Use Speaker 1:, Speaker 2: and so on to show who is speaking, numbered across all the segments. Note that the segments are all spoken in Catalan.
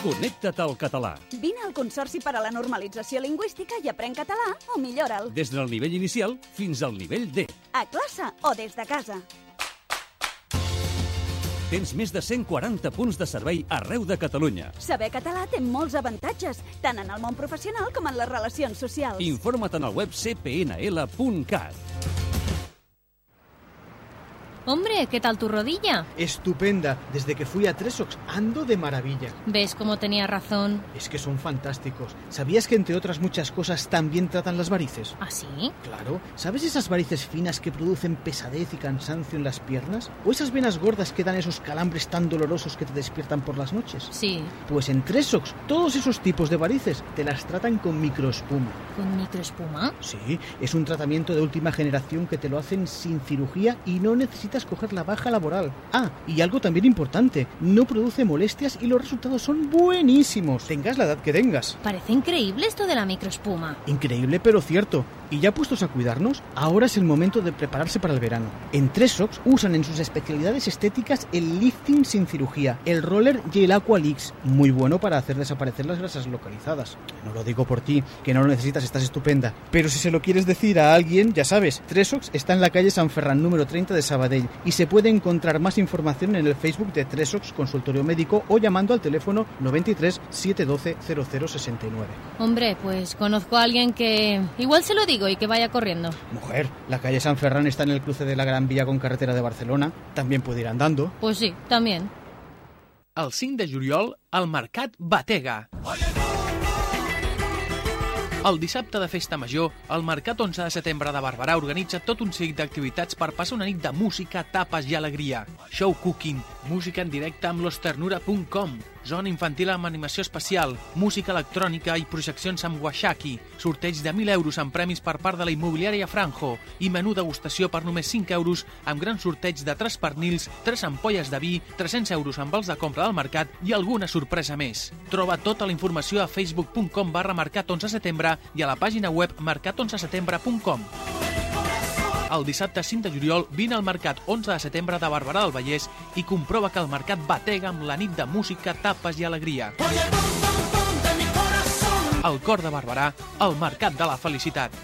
Speaker 1: Connecta't al català.
Speaker 2: Vine al Consorci per a la Normalització Lingüística i aprèn català o millora'l.
Speaker 1: Des del nivell inicial fins al nivell D.
Speaker 2: A classe o des de casa.
Speaker 1: Tens més de 140 punts de servei arreu de Catalunya.
Speaker 2: Saber català té molts avantatges, tant en el món professional com en les relacions socials.
Speaker 1: Informa't en el web cpnl.cat.
Speaker 3: Hombre, ¿qué tal tu rodilla?
Speaker 4: Estupenda. Desde que fui a Tresox ando de maravilla.
Speaker 3: ¿Ves cómo tenía razón?
Speaker 4: Es que son fantásticos. ¿Sabías que entre otras muchas cosas también tratan las varices?
Speaker 3: ¿Ah, sí?
Speaker 4: Claro. ¿Sabes esas varices finas que producen pesadez y cansancio en las piernas? ¿O esas venas gordas que dan esos calambres tan dolorosos que te despiertan por las noches?
Speaker 3: Sí.
Speaker 4: Pues en Tresox todos esos tipos de varices te las tratan con microespuma.
Speaker 3: ¿Con microespuma?
Speaker 4: Sí, es un tratamiento de última generación que te lo hacen sin cirugía y no necesitas coger la baja laboral. Ah, y algo también importante, no produce molestias y los resultados son buenísimos. Tengas la edad que tengas.
Speaker 3: Parece increíble esto de la microespuma.
Speaker 4: Increíble pero cierto. Y ya puestos a cuidarnos, ahora es el momento de prepararse para el verano. En Tresox usan en sus especialidades estéticas el lifting sin cirugía, el roller y el Aqualix, muy bueno para hacer desaparecer las grasas localizadas. No lo digo por ti, que no lo necesitas, estás estupenda. Pero si se lo quieres decir a alguien, ya sabes, Tresox está en la calle San Ferran número 30 de Sabadell y se puede encontrar más información en el Facebook de Tresox Consultorio Médico o llamando al teléfono 93 712 0069.
Speaker 3: Hombre, pues conozco a alguien que... Igual se lo digo y que vaya corriendo.
Speaker 4: Mujer, la calle San Ferran está en el cruce de la Gran Vía con carretera de Barcelona. También puede ir andando.
Speaker 3: Pues sí, también.
Speaker 5: El 5 de juliol, al Mercat Batega. El dissabte de Festa Major, el Mercat 11 de setembre de Barberà organitza tot un seguit d'activitats per passar una nit de música, tapes i alegria. Show cooking, música en directe amb losternura.com, zona infantil amb animació especial, música electrònica i projeccions amb Washaki, sorteig de 1.000 euros en premis per part de la immobiliària Franjo i menú degustació per només 5 euros amb gran sorteig de 3 pernils, 3 ampolles de vi, 300 euros amb vals de compra del mercat i alguna sorpresa més. Troba tota la informació a facebook.com barra mercat 11 setembre i a la pàgina web mercat11setembre.com. El dissabte 5 de juliol vine al Mercat 11 de setembre de Barberà del Vallès i comprova que el mercat batega amb la nit de música, tapes i alegria. El cor de Barberà, el Mercat de la Felicitat.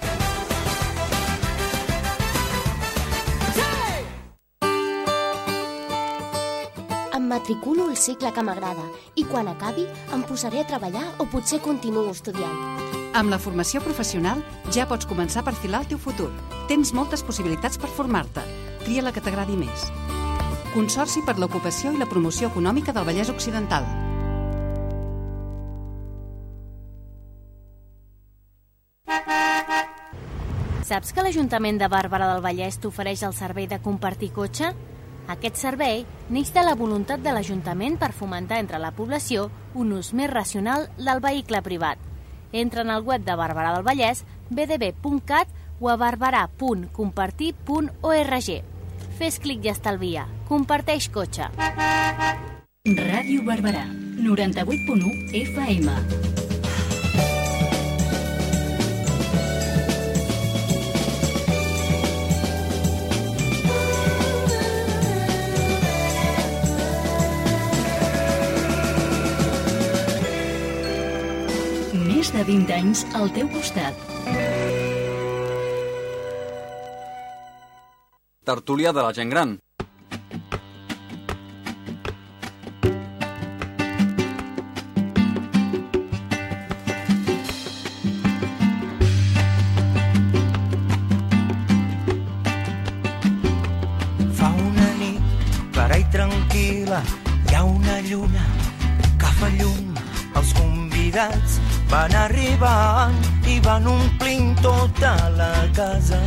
Speaker 6: Em matriculo al cicle que m'agrada i quan acabi em posaré a treballar o potser continuo estudiant.
Speaker 7: Amb la formació professional ja pots començar a perfilar el teu futur. Tens moltes possibilitats per formar-te. Tria la que t'agradi més. Consorci per l'ocupació i la promoció econòmica del Vallès Occidental.
Speaker 3: Saps que l'Ajuntament de Bàrbara del Vallès t'ofereix el servei de compartir cotxe? Aquest servei neix de la voluntat de l'Ajuntament per fomentar entre la població un ús més racional del vehicle privat. Entra en el web de Barberà del Vallès, bdb.cat o a barberà.compartir.org. Fes clic i estalvia. Comparteix cotxe.
Speaker 8: Ràdio Barberà, 98.1 FM. De 20 anys al teu costat.
Speaker 9: Tertúlia de la gent gran.
Speaker 10: Van omplint tota la casa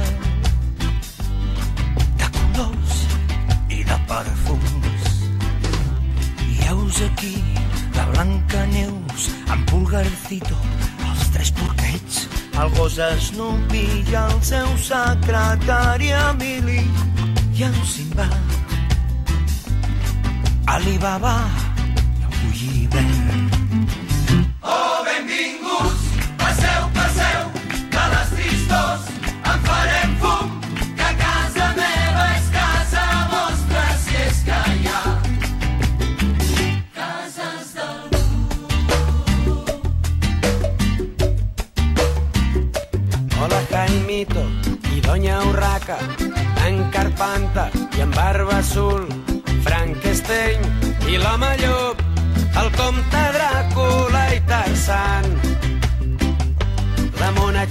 Speaker 10: de colors i de perfums. I heus aquí la Blanca Neus, en Pulgarcito, els tres porquets, el gos Snoopy i el seu secretari Emili i en Simba, Alibaba i el Gulliver.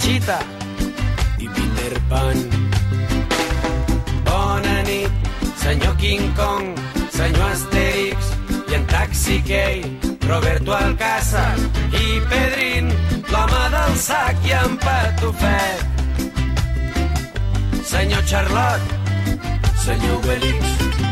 Speaker 11: Chita i Peter Pan. Bona nit, senyor King Kong, senyor Asterix i en Taxi Gay, Roberto Alcázar i Pedrin, l'home del sac i en Patufet. Senyor Charlot, senyor Belix,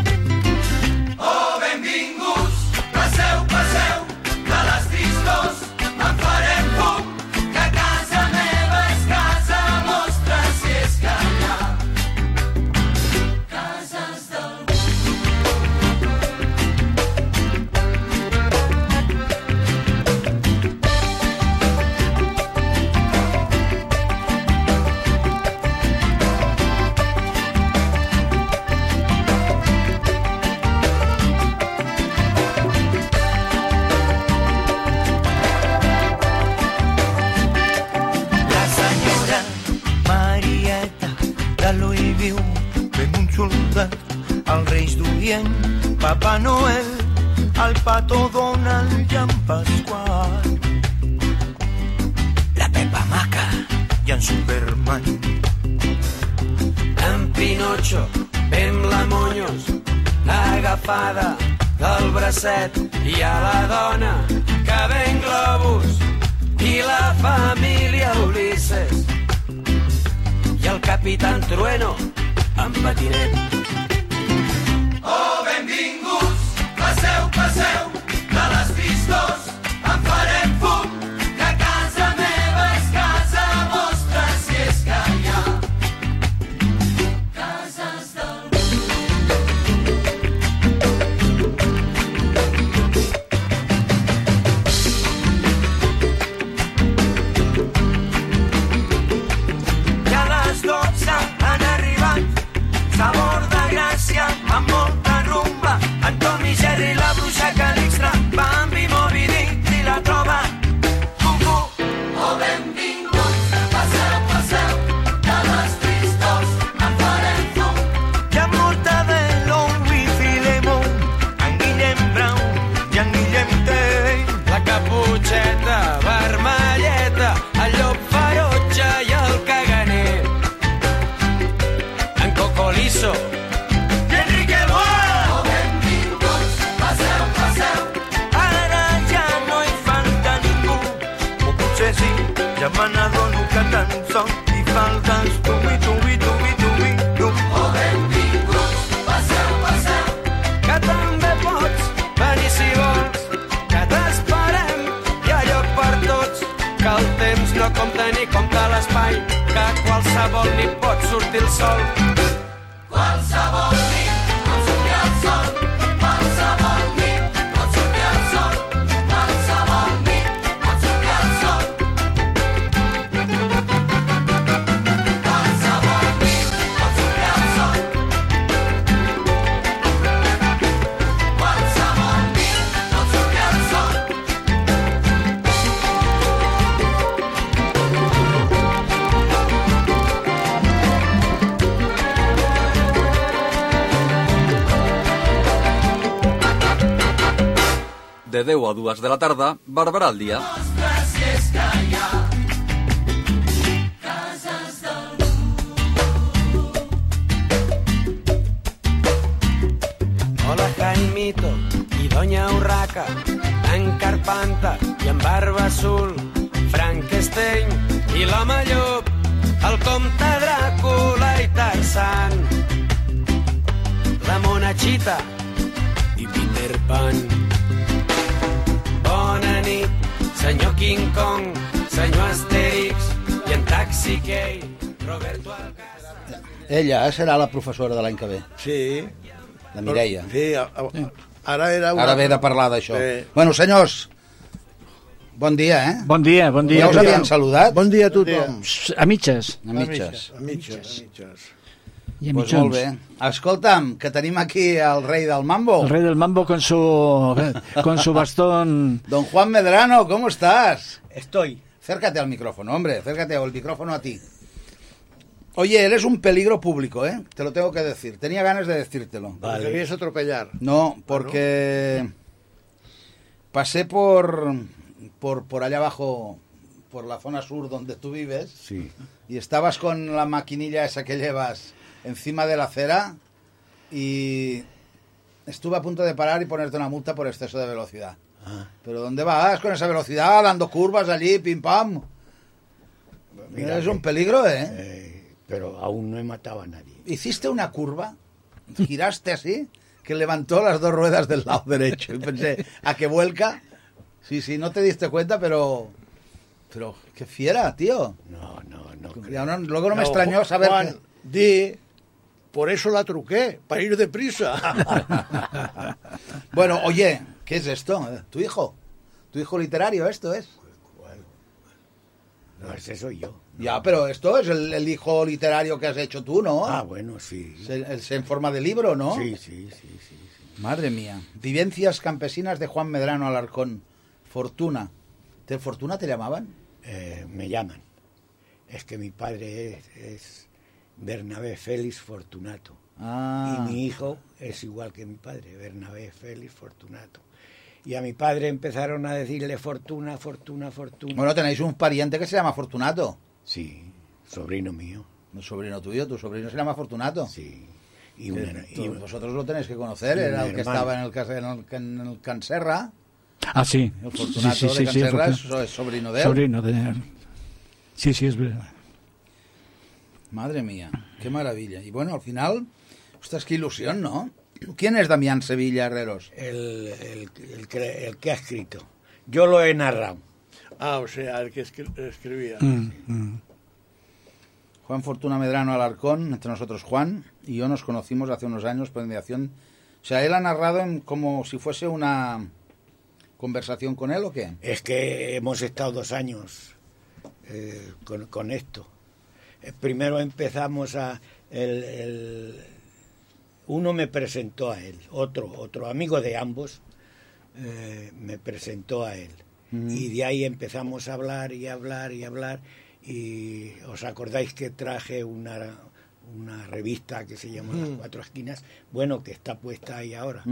Speaker 11: said. volli pot sortir el sol.
Speaker 9: 10 a 2 de la tarda, Barberà al dia.
Speaker 11: Hola Jaimito i Doña Urraca, en Carpanta i en Barba Azul, Frankenstein i l'home llop, el comte Dràcula i Tarzan, la monachita i Peter Pan. King Kong, senyor Asterix i en Taxi Gay, Roberto Alcázar...
Speaker 12: Ella serà la professora de l'any que ve.
Speaker 13: Sí.
Speaker 12: La Mireia.
Speaker 13: Sí, a, a, sí. ara era... Una...
Speaker 12: Ara ve de parlar d'això.
Speaker 13: Sí.
Speaker 12: Bueno, senyors, Bon dia, eh?
Speaker 14: Bon dia, bon dia.
Speaker 12: Ja us havíem saludat.
Speaker 13: Bon dia a tothom. Bon.
Speaker 14: A mitges.
Speaker 12: A mitges.
Speaker 13: A mitges. A mitges.
Speaker 14: A mitges. A mitges.
Speaker 12: i pues
Speaker 14: mitjons.
Speaker 12: Molt bé. Escolta'm, que tenim aquí el rei del mambo.
Speaker 14: El rei del mambo con su, con su bastón.
Speaker 12: Don Juan Medrano, ¿cómo estás?
Speaker 15: Estoy.
Speaker 12: Cércate al micrófono, hombre, cércate al micrófono a ti. Oye, eres un peligro público, ¿eh? Te lo tengo que decir. Tenía ganas de decírtelo.
Speaker 13: Vale. Te querías atropellar.
Speaker 12: No, porque pasé por, por, por allá abajo, por la zona sur donde tú vives.
Speaker 14: Sí.
Speaker 12: Y estabas con la maquinilla esa que llevas encima de la acera y estuve a punto de parar y ponerte una multa por exceso de velocidad.
Speaker 14: Ah.
Speaker 12: Pero ¿dónde vas con esa velocidad? Dando curvas allí, pim pam.
Speaker 14: Mira
Speaker 12: es un peligro, ¿eh?
Speaker 14: Eh, pero aún no he matado a nadie.
Speaker 12: Hiciste una curva, giraste así, que levantó las dos ruedas del lado derecho. Y pensé, ¿a qué vuelca? Sí, sí, no te diste cuenta, pero... Pero, qué fiera, tío.
Speaker 14: No, no, no.
Speaker 12: Luego no me extrañó saber
Speaker 13: Juan,
Speaker 12: que...
Speaker 13: di, por eso la truqué, para ir deprisa.
Speaker 12: Bueno, oye, ¿qué es esto? ¿Tu hijo? ¿Tu hijo literario esto es?
Speaker 14: No, ese soy yo.
Speaker 12: Ya, pero esto es el, el hijo literario que has hecho tú, ¿no?
Speaker 14: Ah, bueno, sí.
Speaker 12: Es en forma de libro, ¿no?
Speaker 14: Sí, sí, sí, sí. sí.
Speaker 12: Madre mía. Vivencias campesinas de Juan Medrano Alarcón. Fortuna. ¿Te Fortuna te llamaban?
Speaker 14: Eh, me llaman. Es que mi padre es, es Bernabé Félix Fortunato.
Speaker 12: Ah.
Speaker 14: Y mi hijo es igual que mi padre, Bernabé Félix Fortunato. Y a mi padre empezaron a decirle Fortuna, Fortuna, Fortuna.
Speaker 12: Bueno, tenéis un pariente que se llama Fortunato.
Speaker 14: Sí, sobrino mío.
Speaker 12: Un sobrino tuyo, tu sobrino se llama Fortunato.
Speaker 14: Sí. Y, una- y-
Speaker 12: vosotros lo tenéis que conocer, era el que estaba en el, en el, en el Canserra.
Speaker 14: Ah, sí.
Speaker 12: El
Speaker 14: Sí,
Speaker 12: Fortunato
Speaker 14: sí, sí,
Speaker 12: de
Speaker 14: sí,
Speaker 12: Canserra
Speaker 14: Fortuna-
Speaker 12: es, es sobrino de él.
Speaker 14: Sobrino de Sí, sí, es verdad.
Speaker 12: Madre mía, qué maravilla. Y bueno, al final, ostras, qué ilusión, ¿no? ¿Quién es Damián Sevilla Herreros?
Speaker 14: El, el, el que, el que ha escrito. Yo lo he narrado.
Speaker 13: ah, o sea, el que escri- escribía.
Speaker 14: Mm.
Speaker 12: Juan Fortuna Medrano Alarcón, entre nosotros Juan, y yo nos conocimos hace unos años por mediación. O sea, él ha narrado en- como si fuese una conversación con él o qué?
Speaker 14: Es que hemos estado dos años eh, con, con esto. Eh, primero empezamos a... El, el- uno me presentó a él, otro, otro amigo de ambos eh, me presentó a él. Y de ahí empezamos a hablar y hablar y hablar. Y os acordáis que traje una, una revista que se llama Las
Speaker 13: Mm.
Speaker 14: Cuatro Esquinas, bueno, que está puesta ahí ahora.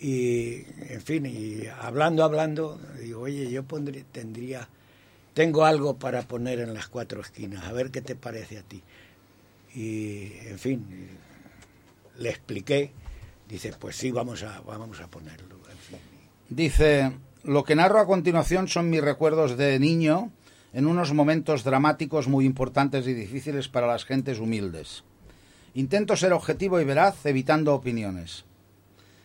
Speaker 14: Y, en fin, y hablando, hablando, digo, oye, yo pondré, tendría, tengo algo para poner en las cuatro esquinas, a ver qué te parece a ti. Y, en fin, le expliqué, dice, pues sí, vamos a, vamos a ponerlo.
Speaker 12: Dice, lo que narro a continuación son mis recuerdos de niño en unos momentos dramáticos muy importantes y difíciles para las gentes humildes. Intento ser objetivo y veraz, evitando opiniones.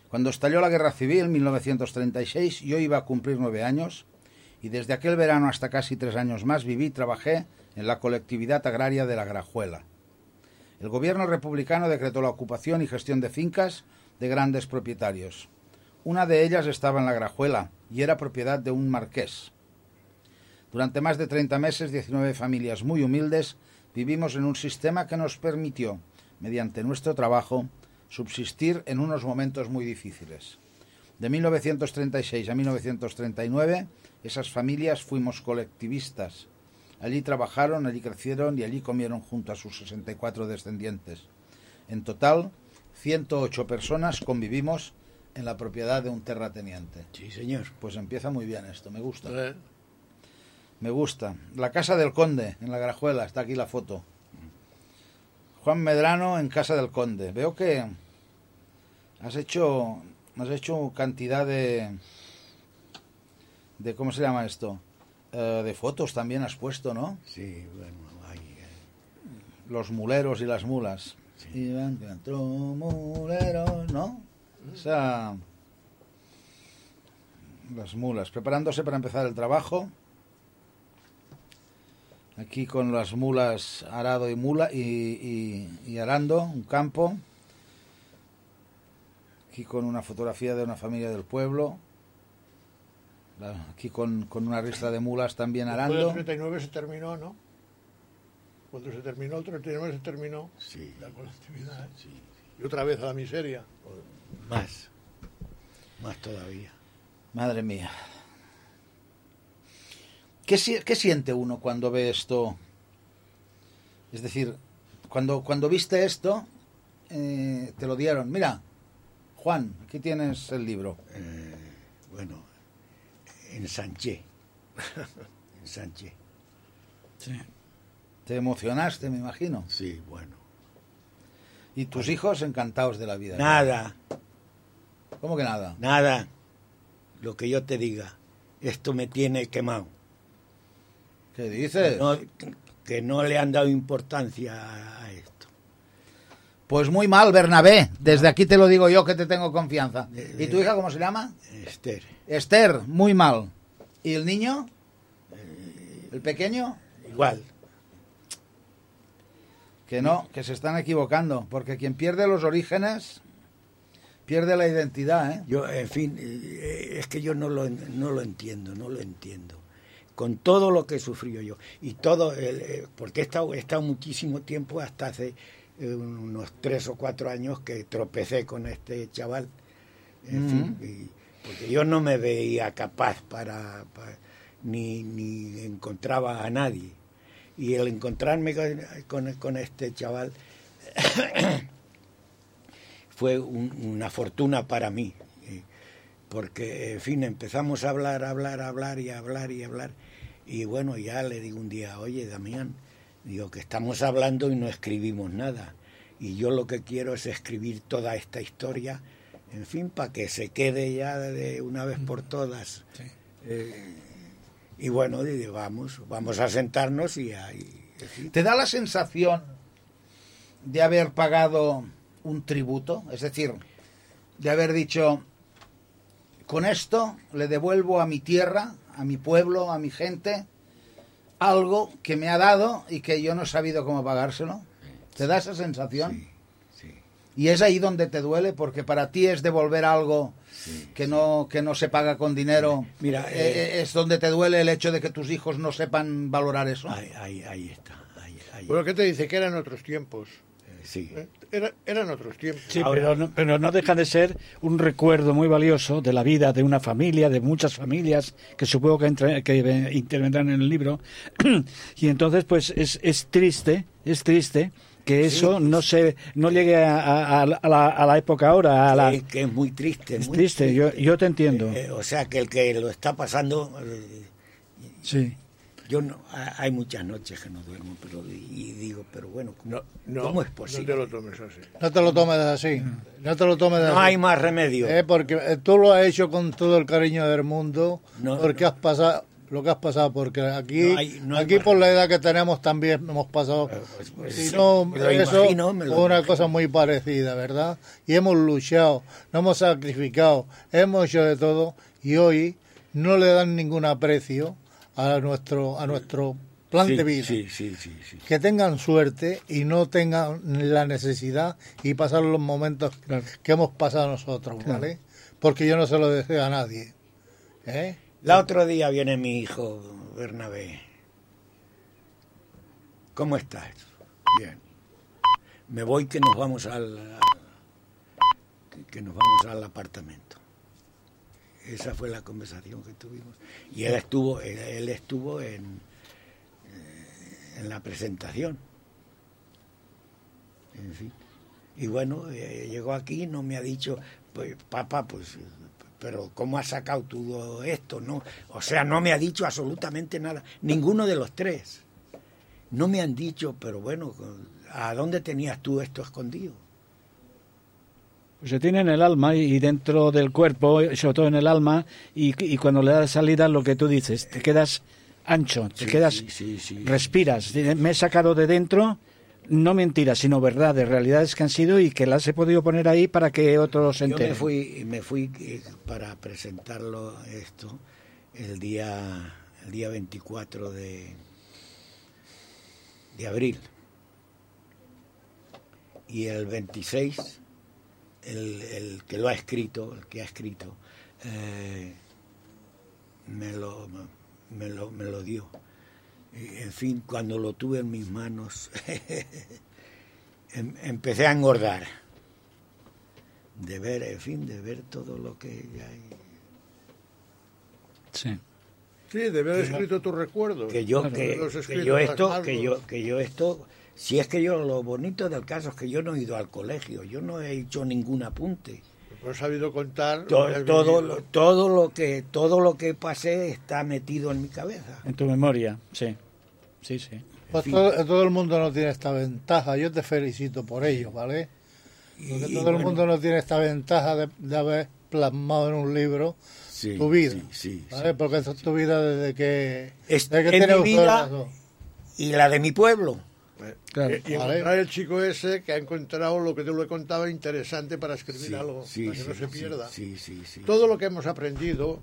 Speaker 12: Cuando estalló la Guerra Civil en 1936, yo iba a cumplir nueve años y desde aquel verano hasta casi tres años más viví y trabajé en la colectividad agraria de la Grajuela. El gobierno republicano decretó la ocupación y gestión de fincas de grandes propietarios. Una de ellas estaba en la Grajuela y era propiedad de un marqués. Durante más de 30 meses, 19 familias muy humildes vivimos en un sistema que nos permitió, mediante nuestro trabajo, subsistir en unos momentos muy difíciles. De 1936 a 1939, esas familias fuimos colectivistas. Allí trabajaron, allí crecieron y allí comieron junto a sus 64 descendientes. En total, 108 personas convivimos en la propiedad de un terrateniente.
Speaker 14: Sí, señor.
Speaker 12: Pues empieza muy bien esto, me gusta.
Speaker 13: Eh,
Speaker 12: Me gusta. La casa del conde, en la Grajuela, está aquí la foto. Juan Medrano en casa del conde. Veo que has hecho, has hecho cantidad de, de ¿cómo se llama esto? Eh, de fotos también has puesto, ¿no?
Speaker 14: Sí, bueno, ahí. eh.
Speaker 12: Los muleros y las mulas. Iban cuatro muleros, ¿no? O sea, las mulas, preparándose para empezar el trabajo. Aquí con las mulas arado y mula y, y- y arando un campo. Aquí con una fotografía de una familia del pueblo. Aquí con, con una ristra de mulas también
Speaker 13: Después del
Speaker 12: arando.
Speaker 13: 39 se terminó, ¿no? Cuando se terminó el 39 se terminó
Speaker 14: Sí.
Speaker 13: la colectividad. ¿eh? Y otra vez a la miseria.
Speaker 14: Más. Más todavía.
Speaker 12: Madre mía. ¿Qué, si- qué siente uno cuando ve esto? Es decir, cuando, cuando viste esto, eh, te lo dieron. Mira, Juan, aquí tienes el libro.
Speaker 14: Eh, bueno, ensanché. ensanché.
Speaker 12: Sí. Te emocionaste, me imagino.
Speaker 14: Sí, bueno.
Speaker 12: ¿Y tus hijos encantados de la vida?
Speaker 14: Nada,
Speaker 12: ¿Cómo que nada?
Speaker 14: nada. Lo que yo te diga, esto me tiene quemado.
Speaker 12: ¿Qué dices?
Speaker 14: No, que no le han dado importancia a esto.
Speaker 12: Pues muy mal, Bernabé. Desde aquí te lo digo yo que te tengo confianza. ¿Y tu hija cómo se llama?
Speaker 14: Esther.
Speaker 12: Esther, muy mal. ¿Y el niño? ¿El pequeño?
Speaker 14: Igual.
Speaker 12: Que no, que se están equivocando, porque quien pierde los orígenes pierde la identidad, ¿eh?
Speaker 14: Yo, en fin, eh, es que yo no lo, no lo entiendo, no lo entiendo. Con todo lo que sufrió yo. Y todo, el, eh, porque he estado, he estado muchísimo tiempo, hasta hace eh, unos tres o cuatro años que tropecé con este chaval. En
Speaker 12: Ujú.
Speaker 14: fin, y- porque yo no me veía capaz para, para- ni, ni encontraba a nadie. Y el encontrarme con, con- con este chaval fue un- una fortuna para mí, eh, porque, en fin, empezamos a hablar, a hablar, a hablar y a hablar y a hablar, y bueno, ya le digo un día, oye, Damián, digo que estamos hablando y no escribimos nada, y yo lo que quiero es escribir toda esta historia, en fin, para que se quede ya de una vez por todas. Eh, y bueno, dije, vamos, vamos a sentarnos y ahí...
Speaker 12: ¿Te da la sensación de haber pagado un tributo? Es decir, de haber dicho, con esto le devuelvo a mi tierra, a mi pueblo, a mi gente, algo que me ha dado y que yo no he sabido cómo pagárselo. ¿Te da esa sensación? Y es ahí donde te duele, porque para ti es devolver algo que no que no se paga con dinero.
Speaker 14: Mira,
Speaker 12: Eh,
Speaker 14: eh,
Speaker 12: es donde te duele el hecho de que tus hijos no sepan valorar eso.
Speaker 14: Ahí, ahí, ahí está. Ahí, ahí.
Speaker 13: Bueno, ¿qué te dice? Que eran otros tiempos.
Speaker 14: Sí.
Speaker 13: ¿Eh? Era- eran otros tiempos.
Speaker 15: Sí, pero, no, pero no deja de ser un recuerdo muy valioso de la vida de una familia, de muchas familias, que supongo que, entre- que eh, intervendrán en el libro. y entonces, pues es, es triste, es triste que eso no se no llegue a, a- a la, a la época ahora. A la,
Speaker 14: que, que es muy triste.
Speaker 15: es
Speaker 14: muy
Speaker 15: triste, yo, yo te entiendo.
Speaker 14: Eh, o sea, que el que lo está pasando, eh,
Speaker 15: Sí.
Speaker 14: Yo no, ha- hay muchas noches que no duermo, pero y digo, pero bueno, ¿cómo,
Speaker 13: No,
Speaker 14: cómo es
Speaker 13: no
Speaker 14: posible?
Speaker 13: te lo tomes así.
Speaker 16: No te lo tomes así. No te lo tomes
Speaker 14: No
Speaker 16: así.
Speaker 14: hay más remedio.
Speaker 16: Eh, porque eh, tú lo has hecho con todo el cariño del mundo,
Speaker 14: No,
Speaker 16: porque has pasado lo que has pasado, porque aquí,
Speaker 14: No hay- no hay
Speaker 16: aquí por la edad que tenemos también hemos pasado.
Speaker 14: pues,
Speaker 16: si no,
Speaker 14: me lo
Speaker 16: eso
Speaker 14: imagino, me lo
Speaker 16: fue una
Speaker 14: imagino.
Speaker 16: cosa muy parecida, ¿verdad? Y hemos luchado, nos hemos sacrificado, hemos hecho de todo y hoy no le dan ningún aprecio a nuestro a nuestro plan
Speaker 14: Sí,
Speaker 16: de vida
Speaker 14: Sí, sí,
Speaker 16: que tengan suerte y no tengan la necesidad y pasar los momentos que hemos pasado nosotros,
Speaker 15: Claro.
Speaker 16: ¿vale? Porque yo no se lo deseo a nadie. ¿eh?
Speaker 14: La otro día viene mi hijo Bernabé. ¿Cómo estás? Bien. Me voy que nos vamos al que nos vamos al apartamento. Esa fue la conversación que tuvimos. Y él estuvo, él, estuvo en, eh, en la presentación. En fin. Y bueno, eh, llegó aquí, no me ha dicho, pues, papá, pues, pero ¿cómo has sacado todo esto? No, o sea, no me ha dicho absolutamente nada, ninguno de los tres. No me han dicho, pero bueno, ¿a dónde tenías tú esto escondido?
Speaker 15: Pues se tiene en el alma y dentro del cuerpo, sobre todo en el alma, y, y cuando le das salida lo que tú dices, te quedas ancho, te
Speaker 14: Sí,
Speaker 15: quedas,
Speaker 14: sí, sí, sí.
Speaker 15: respiras. Me he sacado de dentro, no mentiras, sino verdades, realidades que han sido y que las he podido poner ahí para que otros se
Speaker 14: Yo me
Speaker 15: enteren.
Speaker 14: fui, me fui eh, para presentarlo esto el día, el día 24 de, de abril. Y el 26, el, el que lo ha escrito, el que ha escrito, eh, me, lo, me, lo, me lo dio. Y, en fin, cuando lo tuve en mis manos, em- empecé a engordar de ver, en fin, de ver todo lo que hay.
Speaker 15: Sí.
Speaker 13: Sí, debe haber escrito tus recuerdos.
Speaker 14: que yo que, yo esto que yo que yo esto si es que yo lo bonito del caso es que yo no he ido al colegio yo no he hecho ningún apunte
Speaker 13: No has sabido contar. lo
Speaker 14: todo
Speaker 13: has
Speaker 14: todo, lo- todo lo que todo lo que pasé está metido en mi cabeza
Speaker 15: En tu memoria, sí. Sí, sí.
Speaker 16: Pues todo, todo el mundo no tiene esta ventaja. Yo te felicito por ello, ¿vale? Porque
Speaker 14: Y-
Speaker 16: todo el
Speaker 14: bueno.
Speaker 16: mundo no tiene esta ventaja de, de haber plasmado en un libro
Speaker 14: Sí,
Speaker 16: tu vida.
Speaker 14: sí, sí,
Speaker 16: ¿vale? Porque esa es tu vida desde que,
Speaker 14: Es-
Speaker 16: desde que tienes
Speaker 14: mi vida
Speaker 16: razón.
Speaker 14: y la de mi pueblo
Speaker 16: Claro,
Speaker 13: y, encontrar el chico ese que ha encontrado lo que te lo he contado interesante para escribir
Speaker 14: Sí,
Speaker 13: algo,
Speaker 14: sí,
Speaker 13: para que
Speaker 14: sí,
Speaker 13: no se pierda. Todo lo que hemos aprendido,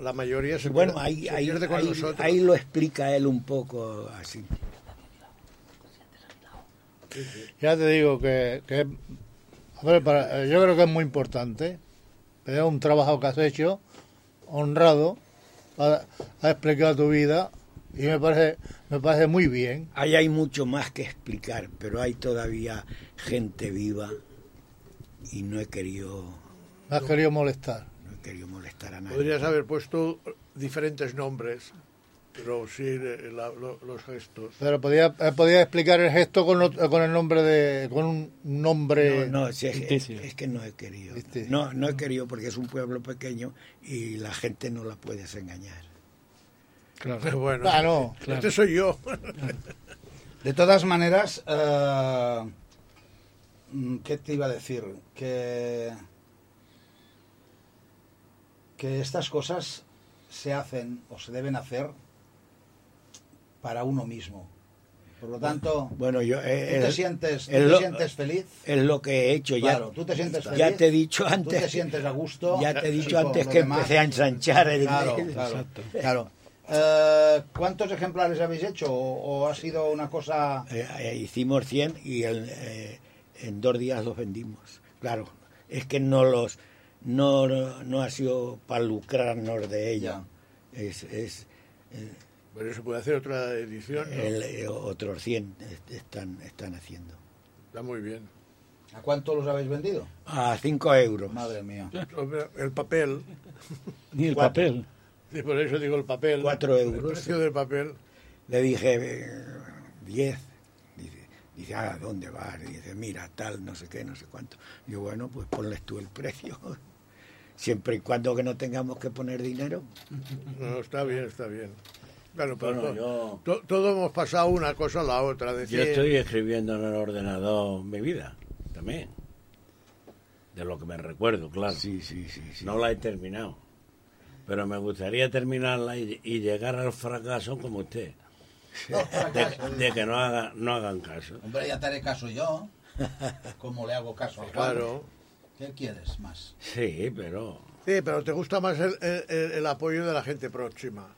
Speaker 13: la mayoría se,
Speaker 14: bueno
Speaker 13: pierde,
Speaker 14: ahí
Speaker 13: se
Speaker 14: ahí,
Speaker 13: pierde con
Speaker 14: ahí-
Speaker 13: nosotros.
Speaker 14: ahí lo explica él un poco así
Speaker 16: Ya te digo que, que hombre, para- yo creo que es muy importante. Es un trabajo que has hecho, honrado, has has explicado tu vida y me parece, me parece muy bien.
Speaker 14: Ahí hay mucho más que explicar, pero hay todavía gente viva y no he querido,
Speaker 16: Me has querido molestar.
Speaker 14: no he querido molestar a nadie.
Speaker 13: Podrías haber puesto diferentes nombres, pero sí eh, la- lo- los gestos.
Speaker 16: Pero podía, eh, podía explicar el gesto con, con el nombre de, con un nombre.
Speaker 14: No, no, si es, es que no he querido. No, no he querido porque es un pueblo pequeño y la gente no la puedes engañar.
Speaker 15: Claro.
Speaker 13: Bueno,
Speaker 16: Ah, no,
Speaker 13: este soy yo.
Speaker 12: De todas maneras, eh, mm, ¿qué te iba a decir? Que, que estas cosas se hacen o se deben hacer para uno mismo. Por lo tanto,
Speaker 14: Bueno, yo...
Speaker 12: ¿tú
Speaker 14: eh,
Speaker 12: te
Speaker 14: eh,
Speaker 12: sientes, tú
Speaker 14: es
Speaker 12: te
Speaker 14: lo-
Speaker 12: sientes feliz?
Speaker 14: Es lo que he hecho. Ya,
Speaker 12: Claro, tú te sientes feliz.
Speaker 14: Ya te he dicho
Speaker 12: ¿Tú
Speaker 14: antes.
Speaker 12: te sientes a gusto?
Speaker 14: Ya te he dicho antes que
Speaker 12: demás-
Speaker 14: empecé a ensanchar el
Speaker 12: Claro, claro, claro. Eh, ¿Cuántos ejemplares habéis hecho? ¿O, o ha sido una cosa...?
Speaker 14: Eh, eh, hicimos 100 y el, eh, en dos días los vendimos. Claro, es que no los no, no ha sido para lucrarnos de ella. Es, es eh,
Speaker 13: Pero se puede hacer otra edición. ¿no?
Speaker 14: el, eh, otros 100 est- están, están haciendo.
Speaker 13: Está muy bien.
Speaker 12: ¿A cuánto los habéis vendido?
Speaker 14: A 5 euros.
Speaker 12: Madre mía.
Speaker 13: El papel.
Speaker 15: Ni el
Speaker 14: Cuatro.
Speaker 15: papel.
Speaker 13: Sí, por eso digo el papel.
Speaker 14: Cuatro
Speaker 13: El
Speaker 14: euros.
Speaker 13: precio del papel.
Speaker 14: Le dije, eh, 10. Dice, dice, ah, ¿dónde vas? Dice, mira, tal, no sé qué, no sé cuánto. Digo, bueno, pues ponles tú el precio. Siempre y cuando que no tengamos que poner dinero.
Speaker 13: No, está bien, está bien. Claro, pero
Speaker 17: Bueno,
Speaker 13: to-
Speaker 17: yo-
Speaker 13: to- todos hemos pasado una cosa a la otra. Decir,
Speaker 17: Yo estoy escribiendo en el ordenador mi vida, también. De lo que me recuerdo, claro.
Speaker 14: Sí, sí, sí. sí.
Speaker 17: No la he terminado. Pero me gustaría terminarla y, y llegar al fracaso como usted. De, de que no, haga, no hagan caso.
Speaker 12: Hombre, ya te haré caso yo. ¿Cómo le hago caso a Juan?
Speaker 13: Claro.
Speaker 12: ¿Qué quieres más?
Speaker 17: Sí, pero...
Speaker 13: Sí, pero te gusta más el, el- el apoyo de la gente próxima.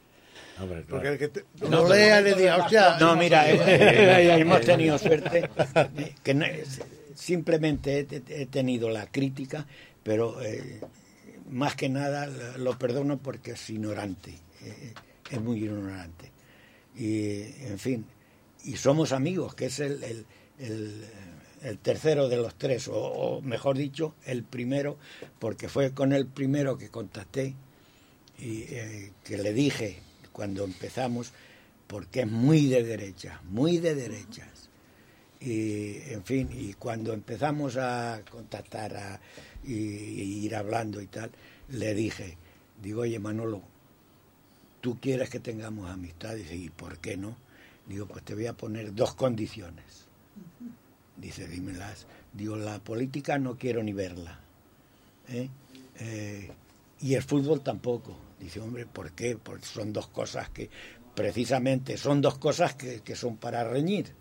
Speaker 17: Hombre, claro.
Speaker 13: Porque el que te,
Speaker 12: No,
Speaker 13: lo lea le diga, hostia,
Speaker 14: No, mira, eh, eh, eh, hemos tenido suerte. eh, que no- simplemente he, he tenido la crítica, pero eh, más que nada lo perdono porque es ignorante. eh, es muy ignorante. Y, en fin, y somos amigos, que es el, el- el- el tercero de los tres, o, o mejor dicho, el primero, porque fue con el primero que contacté y eh, que le dije cuando empezamos, porque es muy de derecha, muy de derechas. Y, en fin, y cuando empezamos a contactar a, y, ir hablando y tal, le dije, digo, oye Manolo, ¿tú quieres que tengamos amistad? Dice, ¿y por qué no? Digo, pues te voy a poner dos condiciones. Dice, dímelas. Digo, la política no quiero ni verla. ¿eh? Eh, y el fútbol tampoco. Dice, hombre, ¿por qué? Porque son dos cosas que, precisamente, son dos cosas que, que son para reñir.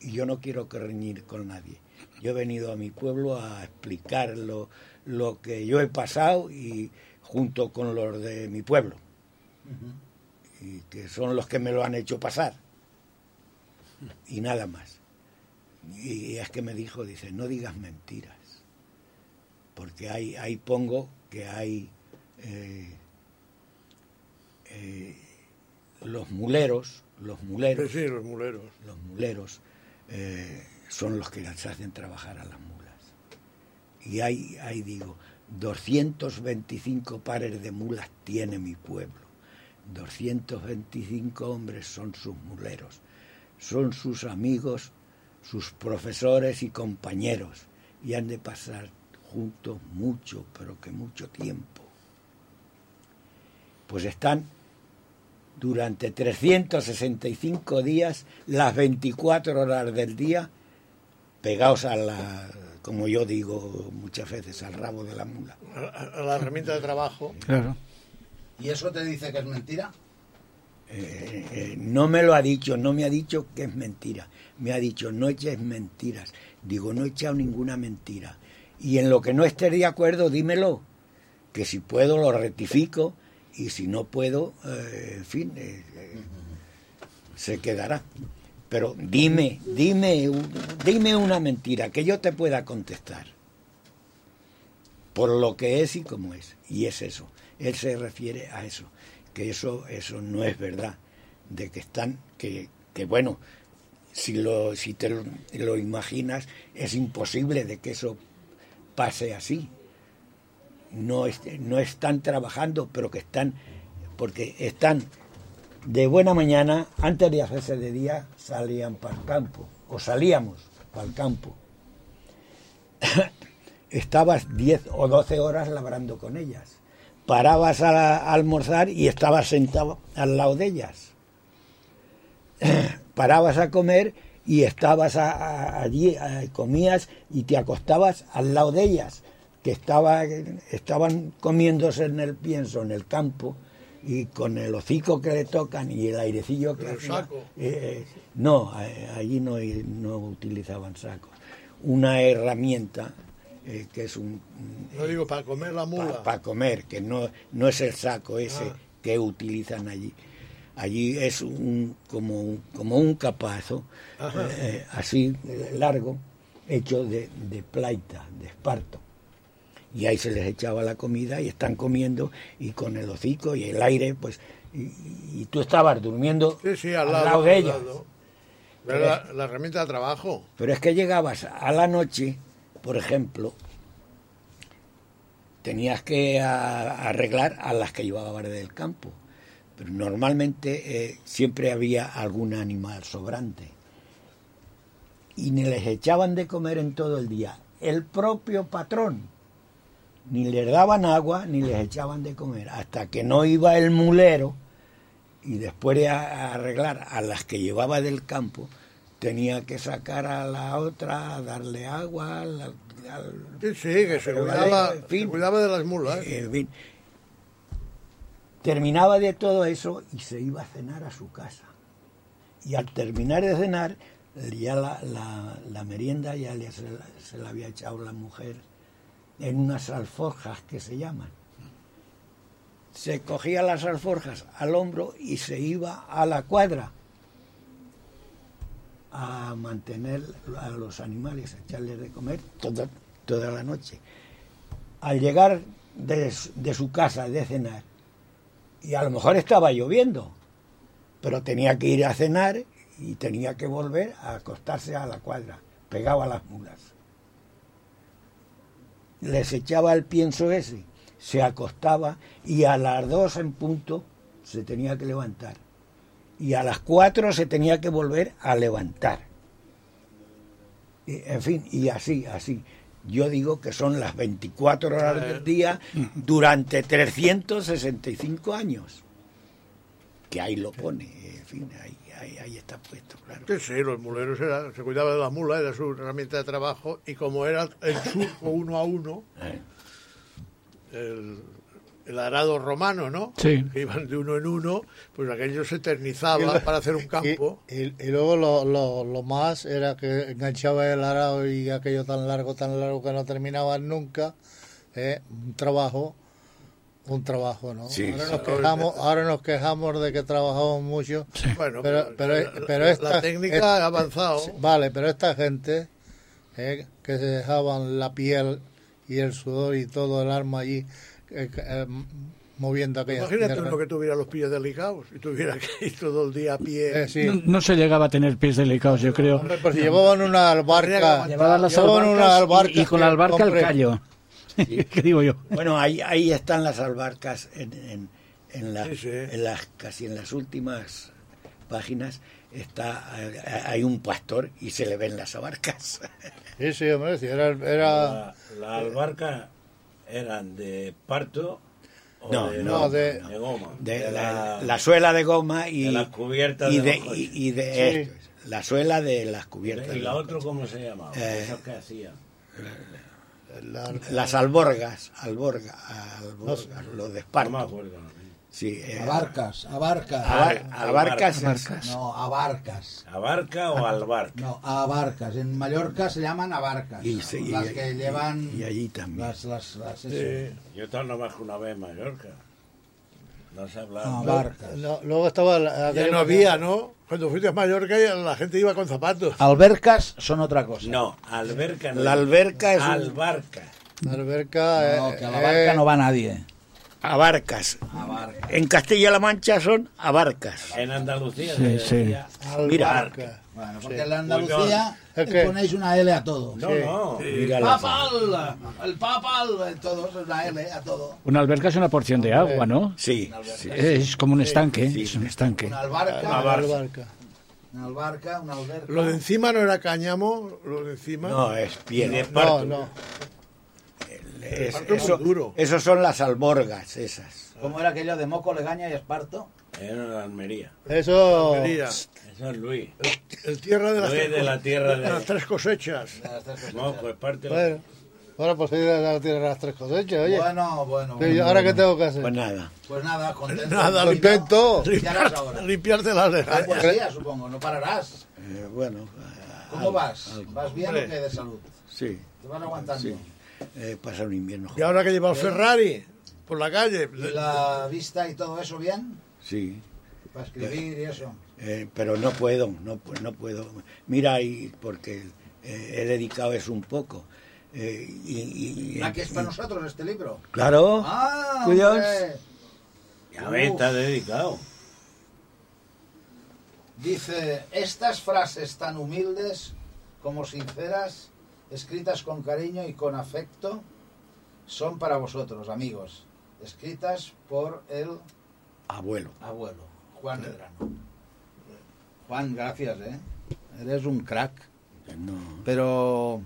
Speaker 14: Y yo no quiero que reñir con nadie. Yo he venido a mi pueblo a explicar lo, lo que yo he pasado y junto con los de mi pueblo, y que son los que me lo han hecho pasar. Y nada más. Y es que me dijo, dice, no digas mentiras, porque ahí, ahí pongo que hay eh, eh, los muleros, los muleros,
Speaker 13: Sí, sí, los muleros.
Speaker 14: los muleros eh, son los que las hacen trabajar a las mulas. Y hay, hay, digo, 225 pares de mulas tiene mi pueblo. 225 hombres son sus muleros, son sus amigos, sus profesores y compañeros, y han de pasar juntos mucho, pero que mucho tiempo. Pues están durante 365 días, las 24 horas del día, pegados a la, como yo digo muchas veces, al rabo de la mula.
Speaker 13: A, la herramienta de trabajo.
Speaker 15: Claro.
Speaker 12: ¿Y eso te dice que es mentira?
Speaker 14: Eh, eh, no me lo ha dicho, no me ha dicho que es mentira. Me ha dicho, no eches mentiras. Digo, no he echado ninguna mentira. Y en lo que no esté de acuerdo, dímelo. Que si puedo lo rectifico y si no puedo, eh, en fin, eh, eh, se quedará. Pero dime, dime, dime una mentira que yo te pueda contestar. Por lo que es y como es. Y es eso. Él se refiere a eso. Que eso, eso no es verdad. De que están, que, que bueno, si lo, si te lo, imaginas, es imposible de que eso pase así. No, no están trabajando, pero que están, porque están de buena mañana, antes de hacerse de día, salían para el campo, o salíamos para el campo. Estabas 10 o 12 horas labrando con ellas. Parabas a, almorzar y estabas sentado al lado de ellas. Parabas a comer y estabas a- allí, comías y te acostabas al lado de ellas, que estaba, estaban comiéndose en el pienso, en el campo, y con el hocico que le tocan y el airecillo que hacía,
Speaker 13: saco.
Speaker 14: eh, eh, no, allí no, no utilizaban sacos. Una herramienta eh, que es un,
Speaker 13: No digo para comer la mula.
Speaker 14: para comer, que no, no es el saco ese
Speaker 13: Ah.
Speaker 14: que utilizan allí. Allí es un, como, un, como un capazo, así largo, hecho de, de plaita, de esparto. Y ahí se les echaba la comida y están comiendo y con el hocico y el aire, pues, y, y tú estabas durmiendo
Speaker 13: Sí, sí, al
Speaker 14: al
Speaker 13: lado.
Speaker 14: lado de
Speaker 13: al
Speaker 14: ellas.
Speaker 13: lado. Pero la, la herramienta de trabajo.
Speaker 14: Pero es que llegabas a la noche, por ejemplo, tenías que a- arreglar a las que llevabas del campo. Pero normalmente eh, siempre había algún animal sobrante. Y ni les echaban de comer en todo el día. El propio patrón. Ni les daban agua ni les echaban de comer. Hasta que no iba el mulero y después de arreglar a las que llevaba del campo, tenía que sacar a la otra, darle agua, al- al-
Speaker 13: Sí, sí, que se cuidaba,
Speaker 14: en fin.
Speaker 13: se cuidaba de las mulas.
Speaker 14: eh, en fin. Terminaba de todo eso y se iba a cenar a su casa. Y al terminar de cenar, ya la, la- la merienda ya le- se, la, se la había echado la mujer en unas alforjas que se llaman. Se cogía las alforjas al hombro y se iba a la cuadra a mantener a los animales, a echarles de comer toda, toda la noche. Al llegar de, de su casa de cenar, y a lo mejor estaba lloviendo, pero tenía que ir a cenar y tenía que volver a acostarse a la cuadra, pegado a las mulas. Les echaba el pienso ese, se acostaba y a las dos en punto se tenía que levantar. Y a las cuatro se tenía que volver a levantar. Y, en fin, y así, así. Yo digo que son las 24 horas del día durante 365 años. Que ahí lo pone, en fin, ahí, ahí, ahí está puesto, claro.
Speaker 13: Sí, sí, los muleros era, se cuidaba de la mula, era su herramienta de trabajo, y como era el surco uno a uno, el, el arado romano, ¿no?
Speaker 16: Sí.
Speaker 13: Que iban de uno en uno, pues aquello se eternizaba para hacer un campo.
Speaker 16: Y, y- y luego lo, lo, lo más era que enganchaba el arado y aquello tan largo, tan largo que no terminaba nunca. ¿eh? Un trabajo, un trabajo, ¿no?
Speaker 13: Sí,
Speaker 16: ahora, nos quejamos, ahora nos quejamos de que trabajamos mucho.
Speaker 13: Bueno,
Speaker 16: pero, pero, pero
Speaker 13: la-
Speaker 16: esta-
Speaker 13: la técnica
Speaker 16: esta-
Speaker 13: ha avanzado.
Speaker 16: Vale, pero esta gente ¿eh? que se dejaban la piel y el sudor y todo el arma allí eh, eh, moviendo aquella
Speaker 13: Imagínate uno que tuviera los pies delicados y tuviera que ir todo el día a pie.
Speaker 16: Eh,
Speaker 15: No, no se llegaba a tener pies delicados, yo creo.
Speaker 16: Hombre, pues si llevaban una albarca,
Speaker 15: Llevaban las
Speaker 16: llevaban
Speaker 15: albarcas
Speaker 16: una
Speaker 15: y-
Speaker 16: albarca
Speaker 15: y, con la albarca el
Speaker 16: hombre,
Speaker 15: ¿Qué digo yo?
Speaker 14: Bueno, ahí, ahí están las albarcas en, en- en, la,
Speaker 13: Sí, sí.
Speaker 14: en las casi en las últimas páginas está hay un pastor y se le ven las abarcas.
Speaker 16: Sí, sí, hombre, sí, era... era...
Speaker 17: La, la albarca eran de parto o
Speaker 14: No,
Speaker 17: de,
Speaker 16: no, de-
Speaker 17: de goma.
Speaker 14: De la, la suela de goma y
Speaker 17: de las cubiertas
Speaker 14: y
Speaker 17: de
Speaker 14: de,
Speaker 17: los coches.
Speaker 14: y, y de
Speaker 16: Sí.
Speaker 14: esto es, la suela de las cubiertas.
Speaker 17: ¿Y la otra cómo se llamaba?
Speaker 14: Eh,
Speaker 17: Eso que hacía.
Speaker 16: La-
Speaker 14: Las alborgas, alborga, alborgas, los de Esparto.
Speaker 17: No me acuerdo.
Speaker 14: Sí, eh,
Speaker 12: Abarcas, abarcas.
Speaker 14: Abar- abarcas,
Speaker 17: Abarcas.
Speaker 12: No, abarcas.
Speaker 17: ¿Abarca o albarca?
Speaker 12: No, abarcas. En Mallorca se llaman abarcas.
Speaker 14: Y y-
Speaker 12: las que llevan
Speaker 14: y allí también.
Speaker 12: las, las, las-
Speaker 13: Sí.
Speaker 17: Yo estaba nomás que una vez en Mallorca. No sé hablar.
Speaker 12: Ah,
Speaker 16: No, no, luego estaba... la-
Speaker 13: Ya no había, ¿no? Cuando fuiste a Mallorca la gente iba con zapatos.
Speaker 12: Albercas son otra cosa.
Speaker 17: No, alberca no.
Speaker 14: La alberca es un-
Speaker 17: Albarca.
Speaker 16: La alberca...
Speaker 12: No, que a la barca
Speaker 16: eh,
Speaker 12: no va nadie.
Speaker 14: Abarcas. En Castilla-La Mancha son abarcas.
Speaker 17: En Andalucía
Speaker 15: Sí,
Speaker 17: se
Speaker 15: sí.
Speaker 17: decía
Speaker 14: Mira.
Speaker 16: albarca.
Speaker 12: Bueno,
Speaker 16: Sí.
Speaker 12: porque en la Andalucía
Speaker 16: Es
Speaker 12: le ponéis una L a todo.
Speaker 17: No,
Speaker 16: Sí.
Speaker 17: no.
Speaker 14: La-
Speaker 12: Papal, el papal, todo eso es una L a todo.
Speaker 15: Una alberca es una porción de agua, ¿no?
Speaker 14: Sí, sí.
Speaker 15: Es como un estanque, es un estanque.
Speaker 12: Una albarca,
Speaker 16: La albarca.
Speaker 12: una albarca, una alberca.
Speaker 13: Lo de encima no era cáñamo, lo de encima.
Speaker 14: No, es piedra.
Speaker 16: No, no.
Speaker 14: Es- eso,
Speaker 13: duro.
Speaker 14: esos son las alborgas, esas.
Speaker 12: ¿Cómo era aquello de Moco, Legaña y Esparto?
Speaker 17: Era de Almería.
Speaker 16: Eso...
Speaker 13: Almería.
Speaker 17: Eso es Luis.
Speaker 13: El tierra de las,
Speaker 17: Luis
Speaker 13: tres,
Speaker 17: de la tierra de-
Speaker 13: las tres cosechas.
Speaker 17: No, pues parte.
Speaker 16: Bueno, bueno pues ahí ya tiene las tres cosechas, oye.
Speaker 12: Bueno, bueno.
Speaker 16: Sí,
Speaker 12: bueno,
Speaker 16: ¿Ahora qué
Speaker 12: bueno.
Speaker 16: tengo que hacer?
Speaker 14: Pues nada.
Speaker 12: Pues nada, contento.
Speaker 13: Nada,
Speaker 16: Contento.
Speaker 12: ¿Qué harás ahora?
Speaker 13: Limpiarte las
Speaker 12: La
Speaker 13: orejas.
Speaker 12: poesía, supongo, no pararás.
Speaker 14: Eh, bueno.
Speaker 12: ¿Cómo
Speaker 14: al-
Speaker 12: vas?
Speaker 14: algo.
Speaker 12: ¿Vas bien
Speaker 13: Hombre.
Speaker 12: o qué de salud?
Speaker 14: Sí,
Speaker 12: ¿Te vas aguantando?
Speaker 14: sí. Eh, pasa un invierno.
Speaker 13: Y ahora que lleva el Ferrari por la calle.
Speaker 12: ¿Y la vista y todo eso bien?
Speaker 14: Sí.
Speaker 12: Para escribir y eso.
Speaker 14: Eh, pero no puedo, no, no puedo. Mira, ahí, porque eh, he dedicado eso un poco. Eh, y, y-
Speaker 12: ¿A qué es para
Speaker 14: y-
Speaker 12: nosotros este libro?
Speaker 14: Claro.
Speaker 12: ¡Ah! Hombre!
Speaker 17: Ya ves, está dedicado.
Speaker 12: Dice, estas frases tan humildes como sinceras, escritas con cariño y con afecto, son para vosotros, amigos. Escritas por el
Speaker 14: Abuelo.
Speaker 12: abuelo, Juan Medrano. Juan, gracias, ¿eh? Eres un crack.
Speaker 14: No.
Speaker 12: Pero,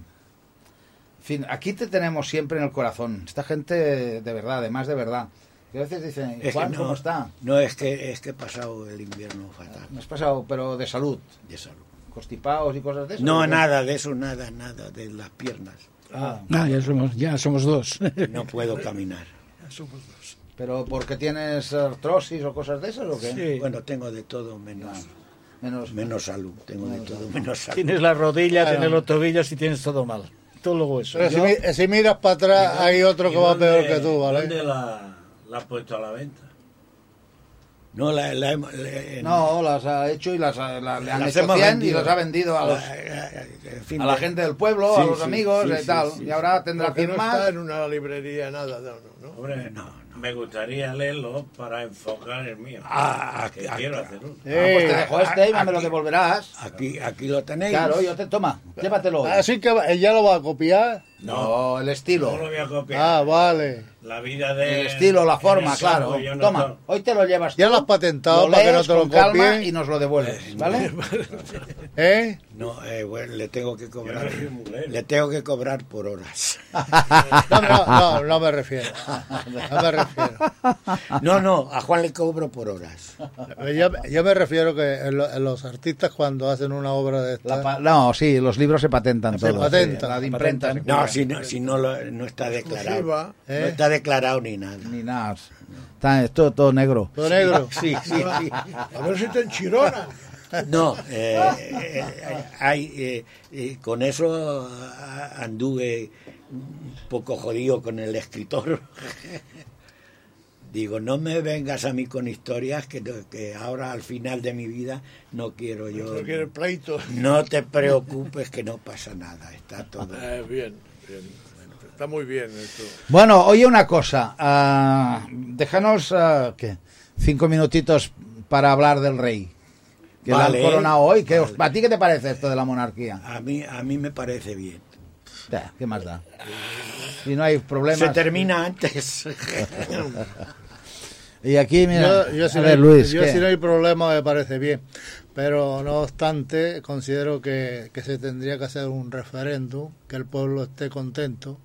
Speaker 12: en fin, aquí te tenemos siempre en el corazón. Esta gente de verdad, además de verdad. Que a veces dicen, Juan,
Speaker 14: no,
Speaker 12: ¿cómo está?
Speaker 14: No, es que, es que he pasado el invierno fatal.
Speaker 12: Me has pasado, pero de salud.
Speaker 14: De salud.
Speaker 12: Constipados y cosas de eso.
Speaker 14: No, nada de eso, nada, nada, de las piernas.
Speaker 12: Ah,
Speaker 15: Ah, ya somos, ya somos dos.
Speaker 14: No puedo caminar.
Speaker 12: pero porque tienes artrosis o cosas de esas o qué?
Speaker 14: Sí. Bueno, tengo de todo menos,
Speaker 12: Menos,
Speaker 14: menos salud. Tengo de todo menos salud.
Speaker 15: Tienes las rodillas,
Speaker 16: Claro.
Speaker 15: tienes los tobillos y tienes todo mal. Todo los huesos.
Speaker 16: Pero si, mi- si miras para atrás, hay otro que
Speaker 17: ¿Y
Speaker 16: va
Speaker 17: dónde-
Speaker 16: peor que tú,
Speaker 17: ¿Dónde
Speaker 16: ¿vale?
Speaker 17: la, la has puesto a la venta?
Speaker 14: No, la, la hemos- la-
Speaker 12: No, las ha hecho y las le han
Speaker 14: Las
Speaker 12: hecho
Speaker 14: hemos
Speaker 12: 100 y
Speaker 14: vendido.
Speaker 12: los ha vendido a, los,
Speaker 14: La- eh, en fin,
Speaker 12: a la gente del pueblo, a
Speaker 14: Sí,
Speaker 12: los
Speaker 14: sí,
Speaker 12: amigos
Speaker 14: sí,
Speaker 12: y tal.
Speaker 14: sí,
Speaker 12: y ahora tendrá 100
Speaker 13: no
Speaker 12: más.
Speaker 13: está en una librería nada, no, no, ¿no?
Speaker 17: Hombre, me gustaría leerlo para enfocar el mío.
Speaker 14: Ah,
Speaker 17: que
Speaker 14: ah,
Speaker 17: quiero
Speaker 14: ah,
Speaker 17: hacer uno.
Speaker 12: Ah, pues te dejo este y me lo
Speaker 14: aquí-
Speaker 12: devolverás.
Speaker 14: Aquí, aquí lo tenéis.
Speaker 12: Claro, yo te toma, llévatelo.
Speaker 16: Así que ella lo va a copiar.
Speaker 12: No, el estilo.
Speaker 17: No lo voy a copiar.
Speaker 16: Ah, vale.
Speaker 17: La vida de...
Speaker 12: El estilo, la forma,
Speaker 17: el
Speaker 12: claro.
Speaker 17: no
Speaker 12: Toma,
Speaker 17: to-
Speaker 12: hoy te lo llevas
Speaker 16: Ya
Speaker 12: tú,
Speaker 16: lo has patentado
Speaker 12: lo
Speaker 16: para que no te lo copien.
Speaker 12: y nos lo devuelves, ¿vale?
Speaker 16: ¿Eh?
Speaker 14: No, eh, bueno, le tengo que cobrar. Le tengo que cobrar por horas.
Speaker 16: No, no, no, no me refiero. No me refiero.
Speaker 14: No, no, a Juan le cobro por horas.
Speaker 16: Yo, yo me refiero que en, lo- en los artistas cuando hacen una obra de esta...
Speaker 12: La pa- no, sí, los libros se patentan
Speaker 16: Se
Speaker 12: todos.
Speaker 16: patentan.
Speaker 12: sí, la de imprenta. se
Speaker 14: No. Si no, si no, lo- no está declarado.
Speaker 16: ¿Eh?
Speaker 14: No está declarado ni nada.
Speaker 12: Ni nada. Está es todo, todo negro.
Speaker 16: Todo negro.
Speaker 14: Sí, sí, sí.
Speaker 13: A ver si te enchirona.
Speaker 14: No, eh, eh, hay, eh, eh, con eso ah, anduve un poco jodido con el escritor. Digo, no me vengas a mí con historias que, que ahora al final de mi vida no quiero yo.
Speaker 13: No pleito.
Speaker 14: No te preocupes que no pasa nada, está todo.
Speaker 13: Eh, bien, bien. Está muy bien esto.
Speaker 12: Bueno, oye una cosa. ah, déjanos, ¿qué? Cinco minutitos para hablar del rey. Que
Speaker 14: Vale.
Speaker 12: han coronado hoy. ¿Qué os- ¿A ti qué te parece esto de la monarquía?
Speaker 14: A mí, a mí me parece bien.
Speaker 12: ¿Qué más da? Si no hay problemas.
Speaker 14: Se termina antes.
Speaker 12: Y aquí, mira,
Speaker 16: yo, yo si
Speaker 12: a
Speaker 16: no
Speaker 12: ver,
Speaker 16: hay-
Speaker 12: Luis,
Speaker 16: yo
Speaker 12: ¿qué?
Speaker 16: si no hay problema me parece bien, pero no obstante considero que, que se tendría que hacer un referéndum, que el pueblo esté contento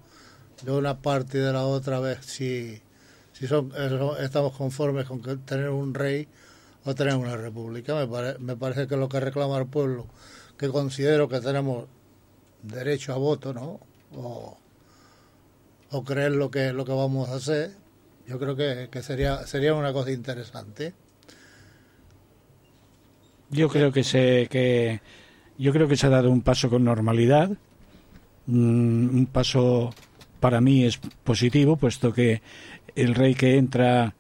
Speaker 16: de una parte y de la otra vez si, si son, eso- estamos conformes con que tener un rey o tener una república. Me, pare- me parece que lo que reclama el pueblo, que considero que tenemos derecho a voto, ¿no? O, o creer lo que, lo que vamos a hacer, yo creo que, que sería, sería una cosa interesante.
Speaker 15: Yo creo que se que yo creo que se ha dado un paso con normalidad, mm, un paso para mí es positivo, puesto que el rey que entra,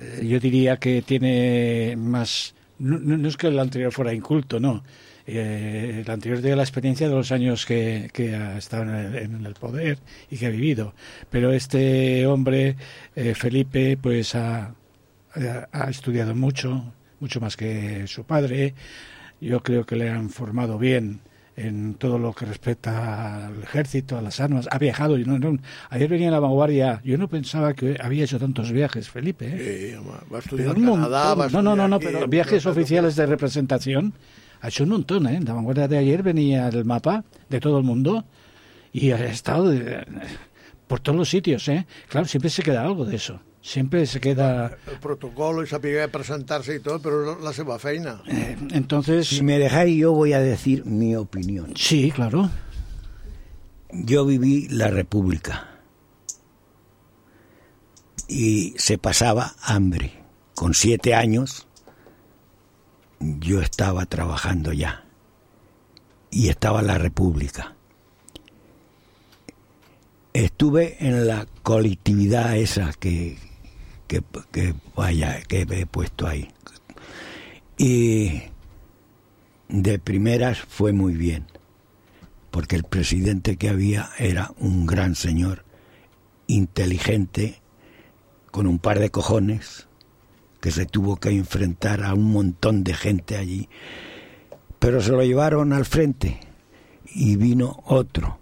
Speaker 15: eh, yo diría que tiene más. No, es que el anterior fuera inculto, no. Eh, el anterior tiene la experiencia de los años que, que ha estado en el, en el poder y que ha vivido. Pero este hombre, eh, Felipe, pues ha- ha estudiado mucho, mucho más que su padre. Yo creo que le han formado bien en todo lo que respecta al ejército, a las armas. Ha viajado. yo no- no- ayer venía a la vanguardia. Yo no pensaba que había hecho tantos viajes, Felipe. ¿eh?
Speaker 13: Sí, va estudiar
Speaker 15: Pero
Speaker 13: en
Speaker 15: un
Speaker 13: Canadá, va
Speaker 15: montón. No, no, no, pero viajes
Speaker 13: pero-
Speaker 15: oficiales de representación ha hecho un montón, ¿eh? En la vanguardia de ayer venía el mapa de todo el mundo y ha estado de- por todos los sitios, ¿eh? Claro, siempre se queda algo de eso. Siempre se queda...
Speaker 13: El protocolo y sabía presentarse y todo, pero la seva feina.
Speaker 15: Entonces...
Speaker 14: Si me dejáis, yo voy a decir mi opinión.
Speaker 15: Sí, claro.
Speaker 14: Yo viví la República y se pasaba hambre. Con siete años yo estaba trabajando ya y estaba la República. Estuve en la colectividad esa que, que, vaya, que he puesto ahí. Y de primeras fue muy bien, porque el presidente que había era un gran señor, inteligente, con un par de cojones, que se tuvo que enfrentar a un montón de gente allí. Pero se lo llevaron al frente y vino otro.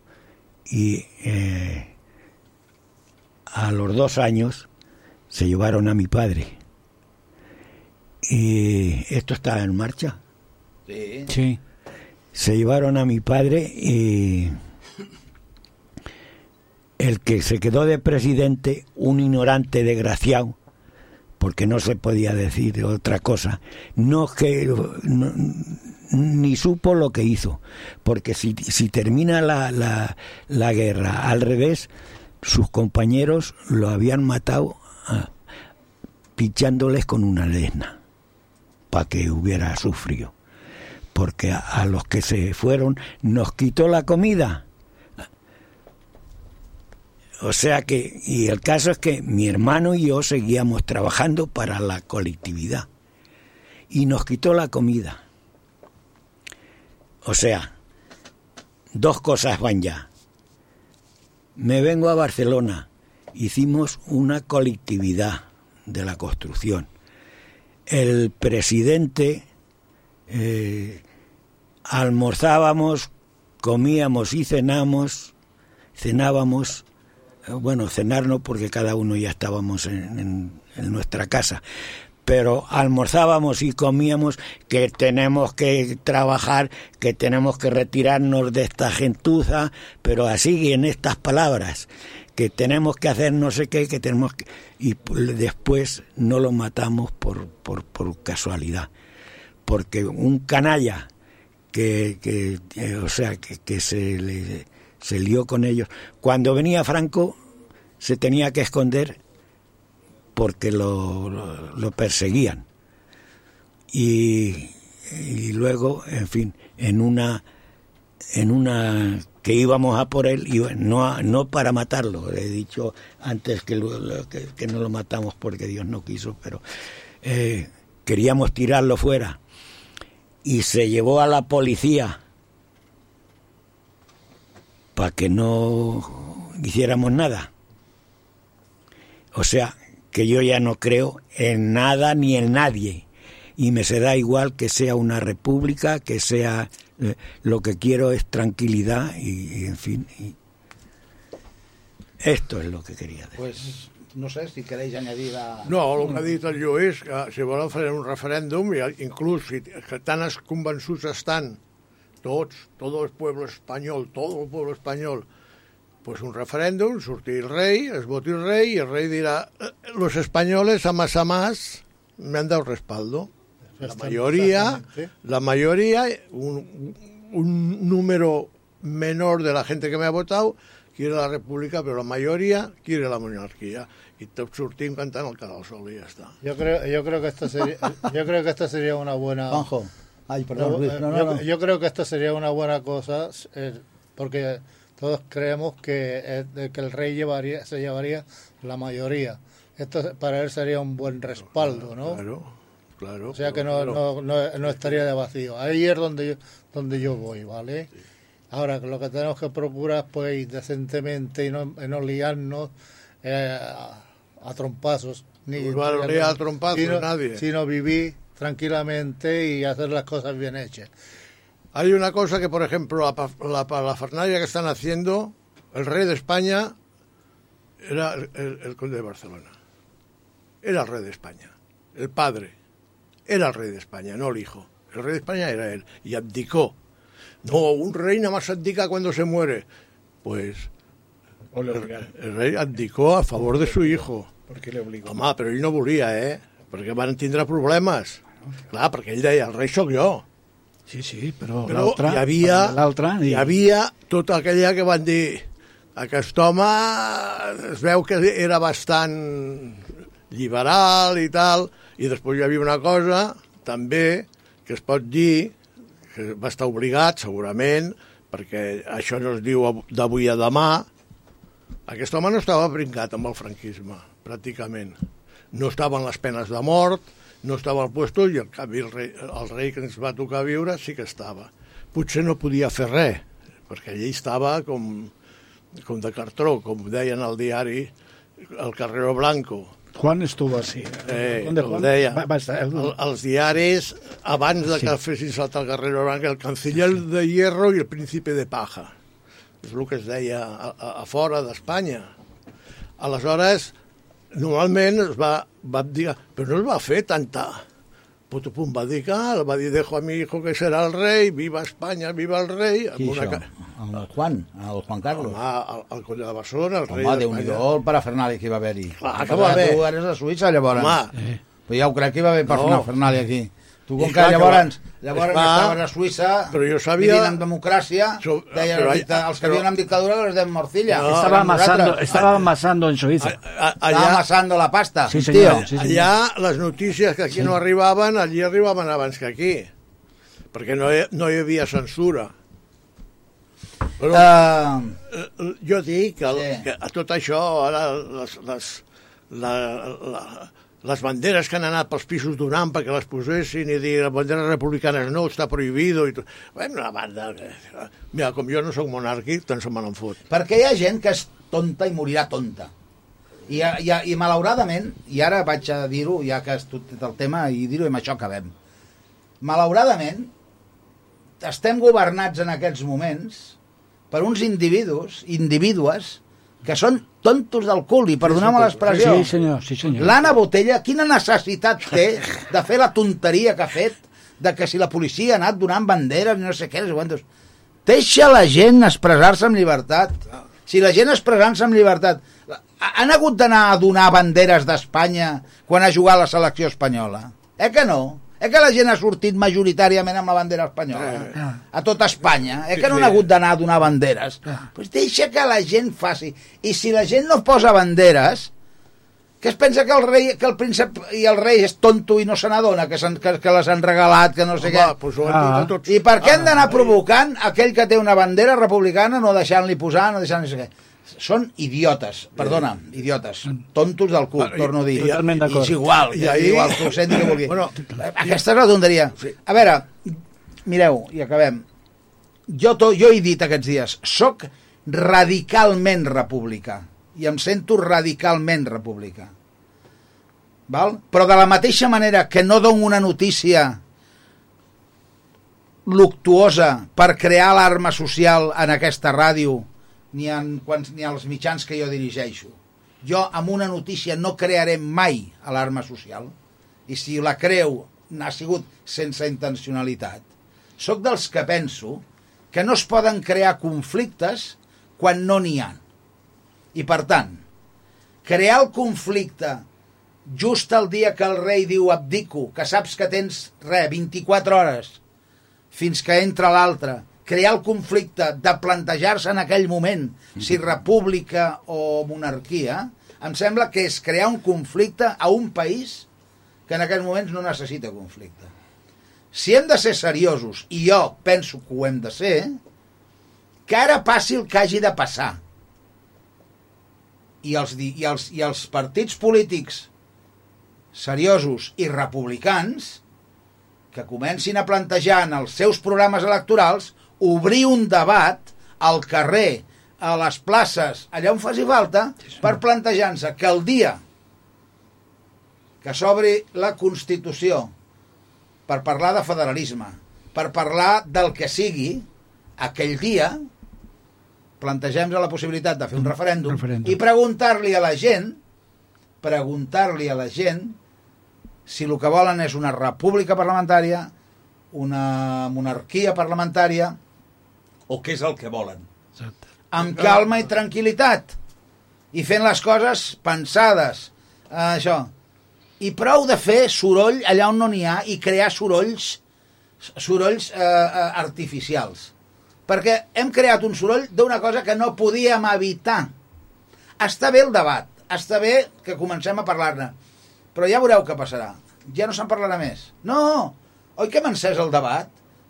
Speaker 14: Y eh, a los dos años se llevaron a mi padre. Y esto está en marcha.
Speaker 12: Sí.
Speaker 15: Sí.
Speaker 14: Se llevaron a mi padre y el que se quedó de presidente, un ignorante desgraciado, porque no se podía decir otra cosa, no que no- ni supo lo que hizo, porque si, si termina la, la, la guerra al revés, sus compañeros lo habían matado pinchándoles con una lesna, para que hubiera sufrido, porque a los que se fueron nos quitó la comida. O sea que, y el caso es que mi hermano y yo seguíamos trabajando para la colectividad y nos quitó la comida. O sea, dos cosas van ya. Me vengo a Barcelona, hicimos una colectividad de la construcción. El presidente eh, almorzábamos, comíamos y cenamos, cenábamos eh, bueno, cenar no, porque cada uno ya estábamos en, en- en nuestra casa, pero almorzábamos y comíamos que tenemos que trabajar, que tenemos que retirarnos de esta gentuza, pero así en estas palabras, que tenemos que hacer no sé qué, que tenemos que... Y p- después no lo matamos por, por, por casualidad, porque un canalla que, que eh, o sea, que, que se, le, se lió con ellos. Cuando venía Franco se tenía que esconder porque lo, lo, lo perseguían. Y, y luego, en fin, en una en una que íbamos a por él, y no, no para matarlo, he dicho antes que, que no lo matamos porque Dios no quiso, pero eh, queríamos tirarlo fuera y se llevó a la policía para que no hiciéramos nada. O sea, que yo ya no creo en nada ni en nadie. Y me se da igual que sea una república, que sea... eh, lo que quiero es tranquilidad y, y, en fin. y esto es lo que quería decir.
Speaker 12: Pues no sé si queréis añadir a...
Speaker 13: No, el que ha dit el Lluís, que si volen fer un referèndum, i inclús si, que tan convençuts estan tots, tot el pueblo espanyol, tot el pueblo espanyol, pues un referèndum, sortir el rei, es voti el rei, i el rei dirà, "Eh, los españoles a más a más me han dado respaldo. La mayoría, la mayoría, un, un número menor de la gente que me ha votado quiere la república, pero la mayoría quiere la monarquía. I tots sortim cantant el Canal Sol i ja està.
Speaker 16: Yo creo, yo creo que esto sería, yo creo que esto sería una buena.
Speaker 12: Juanjo. Ay, perdón,
Speaker 16: No,
Speaker 12: Luis. No, no,
Speaker 16: yo, yo creo que esto sería una buena cosa, eh, porque todos creemos que, eh, que el rey llevaría, se llevaría la mayoría. Esto para él sería un buen respaldo, ¿no?
Speaker 13: Claro, claro.
Speaker 16: O sea que no,
Speaker 13: claro.
Speaker 16: no, no, no estaría de vacío. Ahí es donde yo, donde yo voy, ¿vale? Ahora, lo que tenemos que procurar pues ir decentemente y no, y no liarnos eh, a, trompazos. Ni,
Speaker 13: Pues
Speaker 16: ni-
Speaker 13: a trompazos
Speaker 16: sino,
Speaker 13: nadie.
Speaker 16: Sino vivir tranquilamente y hacer las cosas bien hechas.
Speaker 13: Hay una cosa que, por ejemplo, la, la, la que están haciendo, el rey de España era el, el- el conde de Barcelona. Era el rey de España. El padre era el rey de España, no el hijo. El rey de España era él. Y abdicó. No, un rey nada más abdica cuando se muere. Pues
Speaker 15: O le
Speaker 13: el, el rei abdicó a favor de su hijo.
Speaker 15: Per què l'obligo?
Speaker 13: Home, però ell no volia, eh? Perquè van tindre problemes. Clar, perquè ell deia, el rei sóc jo.
Speaker 15: Sí, sí, però,
Speaker 13: Però
Speaker 15: l'altre...
Speaker 13: hi havia,
Speaker 15: L'altre...
Speaker 13: hi havia tota aquella que van dir aquest home es veu que era bastant liberal i tal, i després hi havia una cosa també que es pot dir que va estar obligat segurament perquè això no es diu av- d'avui a demà aquest home no estava brincat amb el franquisme pràcticament no estaven les penes de mort no estava al puesto i en canvi el rei, el rei que ens va tocar viure sí que estava. Potser no podia fer res, perquè ell estava com, com de cartró, com deien al diari el Carrero Blanco.
Speaker 15: Juan estuvo así.
Speaker 13: Eh,
Speaker 15: ¿Dónde Juan?
Speaker 13: deia.
Speaker 15: Va, va estar, el-
Speaker 13: El, els diaris, abans de que
Speaker 15: Sí.
Speaker 13: fessin saltar el Carrero Blanco, el canciller de hierro i el príncipe de paja. És el que es deia a, a, a fora d'Espanya. Aleshores, normalment es va, va dir, però no es va fer tanta... Potopum va dir que el va dir, dejo a mi hijo que serà el rei, viva Espanya, viva el rei. amb
Speaker 12: Qui
Speaker 13: una
Speaker 12: això? El Juan, el Juan Carlos.
Speaker 13: Home, el, el conde de Barcelona, el rei
Speaker 12: Home, nhi
Speaker 13: d'Espanya.
Speaker 12: el parafernalia que hi va haver-hi.
Speaker 13: Clar, que va haver.
Speaker 12: Tu eres de Suïssa, llavors.
Speaker 13: Home.
Speaker 12: Eh. Però ja ho crec que hi va haver
Speaker 13: No.
Speaker 12: parafernalia aquí. Tu, com
Speaker 13: I
Speaker 12: que llavors,
Speaker 13: va-
Speaker 12: llavors
Speaker 13: Esclar,
Speaker 12: estaves a Suïssa,
Speaker 13: però jo sabia-
Speaker 12: vivint en democràcia,
Speaker 13: So-
Speaker 12: deien,
Speaker 13: però-
Speaker 12: els, els que
Speaker 13: però-
Speaker 12: viuen en dictadura les dem morcilla.
Speaker 13: No,
Speaker 15: amasando,
Speaker 12: nosaltres.
Speaker 15: estaba amasando en Suiza.
Speaker 13: A-
Speaker 12: Estava
Speaker 13: allà,
Speaker 12: amassando la pasta.
Speaker 15: Sí,
Speaker 12: tio.
Speaker 15: senyor. Sí, senyor.
Speaker 13: allà les notícies que aquí no arribaven, allí arribaven abans que aquí. Perquè no hi, no hi havia censura. Però,
Speaker 12: Uh,
Speaker 13: jo dic que,
Speaker 12: sí.
Speaker 13: que a tot això, ara les, les, la, la, les banderes que han anat pels pisos donant perquè les posessin i dir les banderes republicanes no, està prohibido i tot. Bueno, una banda... Mira, com jo no sóc monàrquic, tant se me n'en fot.
Speaker 12: perquè hi ha gent que és tonta i morirà tonta. I, i, i malauradament, i ara vaig a dir-ho, ja que has tot el tema, i dir-ho amb això acabem. Malauradament, estem governats en aquests moments per uns individus, individues, que són tontos del cul, i perdoneu-me l'expressió.
Speaker 15: Sí, senyor, sí, senyor.
Speaker 12: L'Anna Botella, quina necessitat té de fer la tonteria que ha fet de que si la policia ha anat donant banderes i no sé què, no sé quantos. Deixa la gent expressar-se amb llibertat. Si la gent expressant-se amb llibertat... ha- Han hagut d'anar a donar banderes d'Espanya quan ha jugat la selecció espanyola? Eh que no? Eh que la gent ha sortit majoritàriament amb la bandera espanyola? A tota Espanya. Eh que no han hagut d'anar a donar banderes? Pues deixa que la gent faci. I si la gent no posa banderes, que es pensa que el rei, que el príncep i el rei és tonto i no se n'adona, que, que, que les han regalat, que no sé
Speaker 13: Home,
Speaker 12: què.
Speaker 13: pues ho han dit a tots.
Speaker 12: I per què han d'anar provocant aquell que té una bandera republicana no deixant-li posar, no deixant-li sé què? Són idiotes, perdona, idiotes, tontos del cul,
Speaker 13: I-
Speaker 12: torno a dir.
Speaker 13: Totalment d'acord.
Speaker 12: és igual,
Speaker 13: I
Speaker 12: és
Speaker 13: ahir-
Speaker 12: igual, que ho senti que vulgui.
Speaker 13: Bueno,
Speaker 12: Aquesta és la tonteria. A veure, mireu, i acabem. Jo, to, jo he dit aquests dies, soc radicalment republicà, i em sento radicalment republicà. Val? Però de la mateixa manera que no dono una notícia luctuosa per crear l'arma social en aquesta ràdio ni, en, quants, ni als mitjans que jo dirigeixo Jo amb una notícia no crearé mai alarma social. I si la creu ha sigut sense intencionalitat. Soc dels que penso que no es poden crear conflictes quan no n'hi ha. I per tant, crear el conflicte just el dia que el rei diu abdico, que saps que tens, re, 24 hores, fins que entra l'altre, crear el conflicte de plantejar-se en aquell moment si república o monarquia, em sembla que és crear un conflicte a un país que en aquests moments no necessita conflicte. Si hem de ser seriosos, i jo penso que ho hem de ser, que ara passi el que hagi de passar. I els, i els, i els partits polítics seriosos i republicans que comencin a plantejar en els seus programes electorals obrir un debat al carrer, a les places, allà on faci falta, per plantejar-se que el dia que s'obri la Constitució per parlar de federalisme, per parlar del que sigui, aquell dia plantegem la possibilitat de fer un referèndum,
Speaker 15: referèndum.
Speaker 12: i preguntar-li a la gent preguntar-li a la gent si el que volen és una república parlamentària, una monarquia parlamentària, o què és el que volen.
Speaker 15: Exacte.
Speaker 12: Amb calma i tranquil·litat. I fent les coses pensades. Eh, això. I prou de fer soroll allà on no n'hi ha i crear sorolls sorolls eh, eh, artificials. Perquè hem creat un soroll d'una cosa que no podíem evitar. Està bé el debat, està bé que comencem a parlar-ne, però ja veureu què passarà. Ja no se'n parlarà més. No, oi que hem encès el debat?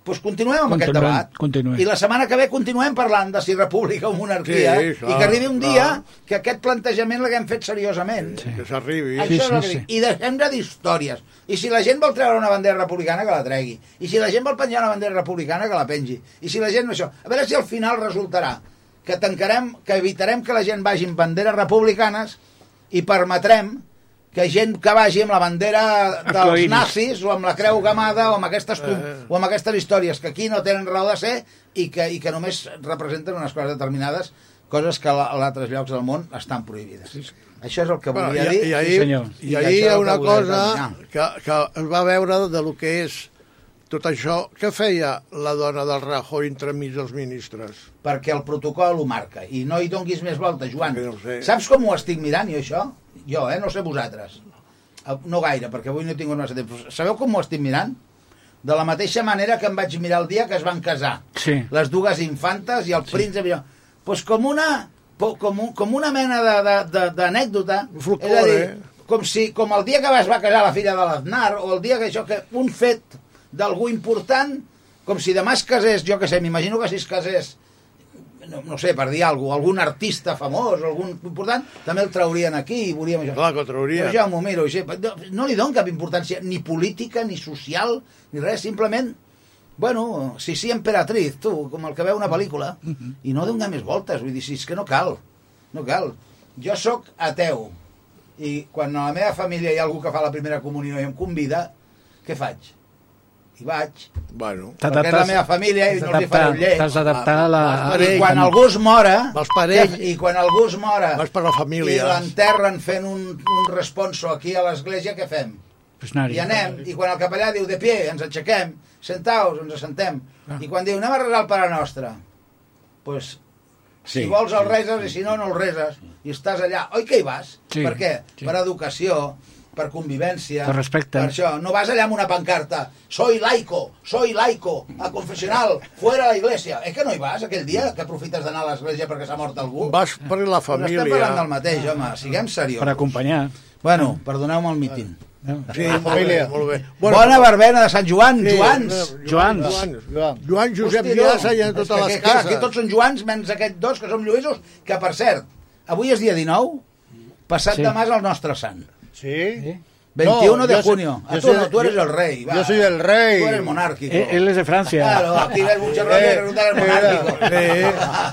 Speaker 12: Doncs continuem amb aquest
Speaker 15: Continuem,
Speaker 12: debat.
Speaker 15: continuem.
Speaker 12: I la setmana que ve continuem parlant de si república o monarquia
Speaker 13: Sí, clar,
Speaker 12: i que arribi un dia
Speaker 13: clar.
Speaker 12: que aquest plantejament l'haguem fet seriosament.
Speaker 13: Sí. Que s'arribi.
Speaker 12: El que dic. I deixem de dir històries. I si la gent vol treure una bandera republicana, que la tregui. I si la gent vol penjar una bandera republicana, que la pengi. I si la gent... Això. A veure si al final resultarà que tancarem, que evitarem que la gent vagi amb banderes republicanes i permetrem que gent que vagi amb la bandera dels nazis o amb la creu gamada o amb aquestes, com-
Speaker 13: Eh.
Speaker 12: o amb aquestes històries que aquí no tenen raó de ser i que, i que només representen unes coses determinades coses que a altres llocs del món estan prohibides. Això és el que
Speaker 13: Bueno,
Speaker 12: volia
Speaker 13: i,
Speaker 12: dir.
Speaker 13: i ahir, i
Speaker 12: això
Speaker 13: ahir hi ha una cosa que, que es va veure de lo que és tot això. Què feia la dona del Rajoy entremig dels ministres?
Speaker 12: perquè el protocol ho marca. I no hi donguis més volta, Joan.
Speaker 13: No sé.
Speaker 12: Saps com ho estic mirant, jo, això? Jo, eh? No sé vosaltres. Eh, No gaire, perquè avui no tingut massa temps. Sabeu com ho estic mirant? De la mateixa manera que em vaig mirar el dia que es van casar.
Speaker 15: Sí.
Speaker 12: Les dues infantes i el sí. príncep. jo. Pues com una, com, un, com una mena d'anècdota. És a dir, com, si, com el dia que es va casar la filla de l'Aznar, o el dia que això, que un fet d'algú important, com si demà es casés, jo que sé, m'imagino que si es casés no, no sé, per dir alguna cosa, algun artista famós, algun important, també el traurien aquí i veuríem això.
Speaker 13: Clar que ho traurien.
Speaker 12: Però ja m'ho miro, així. no, no li dono cap importància ni política, ni social, ni res, simplement bueno, si sí emperatriz, tu, com el que veu una pel·lícula, i no donar més voltes, vull dir, si és que no cal, no cal. Jo sóc ateu, i quan a la meva família hi ha algú que fa la primera comunió i em convida, què faig? Hi vaig,
Speaker 13: Bueno,
Speaker 12: perquè és la meva família i no els hi faré un lleig.
Speaker 15: T'has d'adaptar a la...
Speaker 12: I quan algú es mora...
Speaker 13: Vas per ell.
Speaker 12: I quan algú es mora...
Speaker 13: Vas per la família.
Speaker 12: I l'enterren fent un, un responso aquí a l'església, què fem?
Speaker 15: Pues.
Speaker 12: I anem, i quan el capellà diu de pie, ens aixequem, sentaus, ens assentem. I quan diu anem a resar el Pare Nostre, pues,
Speaker 17: Sí.
Speaker 12: si vols el reses i si no, no el reses. I estàs allà. Oi que hi vas?
Speaker 15: Sí,
Speaker 12: Per què?
Speaker 15: sí.
Speaker 12: Per educació, per convivència.
Speaker 15: Per respecte.
Speaker 12: Per això. No vas allà amb una pancarta. Soy laico, soy laico, a confessional, fuera la iglesia. És que no hi vas aquell dia que aprofites d'anar a l'església perquè s'ha mort algú?
Speaker 13: vas per la
Speaker 12: Doncs estem
Speaker 13: família.
Speaker 12: parlant del mateix, home. Siguem seriosos.
Speaker 15: Per acompanyar.
Speaker 12: Bueno, perdoneu-me el míting.
Speaker 13: Sí, molt bé, molt bé.
Speaker 12: Bona verbena de Sant Joan,
Speaker 13: Sí,
Speaker 12: Joans.
Speaker 13: Joans.
Speaker 15: Joans.
Speaker 13: Joan, Joan Josep
Speaker 12: Hosti,
Speaker 13: Viassa i en totes
Speaker 12: que,
Speaker 13: les
Speaker 12: que,
Speaker 13: cases.
Speaker 12: Aquí tots són Joans, menys aquests dos, que som Lluïsos, que, per cert, avui és dia 19, passat
Speaker 15: Sí.
Speaker 12: demà és el nostre sant.
Speaker 16: Sí?
Speaker 12: 21
Speaker 16: No,
Speaker 12: de
Speaker 16: yo soy-
Speaker 12: junio. Ah,
Speaker 16: yo
Speaker 12: tú
Speaker 16: soy-
Speaker 12: no, tú eres
Speaker 16: yo-
Speaker 12: el rey. va.
Speaker 16: yo soy el rey.
Speaker 12: Tú eres monárquico.
Speaker 15: Él, él es de Francia.
Speaker 12: Claro, aquí ves mucho rollo
Speaker 16: Eh,
Speaker 12: eres
Speaker 16: mira,
Speaker 12: monárquico.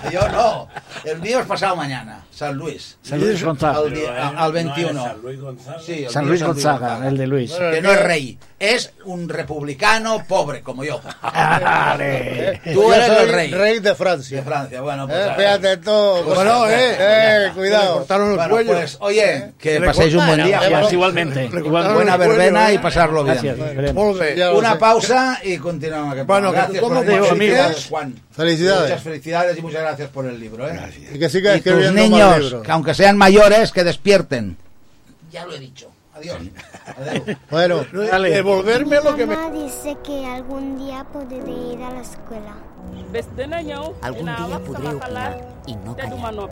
Speaker 12: Yo no. El mío es pasado mañana, San Luis.
Speaker 15: San Luis Gonzaga.
Speaker 12: Al, al 21.
Speaker 17: ¿No es San Luis Gonzaga?
Speaker 12: Sí, el
Speaker 15: San
Speaker 12: mío
Speaker 15: Luis
Speaker 12: es
Speaker 15: Gonzaga, el de Luis.
Speaker 12: Que no es rey, es un republicano pobre como yo. Tú eres el rey.
Speaker 16: rey de Francia.
Speaker 12: De Francia, bueno, pues.
Speaker 16: Eh,
Speaker 12: a ver.
Speaker 16: fíjate tú.
Speaker 12: Pues,
Speaker 16: Bueno, eh, eh, cuidado.
Speaker 13: cortaron el
Speaker 12: Bueno, pues, oye, que
Speaker 13: Le
Speaker 12: paséis un buen día.
Speaker 13: eh.
Speaker 15: Pues igualmente.
Speaker 12: Buena verbena y
Speaker 13: eh.
Speaker 12: pasarlo bien.
Speaker 15: Gracias.
Speaker 12: Una pausa y continuamos.
Speaker 16: Bueno,
Speaker 12: gracias
Speaker 16: ¿cómo
Speaker 12: por el
Speaker 16: digo,
Speaker 12: felicidades,
Speaker 16: amigos?
Speaker 12: Juan.
Speaker 16: Felicidades.
Speaker 12: Muchas felicidades y muchas gracias por el libro. ¿eh?
Speaker 16: Y que siga
Speaker 12: Y tus
Speaker 16: escribiendo
Speaker 12: niños, que aunque sean mayores, que despierten. Ya lo he dicho. Adiós. Adeu.
Speaker 16: Bueno, devolverme lo que me...
Speaker 18: Mamá dice que algún día podré ir a la escuela.
Speaker 19: Algun dia podré opinar i no callar.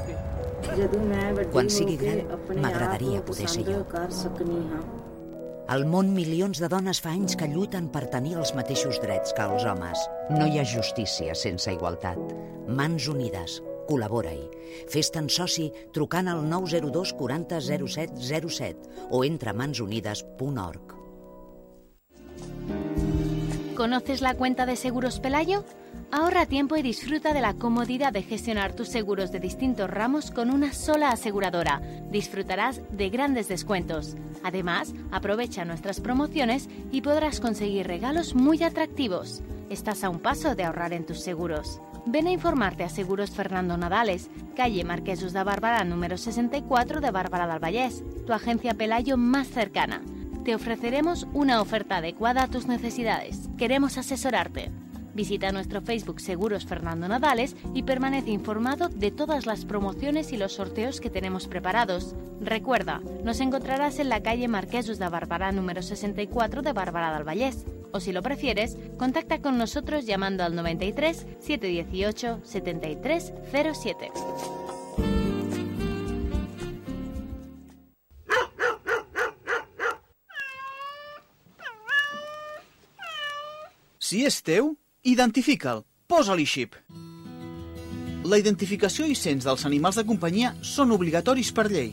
Speaker 19: Quan sigui gran, m'agradaria poder ser jo. Al món, milions de dones fa anys que lluiten per tenir els mateixos drets que els homes. No hi ha justícia sense igualtat. Mans unides. Col·labora-hi. Fes-te'n soci trucant al 902 40 07 07 o entra a mansunides.org.
Speaker 3: ¿Conoces la cuenta de Seguros Pelayo? Ahorra tiempo y disfruta de la comodidad de gestionar tus seguros de distintos ramos con una sola aseguradora. Disfrutarás de grandes descuentos. Además, aprovecha nuestras promociones y podrás conseguir regalos muy atractivos. Estás a un paso de ahorrar en tus seguros. Ven a informarte a Seguros Fernando Nadales, calle Marquesos de Barberà número 64 de Bárbara del Vallès, tu agencia Pelayo más cercana. Te ofreceremos una oferta adecuada a tus necesidades. Queremos asesorarte. Visita nuestro Facebook Seguros Fernando Nadales y permanece informado de todas las promociones y los sorteos que tenemos preparados. Recuerda, nos encontrarás en la calle Marquesos de Barberà número 64 de Bárbara del Vallès. O si lo prefieres, contacta con nosotros llamando al 93 718 73 07.
Speaker 4: Si identifica'l. Posa-li xip. La identificació i cens dels animals de companyia són obligatoris per llei.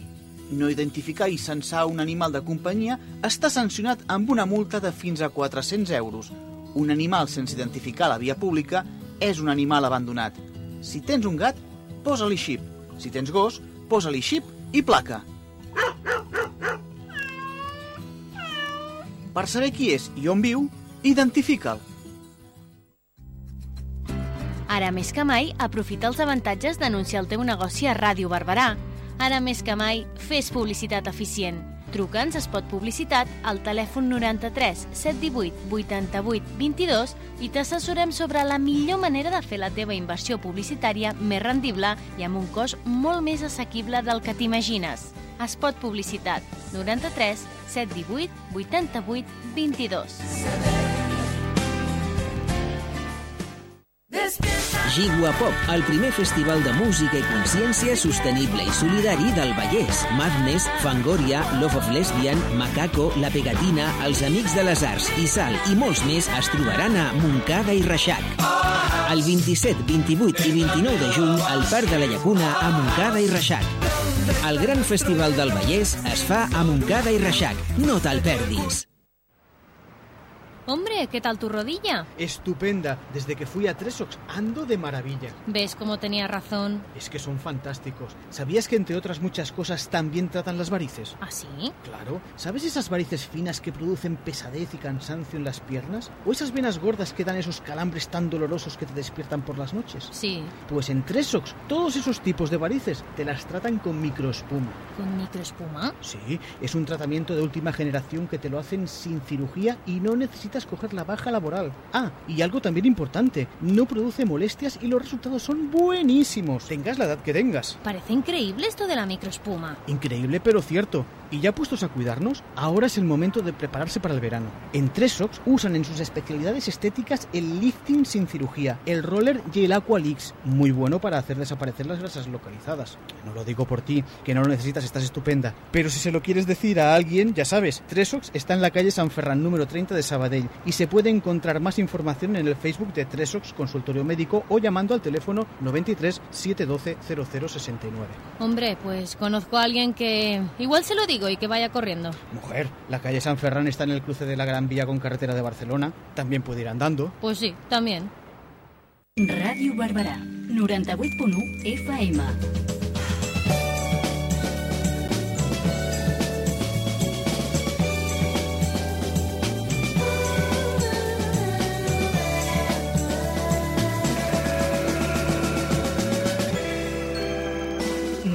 Speaker 4: No identificar i censar un animal de companyia està sancionat amb una multa de fins a 400 euros. Un animal sense identificar a la via pública és un animal abandonat. Si tens un gat, posa-li xip. Si tens gos, posa-li xip i placa. Per saber qui és i on viu, identifica'l.
Speaker 3: Ara més que mai, aprofita els avantatges d'anunciar el teu negoci a Ràdio Barberà. Ara més que mai, fes publicitat eficient. Truca'ns a Spot Publicitat al telèfon 93 718 88 22 i t'assessorem sobre la millor manera de fer la teva inversió publicitària més rendible i amb un cost molt més assequible del que t'imagines. Spot Publicitat 93 718 88 22.
Speaker 20: Gigua Pop, el primer festival de música i consciència sostenible i solidari del Vallès. Madness, Fangoria, Love of Lesbian, Macaco, La Pegatina, Els Amics de les Arts i Sal i molts més es trobaran a Montcada i Reixac. El 27, 28 i 29 de juny al Parc de la Llacuna a Montcada i Reixac. El gran festival del Vallès es fa a Montcada i Reixac. No te'l perdis.
Speaker 3: Hombre, ¿qué tal tu rodilla?
Speaker 4: Estupenda. Desde que fui a Tresox ando de maravilla.
Speaker 3: ¿Ves cómo tenía razón?
Speaker 4: Es que son fantásticos. ¿Sabías que entre otras muchas cosas también tratan las varices?
Speaker 3: ¿Ah, sí?
Speaker 4: Claro. ¿Sabes esas varices finas que producen pesadez y cansancio en las piernas? ¿O esas venas gordas que dan esos calambres tan dolorosos que te despiertan por las noches?
Speaker 3: Sí.
Speaker 4: Pues en Tresox, todos esos tipos de varices te las tratan con microespuma.
Speaker 3: ¿Con microespuma?
Speaker 4: Sí, es un tratamiento de última generación que te lo hacen sin cirugía y no necesitas coger la baja laboral. Ah, y algo también importante, no produce molestias y los resultados son buenísimos. Tengas la edad que tengas.
Speaker 3: Parece increíble esto de la microespuma.
Speaker 4: Increíble pero cierto. Y ya puestos a cuidarnos, ahora es el momento de prepararse para el verano. En Tresox usan en sus especialidades estéticas el lifting sin cirugía, el roller y el Aqualix, muy bueno para hacer desaparecer las grasas localizadas. No lo digo por ti, que no lo necesitas, estás estupenda. Pero si se lo quieres decir a alguien, ya sabes, Tresox está en la calle San Ferran número 30 de Sabadell y se puede encontrar más información en el Facebook de Tresox Consultorio Médico o llamando al teléfono 93 712 0069.
Speaker 3: Hombre, pues conozco a alguien que igual se lo digo
Speaker 21: contigo y que vaya corriendo.
Speaker 4: Mujer, la calle San Ferran está en el cruce de la Gran Vía con carretera de Barcelona. También puede ir andando.
Speaker 21: Pues sí, también.
Speaker 8: Ràdio Barberà, 98.1 FM.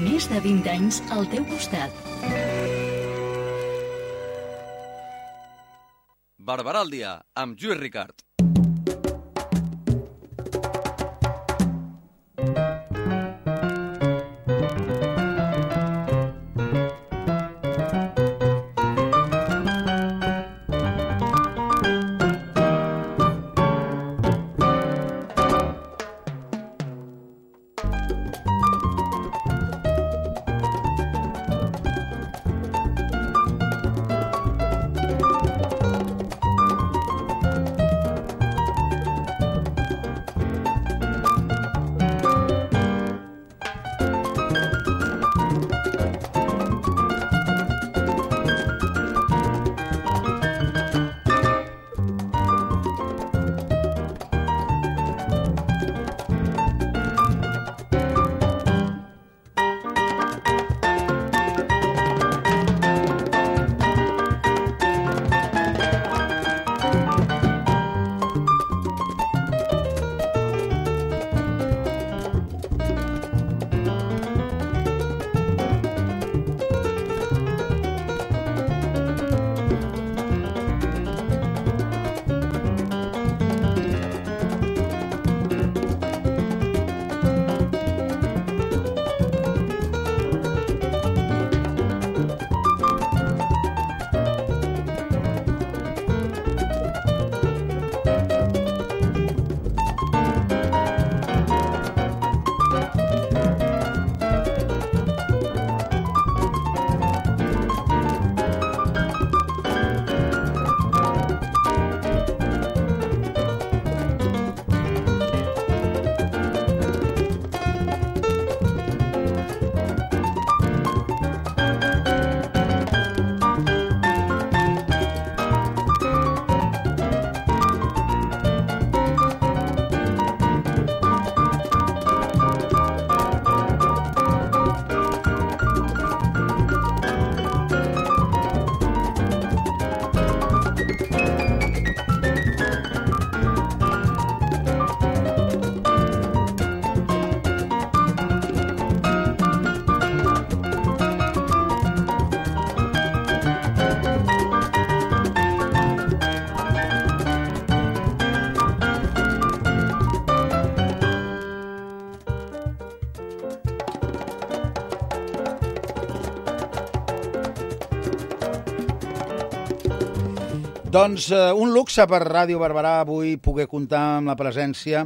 Speaker 8: Més de 20 anys al teu costat.
Speaker 9: Barberà al dia, amb Lluís Ricard.
Speaker 12: Doncs eh, un luxe per Ràdio Barberà avui poder comptar amb la presència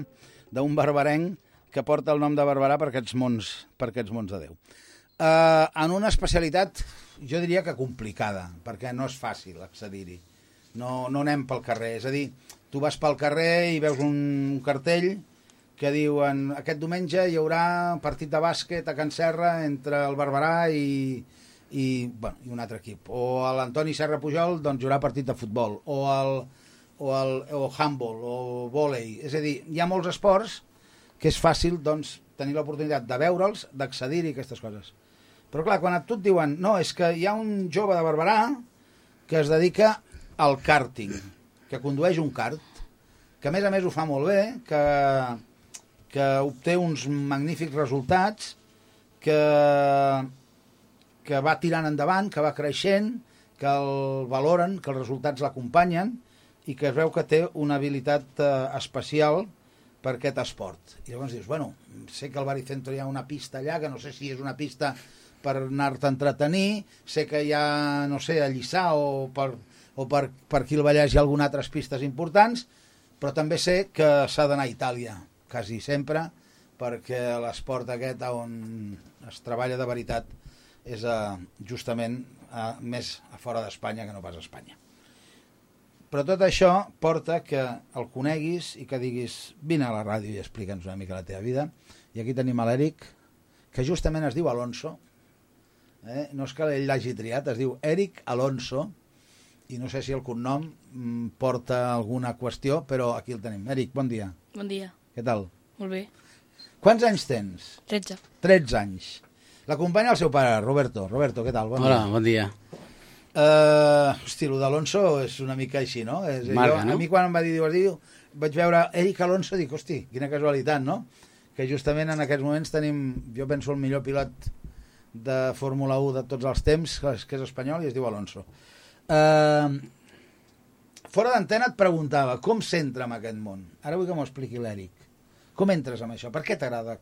Speaker 12: d'un barberenc que porta el nom de Barberà per aquests mons, per aquests mons de Déu. Eh, en una especialitat, jo diria que complicada, perquè no és fàcil accedir-hi. No, no anem pel carrer, és a dir, tu vas pel carrer i veus un cartell que diuen aquest diumenge hi haurà partit de bàsquet a Can Serra entre el Barberà i, i, bueno, i un altre equip. O l'Antoni Serra Pujol doncs, haurà partit de futbol. O el, o el o handball, o vòlei. És a dir, hi ha molts esports que és fàcil doncs, tenir l'oportunitat de veure'ls, d'accedir-hi aquestes coses. Però clar, quan a tu et diuen no, és que hi ha un jove de Barberà que es dedica al karting, que condueix un kart, que a més a més ho fa molt bé, que, que obté uns magnífics resultats, que, que va tirant endavant, que va creixent, que el valoren, que els resultats l'acompanyen i que es veu que té una habilitat eh, especial per aquest esport. I llavors dius, bueno, sé que al Baricentro hi ha una pista allà, que no sé si és una pista per anar-te a entretenir, sé que hi ha, no sé, a Lliçà o per, o per, per aquí al Vallès hi ha algunes altres pistes importants, però també sé que s'ha d'anar a Itàlia, quasi sempre, perquè l'esport aquest on es treballa de veritat és uh, justament uh, més a fora d'Espanya que no pas a Espanya. Però tot això porta que el coneguis i que diguis vine a la ràdio i explica'ns una mica la teva vida. I aquí tenim a l'Eric, que justament es diu Alonso, eh? no és que ell l'hagi triat, es diu Eric Alonso, i no sé si el cognom mm, porta alguna qüestió, però aquí el tenim. Eric, bon dia.
Speaker 22: Bon dia.
Speaker 12: Què tal?
Speaker 22: Molt bé.
Speaker 12: Quants anys tens?
Speaker 22: 13.
Speaker 12: 13 anys. L'acompanya el seu pare, Roberto. Roberto, què tal? Bon
Speaker 23: Hola,
Speaker 12: dia.
Speaker 23: bon dia.
Speaker 12: Uh, hosti, el d'Alonso és una mica així, no? És,
Speaker 23: Marca,
Speaker 12: jo,
Speaker 23: no?
Speaker 12: A mi quan em va dir, diu, vaig veure Eric Alonso, dic, hosti, quina casualitat, no? Que justament en aquests moments tenim, jo penso, el millor pilot de Fórmula 1 de tots els temps, que és, espanyol i es diu Alonso. Uh, fora d'antena et preguntava, com s'entra en aquest món? Ara vull que m'ho expliqui l'Eric. Com entres amb això? Per què t'agrada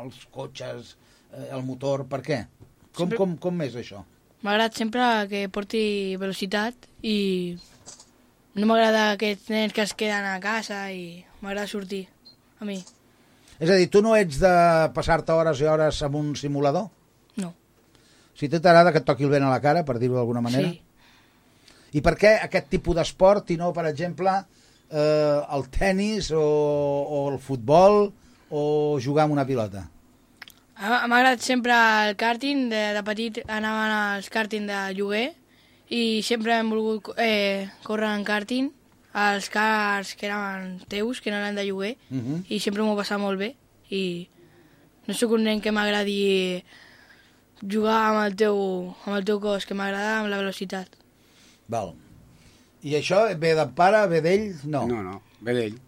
Speaker 12: els cotxes, el motor, per què? Com,
Speaker 22: Sempre-
Speaker 12: com, com és això?
Speaker 22: M'agrada sempre que porti velocitat i no m'agrada aquests nens que es queden a casa i m'agrada sortir a mi.
Speaker 12: És a dir, tu no ets de passar-te hores i hores amb un simulador?
Speaker 22: No.
Speaker 12: Si a tu t'agrada que et toqui el vent a la cara, per dir-ho d'alguna manera?
Speaker 22: Sí.
Speaker 12: I per què aquest tipus d'esport i no, per exemple, eh, el tennis o, o el futbol o jugar amb una pilota?
Speaker 22: A- M'ha agradat sempre el karting, de, de petit anaven als karting de lloguer i sempre hem volgut eh, córrer en karting als cars que eren teus, que no eren de lloguer,
Speaker 12: Mhm.
Speaker 22: i sempre m'ho passava molt bé i no sóc un nen que m'agradi jugar amb el teu, amb el teu cos, que m'agrada amb la velocitat.
Speaker 12: Val. I això ve de pare, ve d'ell? No.
Speaker 23: No, no, ve d'ell.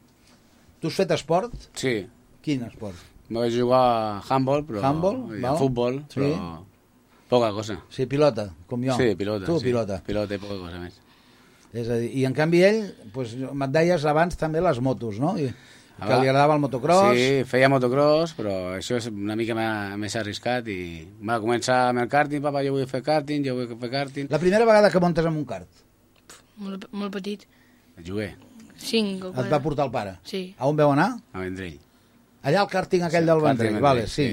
Speaker 12: Tu has fet esport?
Speaker 23: Sí.
Speaker 12: Quin esport?
Speaker 23: Vaig jugar a handball, però...
Speaker 12: Handball,
Speaker 23: i a
Speaker 12: val.
Speaker 23: futbol,
Speaker 12: Sí.
Speaker 23: però... Poca cosa.
Speaker 12: Sí, pilota, com jo.
Speaker 23: Sí, pilota.
Speaker 12: Tu,
Speaker 23: sí.
Speaker 12: pilota.
Speaker 23: Pilota i poca cosa més.
Speaker 12: És a dir, I en canvi ell, doncs, me't deies abans també les motos, no? I, que
Speaker 23: Ah,
Speaker 12: li agradava el motocross.
Speaker 23: Sí, feia motocross, però això és una mica me- més arriscat i va començar amb el karting, papa, jo vull fer karting, jo vull fer karting.
Speaker 12: La primera vegada que muntes amb un kart,
Speaker 22: Molt, molt petit.
Speaker 23: El juguer,
Speaker 22: Cinc o
Speaker 12: et va portar el pare.
Speaker 22: Sí.
Speaker 12: A on veu anar?
Speaker 23: a Vendrell.
Speaker 12: Allà al càrting aquell del
Speaker 23: Karting
Speaker 12: Vendrell, vale, sí.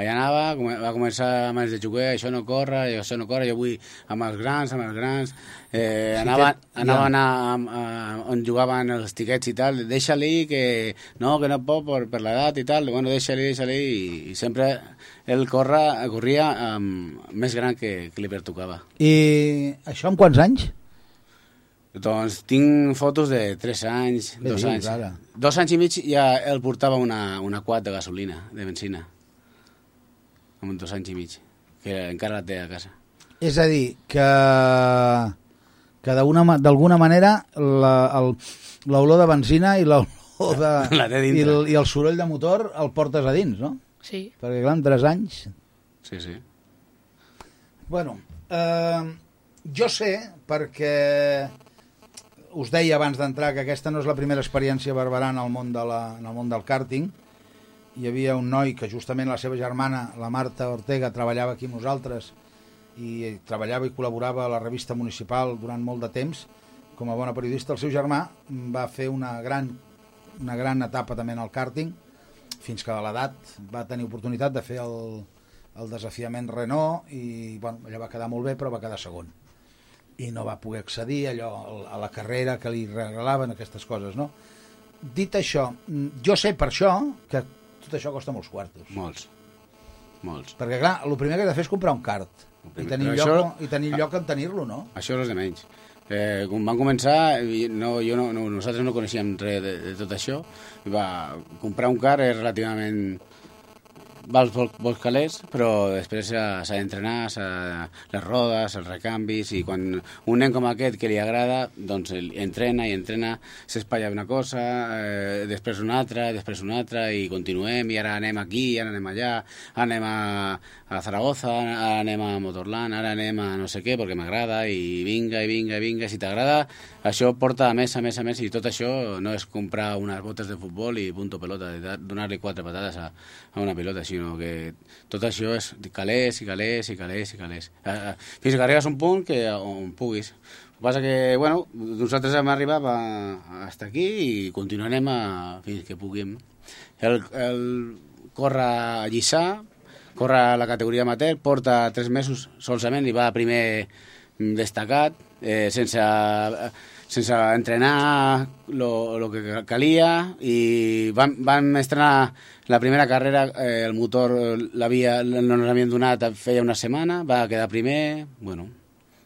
Speaker 23: Allà anava, va començar amb els de juguer, això no corre, això no corre, jo vull amb els grans, amb els grans. Eh,
Speaker 12: Sí,
Speaker 23: anava,
Speaker 12: que-
Speaker 23: anava
Speaker 12: ja.
Speaker 23: a anar a, a, on jugaven els tiquets i tal, deixa-li que no, que no pot per, per l'edat i tal, bueno, deixa-li, deixa-li, i, i sempre ell corre, corria um, més gran que, que li pertocava.
Speaker 12: I això amb quants anys?
Speaker 23: Doncs tinc fotos de 3 anys,
Speaker 12: Què
Speaker 23: dos
Speaker 12: dius,
Speaker 23: anys.
Speaker 12: ara?
Speaker 23: Dos anys i mig ja el portava una, una quad de gasolina, de benzina. Amb dos anys i mig, que encara la té a casa.
Speaker 12: És a dir, que, que d'alguna manera l'olor de benzina i l'olor de...
Speaker 23: La té
Speaker 12: i, el, I el soroll de motor el portes a dins, no?
Speaker 22: Sí.
Speaker 12: Perquè, clar, amb 3 anys...
Speaker 23: Sí, sí.
Speaker 12: Bueno, eh, jo sé, perquè us deia abans d'entrar que aquesta no és la primera experiència barberana al món, de la, en el món del càrting. Hi havia un noi que justament la seva germana, la Marta Ortega, treballava aquí amb nosaltres i treballava i col·laborava a la revista municipal durant molt de temps com a bona periodista. El seu germà va fer una gran, una gran etapa també en el càrting fins que a l'edat va tenir oportunitat de fer el, el desafiament Renault i bueno, allà va quedar molt bé però va quedar segon i no va poder accedir allò, a la carrera que li regalaven aquestes coses no? dit això mm, jo sé per això que tot això costa molts quartos
Speaker 23: Molts. Molts.
Speaker 12: perquè clar, el primer que has de fer és comprar un kart i tenir,
Speaker 23: però
Speaker 12: lloc,
Speaker 23: això-
Speaker 12: i tenir lloc en tenir-lo, no?
Speaker 23: Això és de menys. Eh, quan van començar, no, jo no, no, nosaltres no coneixíem res de, de tot això, va comprar un car és relativament vols, vols calés, però després s'ha d'entrenar, les rodes, els recanvis, i quan un nen com aquest que li agrada, doncs ell entrena i entrena, s'espatlla una cosa, eh, després una altra, després una altra, i continuem, i ara anem aquí, ara anem allà, anem a, a Zaragoza, ara anem a Motorland, ara anem a no sé què, perquè m'agrada, i vinga, i vinga, i vinga, si t'agrada, això porta a més, a més, a més, i tot això no és comprar unes botes de futbol i punto pelota, donar-li quatre patades a, a una pilota, sinó que tot això és calés i calés i calés i calés. Eh, eh, Fins que arribes a un punt que on puguis. El que passa que, bueno, nosaltres hem arribat a, hasta aquí i continuarem a, fins que puguem. El, el corre a Lliçà, corre a la categoria amateur, porta tres mesos solament i va primer mm, destacat, eh, sense, sense entrenar lo que calia i vam, vam estrenar la primera carrera, eh, el motor eh, l'havia, no ens l'havien donat feia una setmana, va quedar primer, bueno,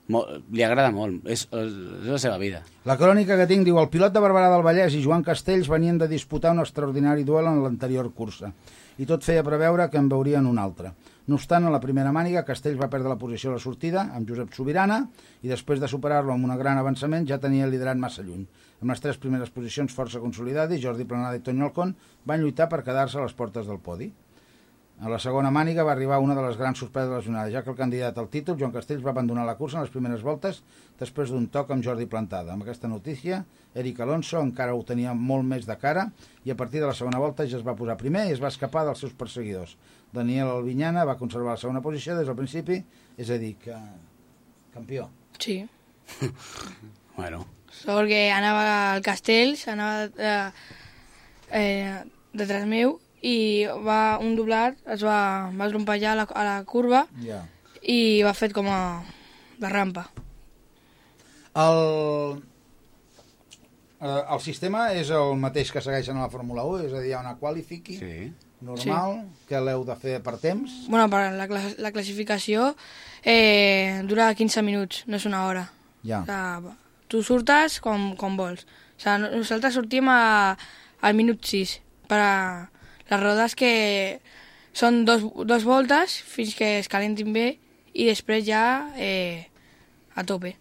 Speaker 23: molt, li agrada molt, és, és la seva vida.
Speaker 12: La crònica que tinc diu el pilot de Barberà del Vallès i Joan Castells venien de disputar un extraordinari duel en l'anterior cursa i tot feia preveure que en veurien un altre. No obstant, a la primera màniga, Castells va perdre la posició a la sortida amb Josep Sobirana i després de superar-lo amb un gran avançament ja tenia liderat massa lluny. Amb les tres primeres posicions força consolidades, Jordi Planada i Toni Alcón van lluitar per quedar-se a les portes del podi. A la segona màniga va arribar una de les grans sorpreses de la jornada, ja que el candidat al títol, Joan Castells, va abandonar la cursa en les primeres voltes després d'un toc amb Jordi Plantada. Amb aquesta notícia, Eric Alonso encara ho tenia molt més de cara i a partir de la segona volta ja es va posar primer i es va escapar dels seus perseguidors. Daniel Albinyana va conservar la segona posició des del principi, és a dir, que campió.
Speaker 22: Sí.
Speaker 23: bueno.
Speaker 22: Sort que anava al Castells, anava eh, eh, detrás meu i va un doblat, es va, va trompejar a la, a la curva
Speaker 12: Ja.
Speaker 22: i va fet com a la rampa.
Speaker 12: El, eh, el sistema és el mateix que segueixen a la Fórmula 1, és a dir, hi ha una qualifiqui
Speaker 23: sí.
Speaker 12: normal sí. que l'heu de fer per temps.
Speaker 22: Bueno, per la, la classificació eh, dura 15 minuts, no és una hora.
Speaker 12: Ja.
Speaker 22: O sigui, tu surtes com, com vols. O sigui, nosaltres sortim a, al minut 6 per a les rodes que són dos, dos voltes fins que es calentin bé i després ja eh, a tope.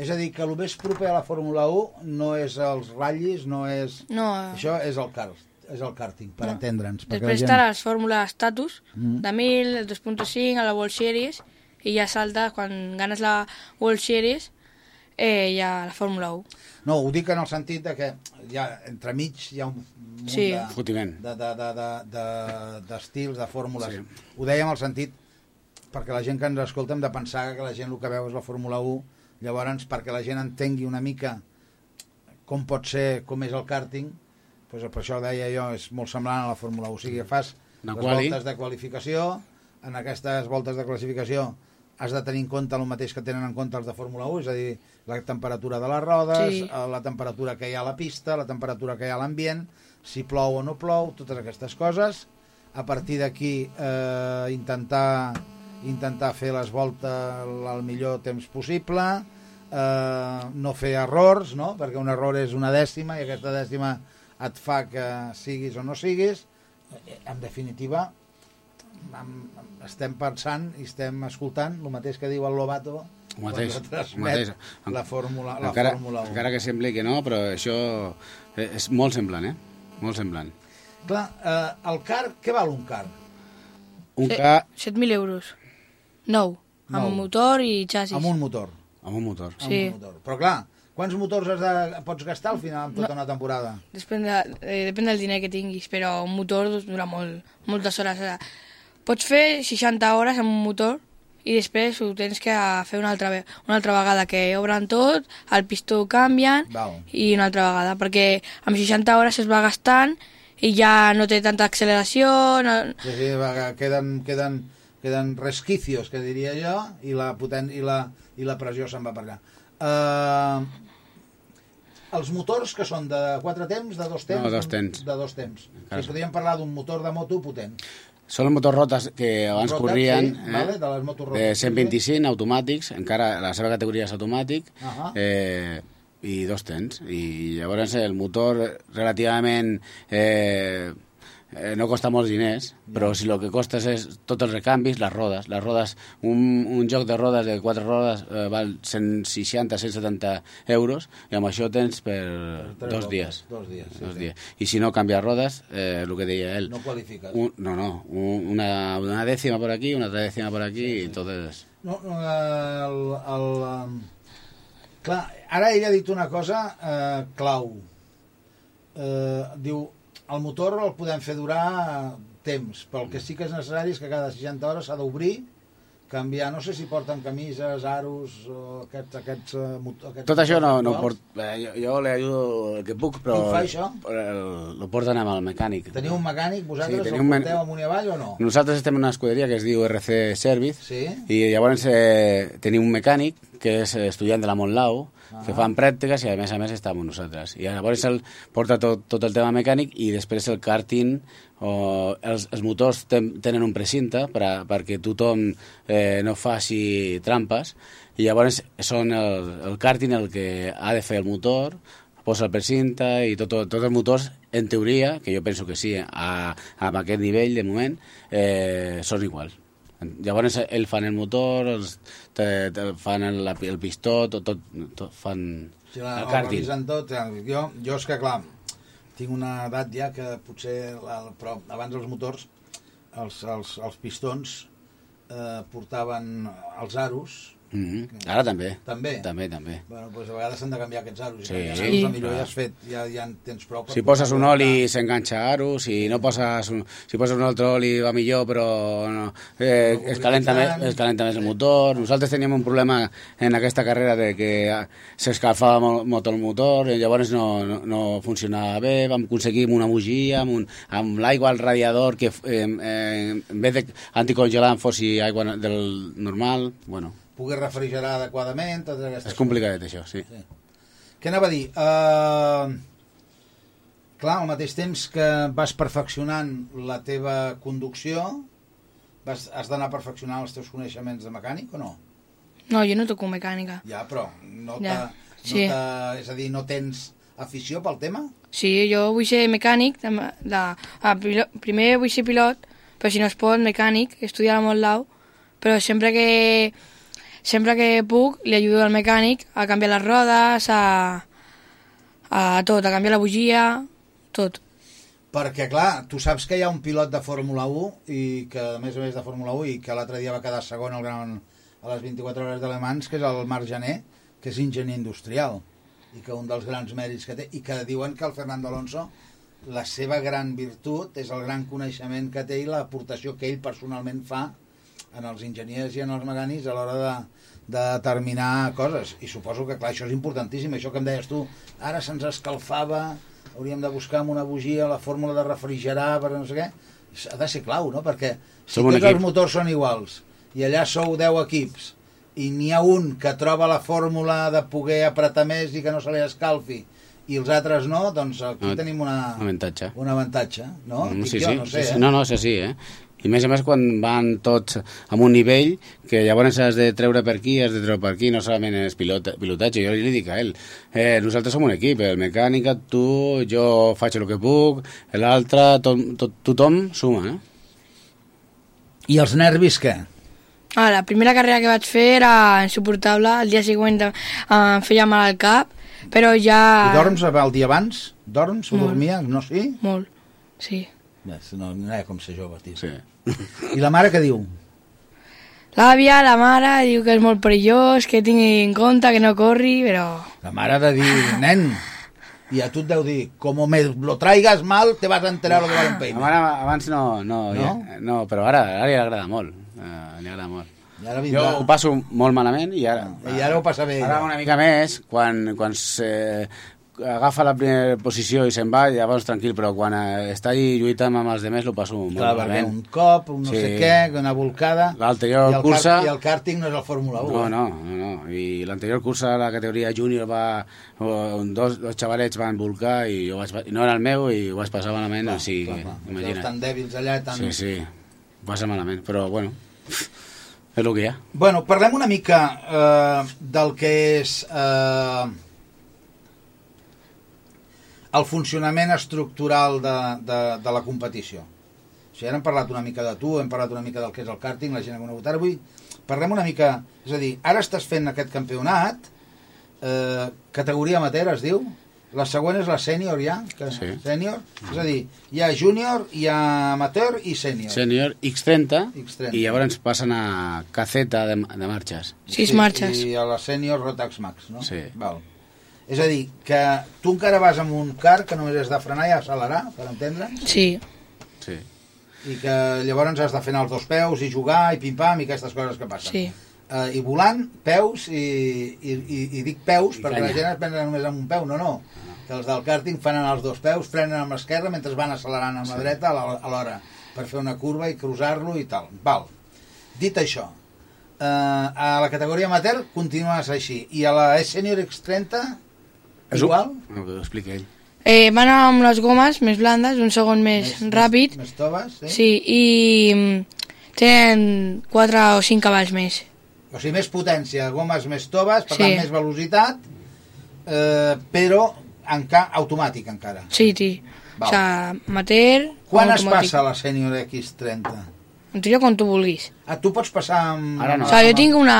Speaker 12: És a dir, que el més proper a la Fórmula 1 no és els ratllis, no és...
Speaker 22: No.
Speaker 12: Això és el, car és el karting, per
Speaker 22: No.
Speaker 12: entendre'ns.
Speaker 22: Després
Speaker 12: la
Speaker 22: està les fórmules status,
Speaker 12: Mm.
Speaker 22: de 1000, el 2.5, a la World Series, i ja salta, quan ganes la World Series, eh, ja la Fórmula 1.
Speaker 12: No, ho dic en el sentit de que hi ha, entremig hi ha un munt
Speaker 22: Sí.
Speaker 12: de,
Speaker 23: Fotiment.
Speaker 12: de, de, de, de, de, d'estils, de fórmules.
Speaker 23: Sí.
Speaker 12: Ho dèiem al sentit perquè la gent que ens escolta hem de pensar que la gent el que veu és la Fórmula 1, llavors perquè la gent entengui una mica com pot ser, com és el karting, doncs per això deia jo, és molt semblant a la Fórmula 1. O sigui, fas
Speaker 23: Una
Speaker 12: les
Speaker 23: quali.
Speaker 12: voltes de qualificació, en aquestes voltes de classificació has de tenir en compte el mateix que tenen en compte els de Fórmula 1, és a dir, la temperatura de les rodes,
Speaker 22: Sí.
Speaker 12: eh, la temperatura que hi ha a la pista, la temperatura que hi ha a l'ambient, si plou o no plou, totes aquestes coses. A partir d'aquí eh, intentar, intentar fer les voltes al millor temps possible, eh, no fer errors, no? perquè un error és una dècima i aquesta dècima et fa que siguis o no siguis. Eh, En definitiva, estem pensant i estem escoltant el mateix que diu el Lobato
Speaker 23: mateix, mateix.
Speaker 12: la Fórmula, la
Speaker 23: encara,
Speaker 12: Fórmula 1.
Speaker 23: encara que sembli que no, però això és molt semblant, eh? Molt semblant.
Speaker 12: Clar, eh, el car, què val un car?
Speaker 23: Un
Speaker 22: Se-
Speaker 23: car
Speaker 22: 7.000 euros. Nou.
Speaker 12: Nou.
Speaker 22: Amb motor i xassis.
Speaker 12: Amb un motor.
Speaker 23: amb un motor.
Speaker 22: Sí.
Speaker 12: Amb un motor. Però clar, quants motors has de, pots gastar al final amb tota
Speaker 22: No.
Speaker 12: una temporada?
Speaker 22: Depèn, de, eh, depèn del diner que tinguis, però un motor dura molt, moltes hores. Pots fer 60 hores amb un motor i després ho tens que fer una altra, una altra vegada, que obren tot, el pistó ho canvien
Speaker 12: Val.
Speaker 22: i una altra vegada, perquè amb 60 hores es va gastant i ja no té tanta acceleració, no,
Speaker 12: És a dir, va, queden, queden, queden resquicios, que diria jo, i la, poten, i la, i la pressió se'n va per allà. Uh, els motors que són de quatre temps, de dos temps?
Speaker 23: No, dos temps.
Speaker 12: De dos temps.
Speaker 23: Encara
Speaker 12: Si podríem parlar d'un motor de moto potent.
Speaker 23: Són els motors rotes que abans
Speaker 12: Rotes,
Speaker 23: corrien,
Speaker 12: sí, vale, de les
Speaker 23: eh,
Speaker 12: sí,
Speaker 23: 125 automàtics, encara la seva categoria és automàtic,
Speaker 12: Ahà.
Speaker 23: eh, i dos tens. I llavors el motor relativament eh, eh, no costa molts diners, però si el que costa és tots els recanvis, les rodes. Les rodes, un, un joc de rodes de quatre rodes eh, val 160-170 euros i amb això tens per dos dies.
Speaker 12: dos dies, sí,
Speaker 23: dos
Speaker 12: sí.
Speaker 23: dies. I si no canvies rodes, eh, el que deia ell,
Speaker 12: No qualifiques.
Speaker 23: un, no, no, un- una, una décima por aquí, una otra décima por aquí, y entonces...
Speaker 12: No, no, eh, el, el, um, clar, ara ell ha dit una cosa eh, clau. Eh, diu, el motor el podem fer durar temps, però el que sí que és necessari és que cada 60 hores s'ha d'obrir, canviar, no sé si porten camises, aros, o aquests... aquests, eh, aquests
Speaker 23: Tot això no, no
Speaker 12: actuals.
Speaker 23: port, eh, jo, jo le ajudo el que puc, però...
Speaker 12: Qui ho fa, això?
Speaker 23: Lo porten amb el mecànic.
Speaker 12: Teniu un mecànic, vosaltres
Speaker 23: Sí,
Speaker 12: el porteu amunt i avall o no?
Speaker 23: Nosaltres estem en una escuderia que es diu RC Service
Speaker 12: Sí.
Speaker 23: i llavors eh, tenim un mecànic que és estudiant de la Montlau que fan pràctiques i a més a més està amb nosaltres. I llavors el, porta tot, tot el tema mecànic i després el karting o els, els motors ten, tenen un precinte per a, perquè tothom eh, no faci trampes i llavors són el, el karting el que ha de fer el motor posa el precinte i tot, tot, tots els motors, en teoria, que jo penso que sí, a, a aquest nivell de moment, eh, són iguals. Llavors ell fan el motor, els, te, te, fan el, el pistó, tot, tot, tot fan
Speaker 12: Sí, la,
Speaker 23: el
Speaker 12: el revisen tot. Jo, jo és que, clar, tinc una edat ja que potser... La, però abans els motors, els, els, els pistons, eh, portaven els aros,
Speaker 23: Mm -hmm. Ara també.
Speaker 12: També?
Speaker 23: També, també.
Speaker 12: Bueno, doncs a vegades s'han de canviar aquests aros.
Speaker 23: Sí,
Speaker 12: canviar
Speaker 23: sí,
Speaker 12: millor ja has fet, ja, ja en tens prou.
Speaker 23: Si poses un oli s'enganxa aro, si no poses un, si poses un altre oli va millor, però no, eh, es, calenta més, es calenta més el motor. Nosaltres teníem un problema en aquesta carrera de que s'escalfava molt, molt el motor, i llavors no, no, no funcionava bé, vam aconseguir amb una bugia, amb, un, amb l'aigua al radiador, que eh, eh, en vez d'anticongelant fossi aigua del normal, bueno,
Speaker 12: poder refrigerar adequadament, totes aquestes
Speaker 23: és complicat això, sí.
Speaker 12: Sí. Què anava a dir? Uh, clar, al mateix temps que vas perfeccionant la teva conducció, vas, has d'anar perfeccionant els teus coneixements de mecànic o no?
Speaker 22: No, jo no toco mecànica.
Speaker 12: Ja, però no
Speaker 22: Ja,
Speaker 12: ja.
Speaker 22: sí.
Speaker 12: no és a dir, no tens afició pel tema?
Speaker 22: Sí, jo vull ser mecànic, de, de, ah, pilot, primer vull ser pilot, però si no es pot, mecànic, estudiar a Montlau, però sempre que, sempre que puc li ajudo al mecànic a canviar les rodes, a, a tot, a canviar la bugia, tot.
Speaker 12: Perquè, clar, tu saps que hi ha un pilot de Fórmula 1 i que, a més a més de Fórmula 1 i que l'altre dia va quedar segon al gran, a les 24 hores d'Alemans, que és el Marc Jané, que és enginyer industrial i que un dels grans mèrits que té, i que diuen que el Fernando Alonso la seva gran virtut és el gran coneixement que té i l'aportació que ell personalment fa en els enginyers i en els mecànics a l'hora de, de determinar coses. I suposo que, clar, això és importantíssim. Això que em deies tu, ara se'ns escalfava, hauríem de buscar amb una bugia la fórmula de refrigerar, per no sé què. Ha de ser clau, no? Perquè si
Speaker 23: Som
Speaker 12: tots els motors són iguals i allà sou 10 equips i n'hi ha un que troba la fórmula de poder apretar més i que no se li escalfi i els altres no, doncs aquí
Speaker 23: No,
Speaker 12: tenim una,
Speaker 23: Un avantatge.
Speaker 12: un avantatge, no?
Speaker 23: Mm, sí, sí,
Speaker 12: no sé,
Speaker 23: sí, sí.
Speaker 12: eh?
Speaker 23: No, no, és així, eh? I més a més quan van tots amb un nivell que llavors has de treure per aquí, has de treure per aquí, no solament és pilot, pilotatge, jo li dic a ell, eh, nosaltres som un equip, el mecànica, tu, jo faig el que puc, l'altre, tot, tot, tothom suma, eh?
Speaker 12: I els nervis què?
Speaker 22: Ah, la primera carrera que vaig fer era insuportable, el dia següent eh, em feia mal al cap, però ja...
Speaker 12: I dorms el dia abans? Dorms o
Speaker 22: Molt.
Speaker 12: dormies? No, sí?
Speaker 22: Molt, sí.
Speaker 12: No, no hi ha com ser jove, tio. Sí. I la mare què diu?
Speaker 22: L'àvia, la mare, diu que és molt perillós, que tingui en compte, que no corri, però...
Speaker 12: La mare ha de dir, nen, i a tu et deu dir, com me lo traigas mal, te vas a enterar lo que vale un
Speaker 23: La mare abans no, no,
Speaker 12: No?
Speaker 23: Ja, no però ara, ara li agrada molt, eh, li agrada molt.
Speaker 12: I ara
Speaker 23: Jo
Speaker 12: vindrà.
Speaker 23: ho passo molt malament i ara...
Speaker 12: I ara ho passa bé.
Speaker 23: Ara una mica més, quan, quan se agafa la primera posició i se'n va, llavors tranquil, però quan eh, està allí lluitant amb els demés ho passo molt
Speaker 12: Clar,
Speaker 23: malament.
Speaker 12: un cop, un no sé què, una volcada...
Speaker 23: L'anterior
Speaker 12: i
Speaker 23: cursa...
Speaker 12: I el karting no és el Fórmula 1.
Speaker 23: No,
Speaker 12: eh?
Speaker 23: no, no, no. I l'anterior cursa, la categoria júnior, va, dos, dos xavalets van volcar i jo vaig, i no era el meu i ho vaig passar malament,
Speaker 12: Clar,
Speaker 23: o sigui,
Speaker 12: clar, clar.
Speaker 23: imagina't.
Speaker 12: Tan dèbils allà, tan...
Speaker 23: Sí, sí, ho passa malament, però bueno, és el que hi ha.
Speaker 12: Bueno, parlem una mica eh, del que és eh, el funcionament estructural de, de, de la competició. O sigui, ara hem parlat una mica de tu, hem parlat una mica del que és el karting, la gent ha conegut. Ara avui parlem una mica... És a dir, ara estàs fent aquest campionat, eh, categoria amateur es diu, la següent és la sènior ja, que,
Speaker 23: Sí.
Speaker 12: sènior, és a dir, hi ha júnior, hi ha amateur i sènior.
Speaker 23: Sènior X30,
Speaker 12: X30.
Speaker 23: i llavors passen a caceta de, de marxes.
Speaker 22: Sis marxes.
Speaker 12: I a la sènior Rotax Max, no?
Speaker 23: Sí.
Speaker 12: Val. És a dir, que tu encara vas amb un car que només has de frenar i accelerar, per entendre'ns?
Speaker 22: Sí.
Speaker 23: Sí.
Speaker 12: I que llavors has de fer anar els dos peus i jugar i pim-pam i aquestes coses que passen.
Speaker 22: Sí.
Speaker 12: Uh, I volant, peus i, i, i, i dic peus
Speaker 23: I
Speaker 12: perquè
Speaker 23: canya.
Speaker 12: la gent es pensa només amb un peu, no, no. Que els del karting fan anar els dos peus, frenen amb l'esquerra mentre van accelerant amb la dreta a la- alhora per fer una curva i cruzar-lo i tal. Val. Dit això, a la categoria amateur continues així. I a la senior X30, igual?
Speaker 23: No, que ho expliqui ell.
Speaker 22: Eh, van anar amb les gomes més blandes, un segon més, ràpid.
Speaker 12: Més toves, sí?
Speaker 22: Sí, i mm, tenen 4 o 5 cavalls més.
Speaker 12: O sigui, més potència, gomes més toves, per
Speaker 22: Sí.
Speaker 12: tant, més velocitat, eh, però enca automàtic encara.
Speaker 22: Sí, sí.
Speaker 12: Val.
Speaker 22: O sigui, amateur...
Speaker 12: Quan es
Speaker 22: automàtic.
Speaker 12: passa a la sènior X30?
Speaker 22: En teoria, quan tu vulguis.
Speaker 12: Ah, tu pots passar amb...
Speaker 23: Ara no.
Speaker 22: O sigui, jo tinc una...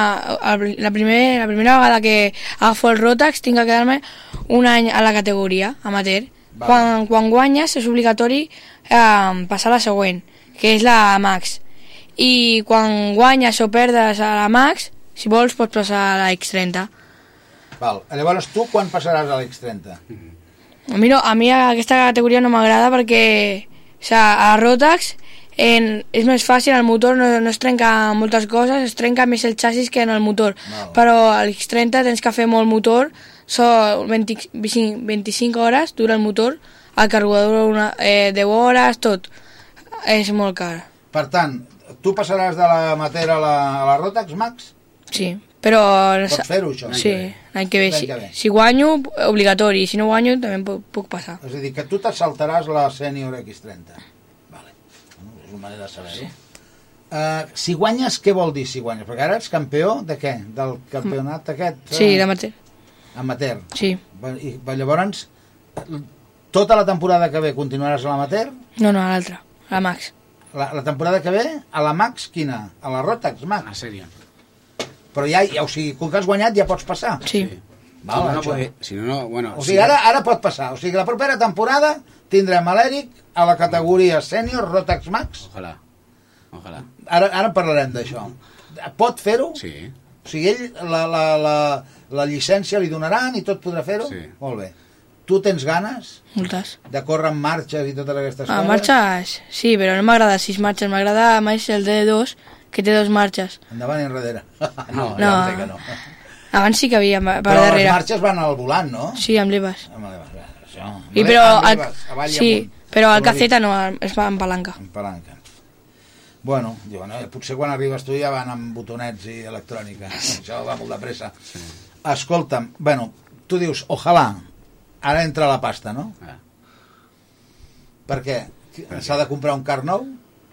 Speaker 22: La, primer, la primera vegada que agafo el Rotax tinc que quedar-me un any a la categoria amateur.
Speaker 12: Vale.
Speaker 22: Quan, quan guanyes és obligatori eh, passar a la següent, que és la Max. I quan guanyes o perdes a la Max, si vols pots passar a la X30.
Speaker 12: Val. Llavors, tu quan passaràs a l'X30?
Speaker 22: A mi, no, a mi aquesta categoria no m'agrada perquè o sigui, a Rotax en, és més fàcil, el motor no, no es trenca moltes coses, es trenca més el xassis que en el motor.
Speaker 12: Val.
Speaker 22: Però a l'X30 tens que fer molt motor, són 20, 25, 25 hores dura el motor, el carburador una, eh, 10 hores, tot. És molt car.
Speaker 12: Per tant, tu passaràs de l'amateur a la, a la Rotax Max?
Speaker 22: Sí, però...
Speaker 12: Pots fer-ho, això?
Speaker 22: Sí, l'any que ve. Si,
Speaker 12: que ve.
Speaker 22: si guanyo, obligatori. Si no guanyo, també puc, puc passar.
Speaker 12: És a dir, que tu te saltaràs la sènior X30. Vale. Bueno, és una manera de saber-ho. Uh, si guanyes, què vol dir si guanyes? Perquè ara ets campió de què? Del campionat aquest?
Speaker 22: Sí,
Speaker 12: eh,
Speaker 22: d'amateur.
Speaker 12: Amateur.
Speaker 22: Sí.
Speaker 12: I, llavors, tota la temporada que ve continuaràs a l'amateur?
Speaker 22: No, no, a l'altra, a la Max.
Speaker 12: La, la temporada que ve, a la Max, quina? A la Rotax Max?
Speaker 23: A sèrie.
Speaker 12: Però ja, ja, o sigui, com que has guanyat ja pots passar.
Speaker 22: Sí.
Speaker 12: Val,
Speaker 23: si no, no,
Speaker 12: això.
Speaker 23: no, no, bueno...
Speaker 12: O sigui, ara, ara pot passar. O sigui, la propera temporada tindrem a l'Eric a la categoria sènior Rotax Max.
Speaker 23: Ojalà. Ojalà.
Speaker 12: Ara, ara parlarem d'això. Pot fer-ho?
Speaker 23: Sí.
Speaker 12: O sigui, ell la, la, la, la llicència li donaran i tot podrà fer-ho?
Speaker 23: Sí.
Speaker 12: Molt bé. Tu tens ganes
Speaker 22: Moltes.
Speaker 12: de córrer en marxes i totes aquestes
Speaker 22: A
Speaker 12: coses?
Speaker 22: marxes, sí, però no m'agrada sis marxes, m'agrada més el D2, que té dos marxes.
Speaker 12: Endavant i enrere. No,
Speaker 22: No.
Speaker 12: ja sé que no.
Speaker 22: Abans sí que havia per
Speaker 12: Però les
Speaker 22: darrere.
Speaker 12: marxes van al volant, no?
Speaker 22: Sí, amb l'Ebas.
Speaker 12: Amb l'Ebas, això.
Speaker 22: I però,
Speaker 12: l'Ebas, avall i
Speaker 22: sí,
Speaker 12: amunt.
Speaker 22: però el caceta no, es va amb palanca.
Speaker 12: Amb palanca. Bueno, diuen, eh, potser quan arribes tu ja van amb botonets i electrònica. Això va molt de pressa. Sí. Escolta'm, bueno, tu dius, ojalà, ara entra la pasta, no?
Speaker 23: Ah.
Speaker 12: Per què? S'ha de comprar un car nou?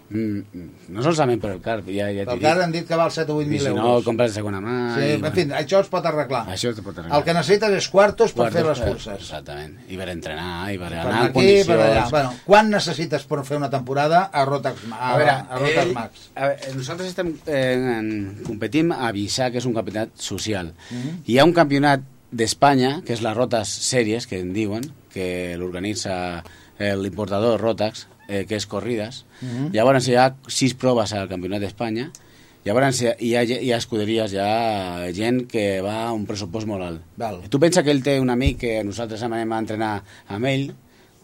Speaker 23: Mm, no solament per el car, ja, ja t'he
Speaker 12: El
Speaker 23: dit.
Speaker 12: car han dit que val 7 o 8
Speaker 23: I
Speaker 12: mil
Speaker 23: si
Speaker 12: euros.
Speaker 23: no, compres de segona mà...
Speaker 12: Sí,
Speaker 23: i,
Speaker 12: en fi, això es pot arreglar.
Speaker 23: Això es pot arreglar.
Speaker 12: El que necessites és quartos per fer les
Speaker 23: per-
Speaker 12: curses.
Speaker 23: Exactament. I per entrenar, i per
Speaker 12: Per
Speaker 23: anar en
Speaker 12: aquí, per allà.
Speaker 23: condicions.
Speaker 12: Bueno, quan necessites per fer una temporada a Rotax, a,
Speaker 23: A veure,
Speaker 12: a Rotax
Speaker 23: ell-
Speaker 12: Max?
Speaker 23: a veure, nosaltres estem, eh, en- competim a Vissà, que és un campionat social.
Speaker 12: Mhm.
Speaker 23: Hi ha un campionat d'Espanya, que és la Rotas Sèries, que en diuen, que l'organitza eh, l'importador Rotax, eh, que és corrides.
Speaker 12: Mhm.
Speaker 23: Llavors hi ha sis proves al campionat d'Espanya, Llavors hi ha, hi ha, hi ha escuderies, hi ha gent que va a un pressupost molt alt.
Speaker 12: Val.
Speaker 23: Tu pensa que ell té un amic que nosaltres anem a entrenar amb ell,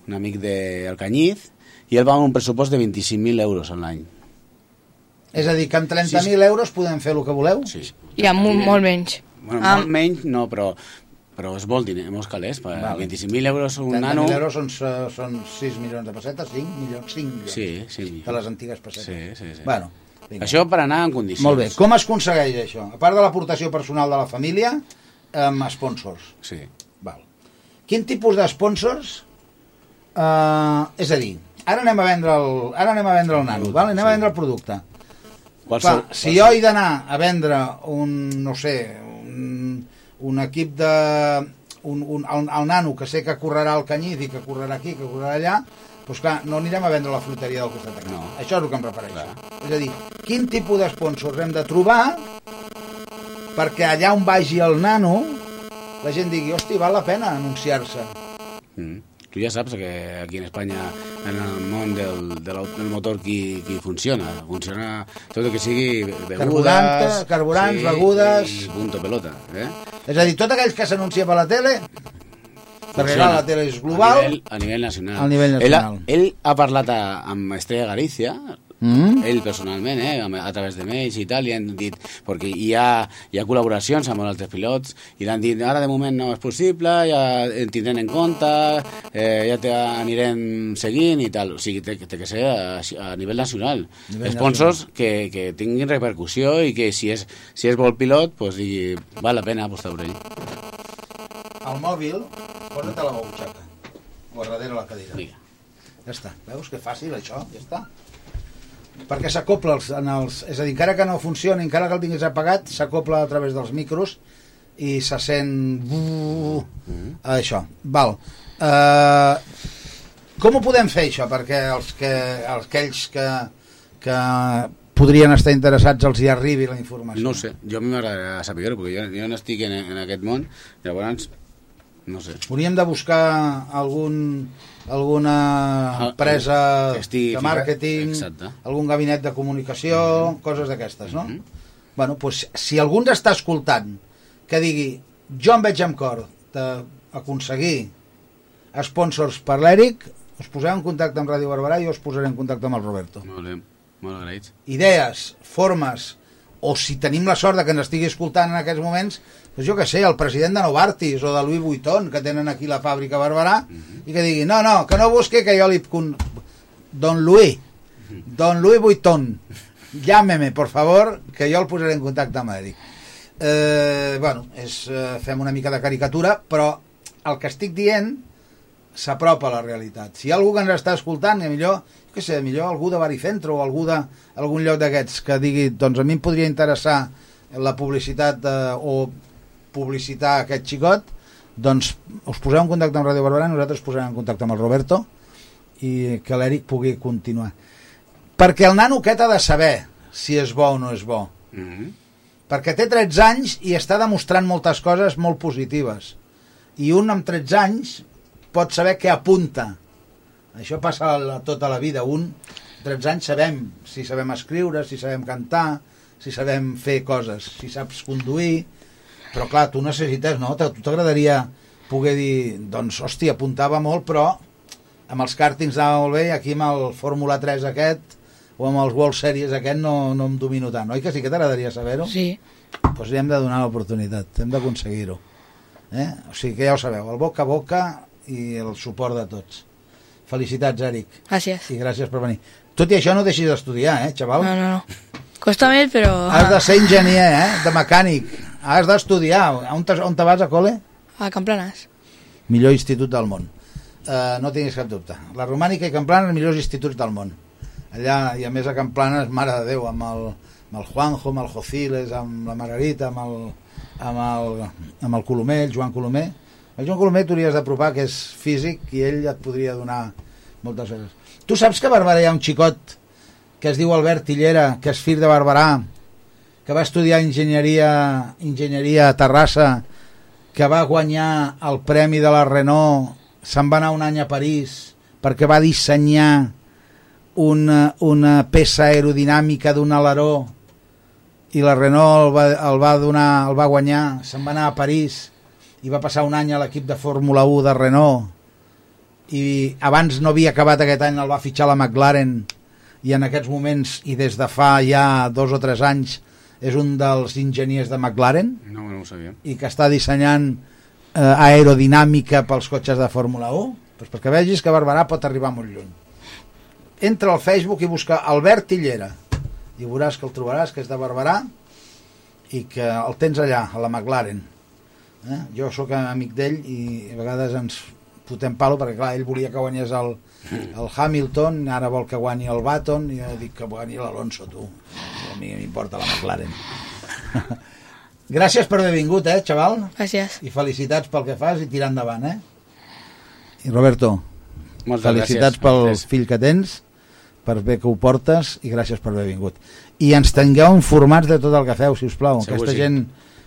Speaker 23: un amic del Canyiz, i ell va amb un pressupost de 25.000 euros a l'any.
Speaker 12: És a dir, que amb 30.000 euros podem fer el que voleu?
Speaker 23: Sí.
Speaker 22: I amb molt, molt menys.
Speaker 23: Bueno,
Speaker 22: Ah.
Speaker 23: molt menys no, però, però és molt diner, molts calés. Per
Speaker 12: Vale.
Speaker 23: 25.000 euros un
Speaker 12: 30.000
Speaker 23: nano...
Speaker 12: euros són, són 6 milions de pessetes, 5 milions, 5 milions.
Speaker 23: Sí, sí.
Speaker 12: De les antigues pessetes.
Speaker 23: Sí, sí, sí.
Speaker 12: Bueno, vinga.
Speaker 23: Això per anar en condicions.
Speaker 12: Molt bé. Com es aconsegueix això? A part de l'aportació personal de la família, amb sponsors.
Speaker 23: Sí.
Speaker 12: Val. Quin tipus de sponsors? Uh, és a dir, ara anem a vendre el, ara anem a vendre el nano, val? anem a vendre el producte.
Speaker 23: Qualsevol-
Speaker 12: Clar, si jo he d'anar a vendre un, no sé, un, un equip de... Un, un, el, el nano que sé que correrà al Canyís i que correrà aquí, que correrà allà, doncs clar, no anirem a vendre la fruiteria del costat d'aquí. No. Això és el que em refereixo. És a dir, quin tipus de sponsors hem de trobar perquè allà on vagi el nano la gent digui, hosti, val la pena anunciar-se.
Speaker 23: Mm. Tu ja saps que aquí en Espanya, en el món del, de l'au- del motor, qui, qui funciona. Funciona tot el que sigui begudes...
Speaker 12: Carburants, carburants, begudes.
Speaker 23: I punto pelota. Eh?
Speaker 12: És a dir, tot aquell que s'anuncia per la tele, perquè
Speaker 23: Funciona.
Speaker 12: clar, la tele és global,
Speaker 23: A nivell, a nivell nacional.
Speaker 12: A nivell nacional.
Speaker 23: Ell, ha- ell ha parlat a, amb Estrella Galícia, Mm. Ell personalment, eh, a, través de mails i tal, i han dit, perquè hi ha, hi ha col·laboracions amb altres pilots, i l'han dit, ara de moment no és possible, ja en tindrem en compte, eh, ja t'anirem seguint i tal. O sigui, té, té que ser a, a nivell nacional.
Speaker 24: Nivell
Speaker 23: Sponsors que, que tinguin repercussió i que si és, si és vol pilot, pues, digui, val la pena apostar per ell.
Speaker 12: El mòbil, posa't a la butxaca. O a darrere la cadira.
Speaker 23: Vinga.
Speaker 12: Ja està. Veus que fàcil, això? Ja està. Perquè s'acopla els, en els... És a dir, encara que no funcioni, encara que el tinguis apagat, s'acopla a través dels micros i se sent... Uh, això. Val. Uh, com ho podem fer, això? Perquè els que, els, aquells que, que podrien estar interessats els hi arribi la informació.
Speaker 23: No sé, jo a mi m'agradaria saber-ho, perquè jo, jo no estic en, en aquest món, llavors, no sé.
Speaker 12: Hauríem de buscar algun, alguna empresa
Speaker 23: que estigui
Speaker 12: de màrqueting, algun gabinet de comunicació, coses d'aquestes, no? Bueno, doncs, si algú ens està escoltant que digui jo em veig amb cor d'aconseguir sponsors per l'Eric, us posarem en contacte amb Ràdio Barberà i us posaré en contacte amb el Roberto.
Speaker 23: Molt bé, molt agraïts.
Speaker 12: Idees, formes, o si tenim la sort de que ens estigui escoltant en aquests moments, doncs jo que sé, el president de Novartis o de Louis Vuitton, que tenen aquí la fàbrica a Barberà, i que digui, no, no, que no busqui que jo li... Con... Don Louis, Don Louis Vuitton, llámeme, por favor, que jo el posaré en contacte amb Eric. Eh, bueno, és, eh, fem una mica de caricatura, però el que estic dient s'apropa a la realitat. Si hi ha algú que ens està escoltant, i millor, què sé, millor algú de Baricentro o algú de algun lloc d'aquests que digui, doncs a mi em podria interessar la publicitat eh, o publicitar aquest xicot, doncs us poseu en contacte amb Ràdio Barberà, nosaltres posarem en contacte amb el Roberto i que l'Eric pugui continuar. Perquè el nano aquest ha de saber si és bo o no és bo.
Speaker 23: Mm -hmm.
Speaker 12: Perquè té 13 anys i està demostrant moltes coses molt positives. I un amb 13 anys pot saber què apunta. Això passa la, tota la vida. Un, 13 anys, sabem si sabem escriure, si sabem cantar, si sabem fer coses, si saps conduir, però clar, tu necessites, no? A tu t'agradaria poder dir, doncs, hòstia, apuntava molt, però amb els càrtings anava molt bé i aquí amb el Fórmula 3 aquest o amb els World Series aquest no, no em domino tant, oi que sí que t'agradaria saber-ho?
Speaker 22: Sí.
Speaker 12: Doncs li hem de donar l'oportunitat, hem d'aconseguir-ho. Eh? O sigui que ja ho sabeu, el boca a boca i el suport de tots. Felicitats, Eric.
Speaker 22: Gràcies.
Speaker 12: I gràcies per venir. Tot i això no deixis d'estudiar, eh, xaval?
Speaker 22: No, no, no. Costa més, però...
Speaker 12: Has de ser enginyer, eh? De mecànic. Has d'estudiar. On, te, on te vas a col·le?
Speaker 22: A Camplanes.
Speaker 12: Millor institut del món. Uh, no tinguis cap dubte. La Romànica i Camplanes, millors instituts del món. Allà, i a més a Camplanes, mare de Déu, amb el, amb el Juanjo, amb el Jociles, amb la Margarita, amb el, amb el, amb el Colomer, el Joan Colomer. El Joan Colomer t'hauries d'apropar, que és físic, i ell et podria donar moltes coses. Tu saps que a Barberà hi ha un xicot que es diu Albert Tillera, que és fill de Barberà, que va estudiar enginyeria, enginyeria a Terrassa, que va guanyar el premi de la Renault, se'n va anar un any a París perquè va dissenyar una, una peça aerodinàmica d'un aleró i la Renault el va, el va, donar, el va guanyar, se'n va anar a París i va passar un any a l'equip de Fórmula 1 de Renault i abans no havia acabat aquest any, el va fitxar la McLaren i en aquests moments i des de fa ja dos o tres anys és un dels enginyers de McLaren.
Speaker 23: No, no ho sabia.
Speaker 12: i que està dissenyant eh, aerodinàmica pels cotxes de Fórmula 1 doncs perquè vegis que Barberà pot arribar molt lluny. Entra al Facebook i busca Albert Tillera i veuràs que el trobaràs que és de Barberà i que el tens allà, a la McLaren. Eh? jo sóc amic d'ell i a vegades ens fotem palo perquè clar, ell volia que guanyés el, el Hamilton, ara vol que guanyi el Baton i jo dic que guanyi l'Alonso tu, a mi m'importa la McLaren gràcies per haver vingut eh, xaval
Speaker 22: gràcies
Speaker 12: i felicitats pel que fas i tirar endavant eh? i Roberto
Speaker 23: Moltes
Speaker 12: felicitats
Speaker 23: gràcies.
Speaker 12: pel
Speaker 23: Gràcies.
Speaker 12: fill que tens per bé que ho portes i gràcies per haver vingut i ens tingueu informats de tot el que feu si us plau,
Speaker 23: Segur,
Speaker 12: aquesta
Speaker 23: sí.
Speaker 12: gent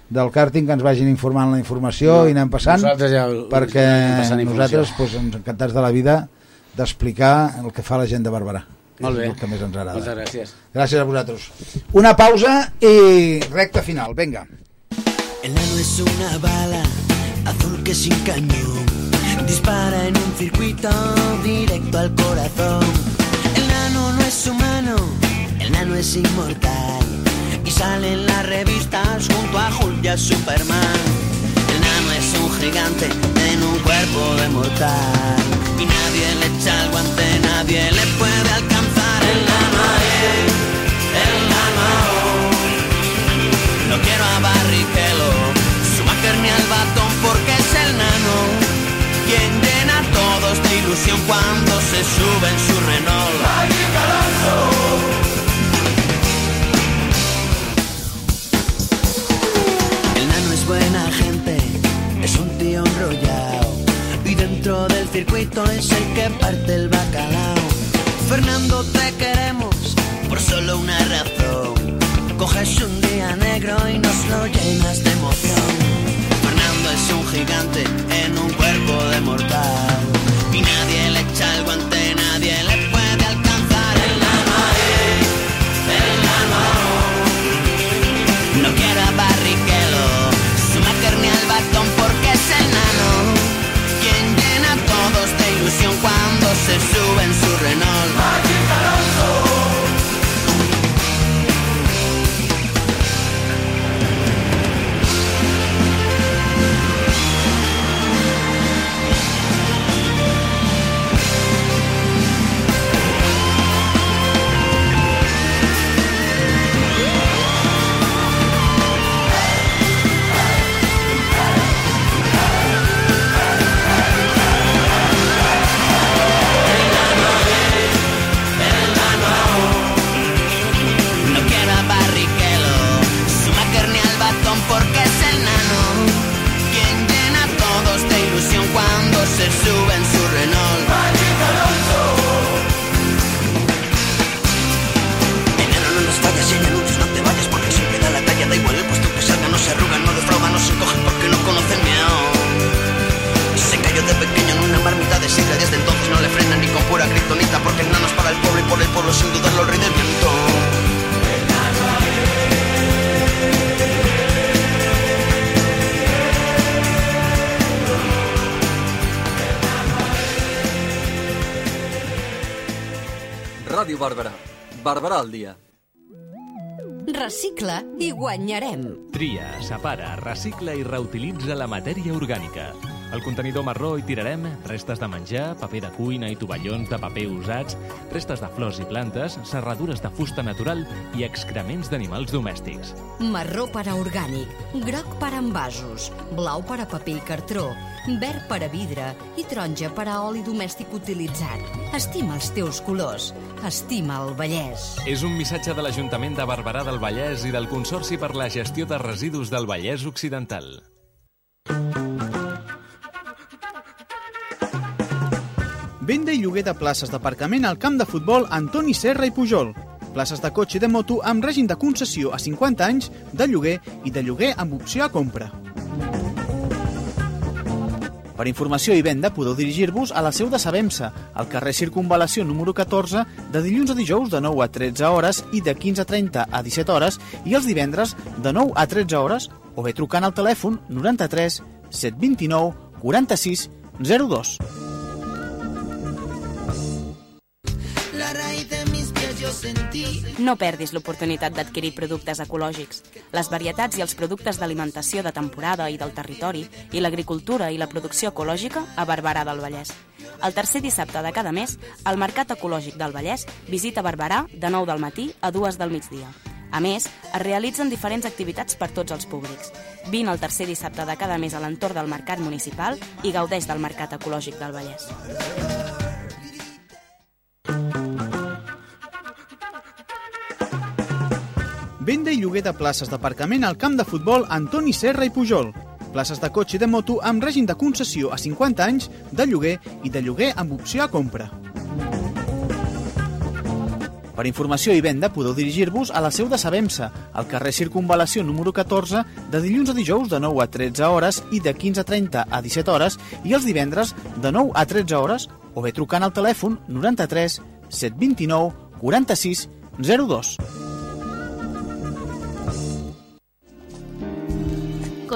Speaker 12: del càrting que ens vagin informant la informació
Speaker 23: No,
Speaker 12: i anem passant
Speaker 23: nosaltres ja
Speaker 12: perquè
Speaker 23: passant
Speaker 12: nosaltres pues, ens encantats de la vida d'explicar el que fa la gent de Barberà.
Speaker 23: Molt bé.
Speaker 12: el que més ens agrada.
Speaker 23: Moltes gràcies.
Speaker 12: gràcies a vosaltres. Una pausa i recta final, venga
Speaker 11: El nano es una bala azul que sin cañón dispara en un circuito directo al corazón. El nano no es humano,
Speaker 25: es inmortal sale en las revistas junto a Julia Superman. El nano es un gigante en un cuerpo de mortal y nadie le echa el guante, nadie le puede alcanzar el nano ahí, el nano. No quiero a Barrichello, Schumacher ni al batón porque es el nano quien llena a todos de ilusión cuando se sube en su Renault. Buena gente, es un tío enrollado y dentro del circuito es el que parte el bacalao. Fernando, te queremos por solo una razón. Coges un Al
Speaker 9: dia.
Speaker 26: Recicla i guanyarem.
Speaker 27: Tria, separa, recicla i reutilitza la matèria orgànica. Al contenidor marró hi tirarem restes de menjar, paper de cuina i tovallons de paper usats, restes de flors i plantes, serradures de fusta natural i excrements d'animals domèstics.
Speaker 26: Marró per a orgànic, groc per a envasos, blau per a paper i cartró, verd per a vidre i taronja per a oli domèstic utilitzat. Estima els teus colors. Estima el Vallès.
Speaker 27: És un missatge de l'Ajuntament de Barberà del Vallès i del Consorci per la Gestió de Residus del Vallès Occidental.
Speaker 4: Venda i lloguer de places d'aparcament al camp de futbol Antoni Serra i Pujol. Places de cotxe i de moto amb règim de concessió a 50 anys, de lloguer i de lloguer amb opció a compra. Per informació i venda podeu dirigir-vos a la seu de Sabemsa, al carrer Circunvalació número 14, de dilluns a dijous de 9 a 13 hores i de 15.30 a 17 hores i els divendres de 9 a 13 hores o bé trucant al telèfon 93 729 46 02.
Speaker 28: No perdis l'oportunitat d'adquirir productes ecològics. Les varietats i els productes d'alimentació de temporada i del territori i l'agricultura i la producció ecològica a Barberà del Vallès. El tercer dissabte de cada mes, al Mercat Ecològic del Vallès visita Barberà de 9 del matí a 2 del migdia. A més, es realitzen diferents activitats per tots els públics. Vine el tercer dissabte de cada mes a l'entorn del Mercat Municipal i gaudeix del Mercat Ecològic del Vallès.
Speaker 4: Venda i lloguer de places d'aparcament al camp de futbol Antoni Serra i Pujol. Places de cotxe i de moto amb règim de concessió a 50 anys, de lloguer i de lloguer amb opció a compra. Per informació i venda podeu dirigir-vos a la seu de Sabemsa, al carrer Circunvalació número 14, de dilluns a dijous de 9 a 13 hores i de 15.30 a 17 hores i els divendres de 9 a 13 hores o bé trucant al telèfon 93 729 46 02.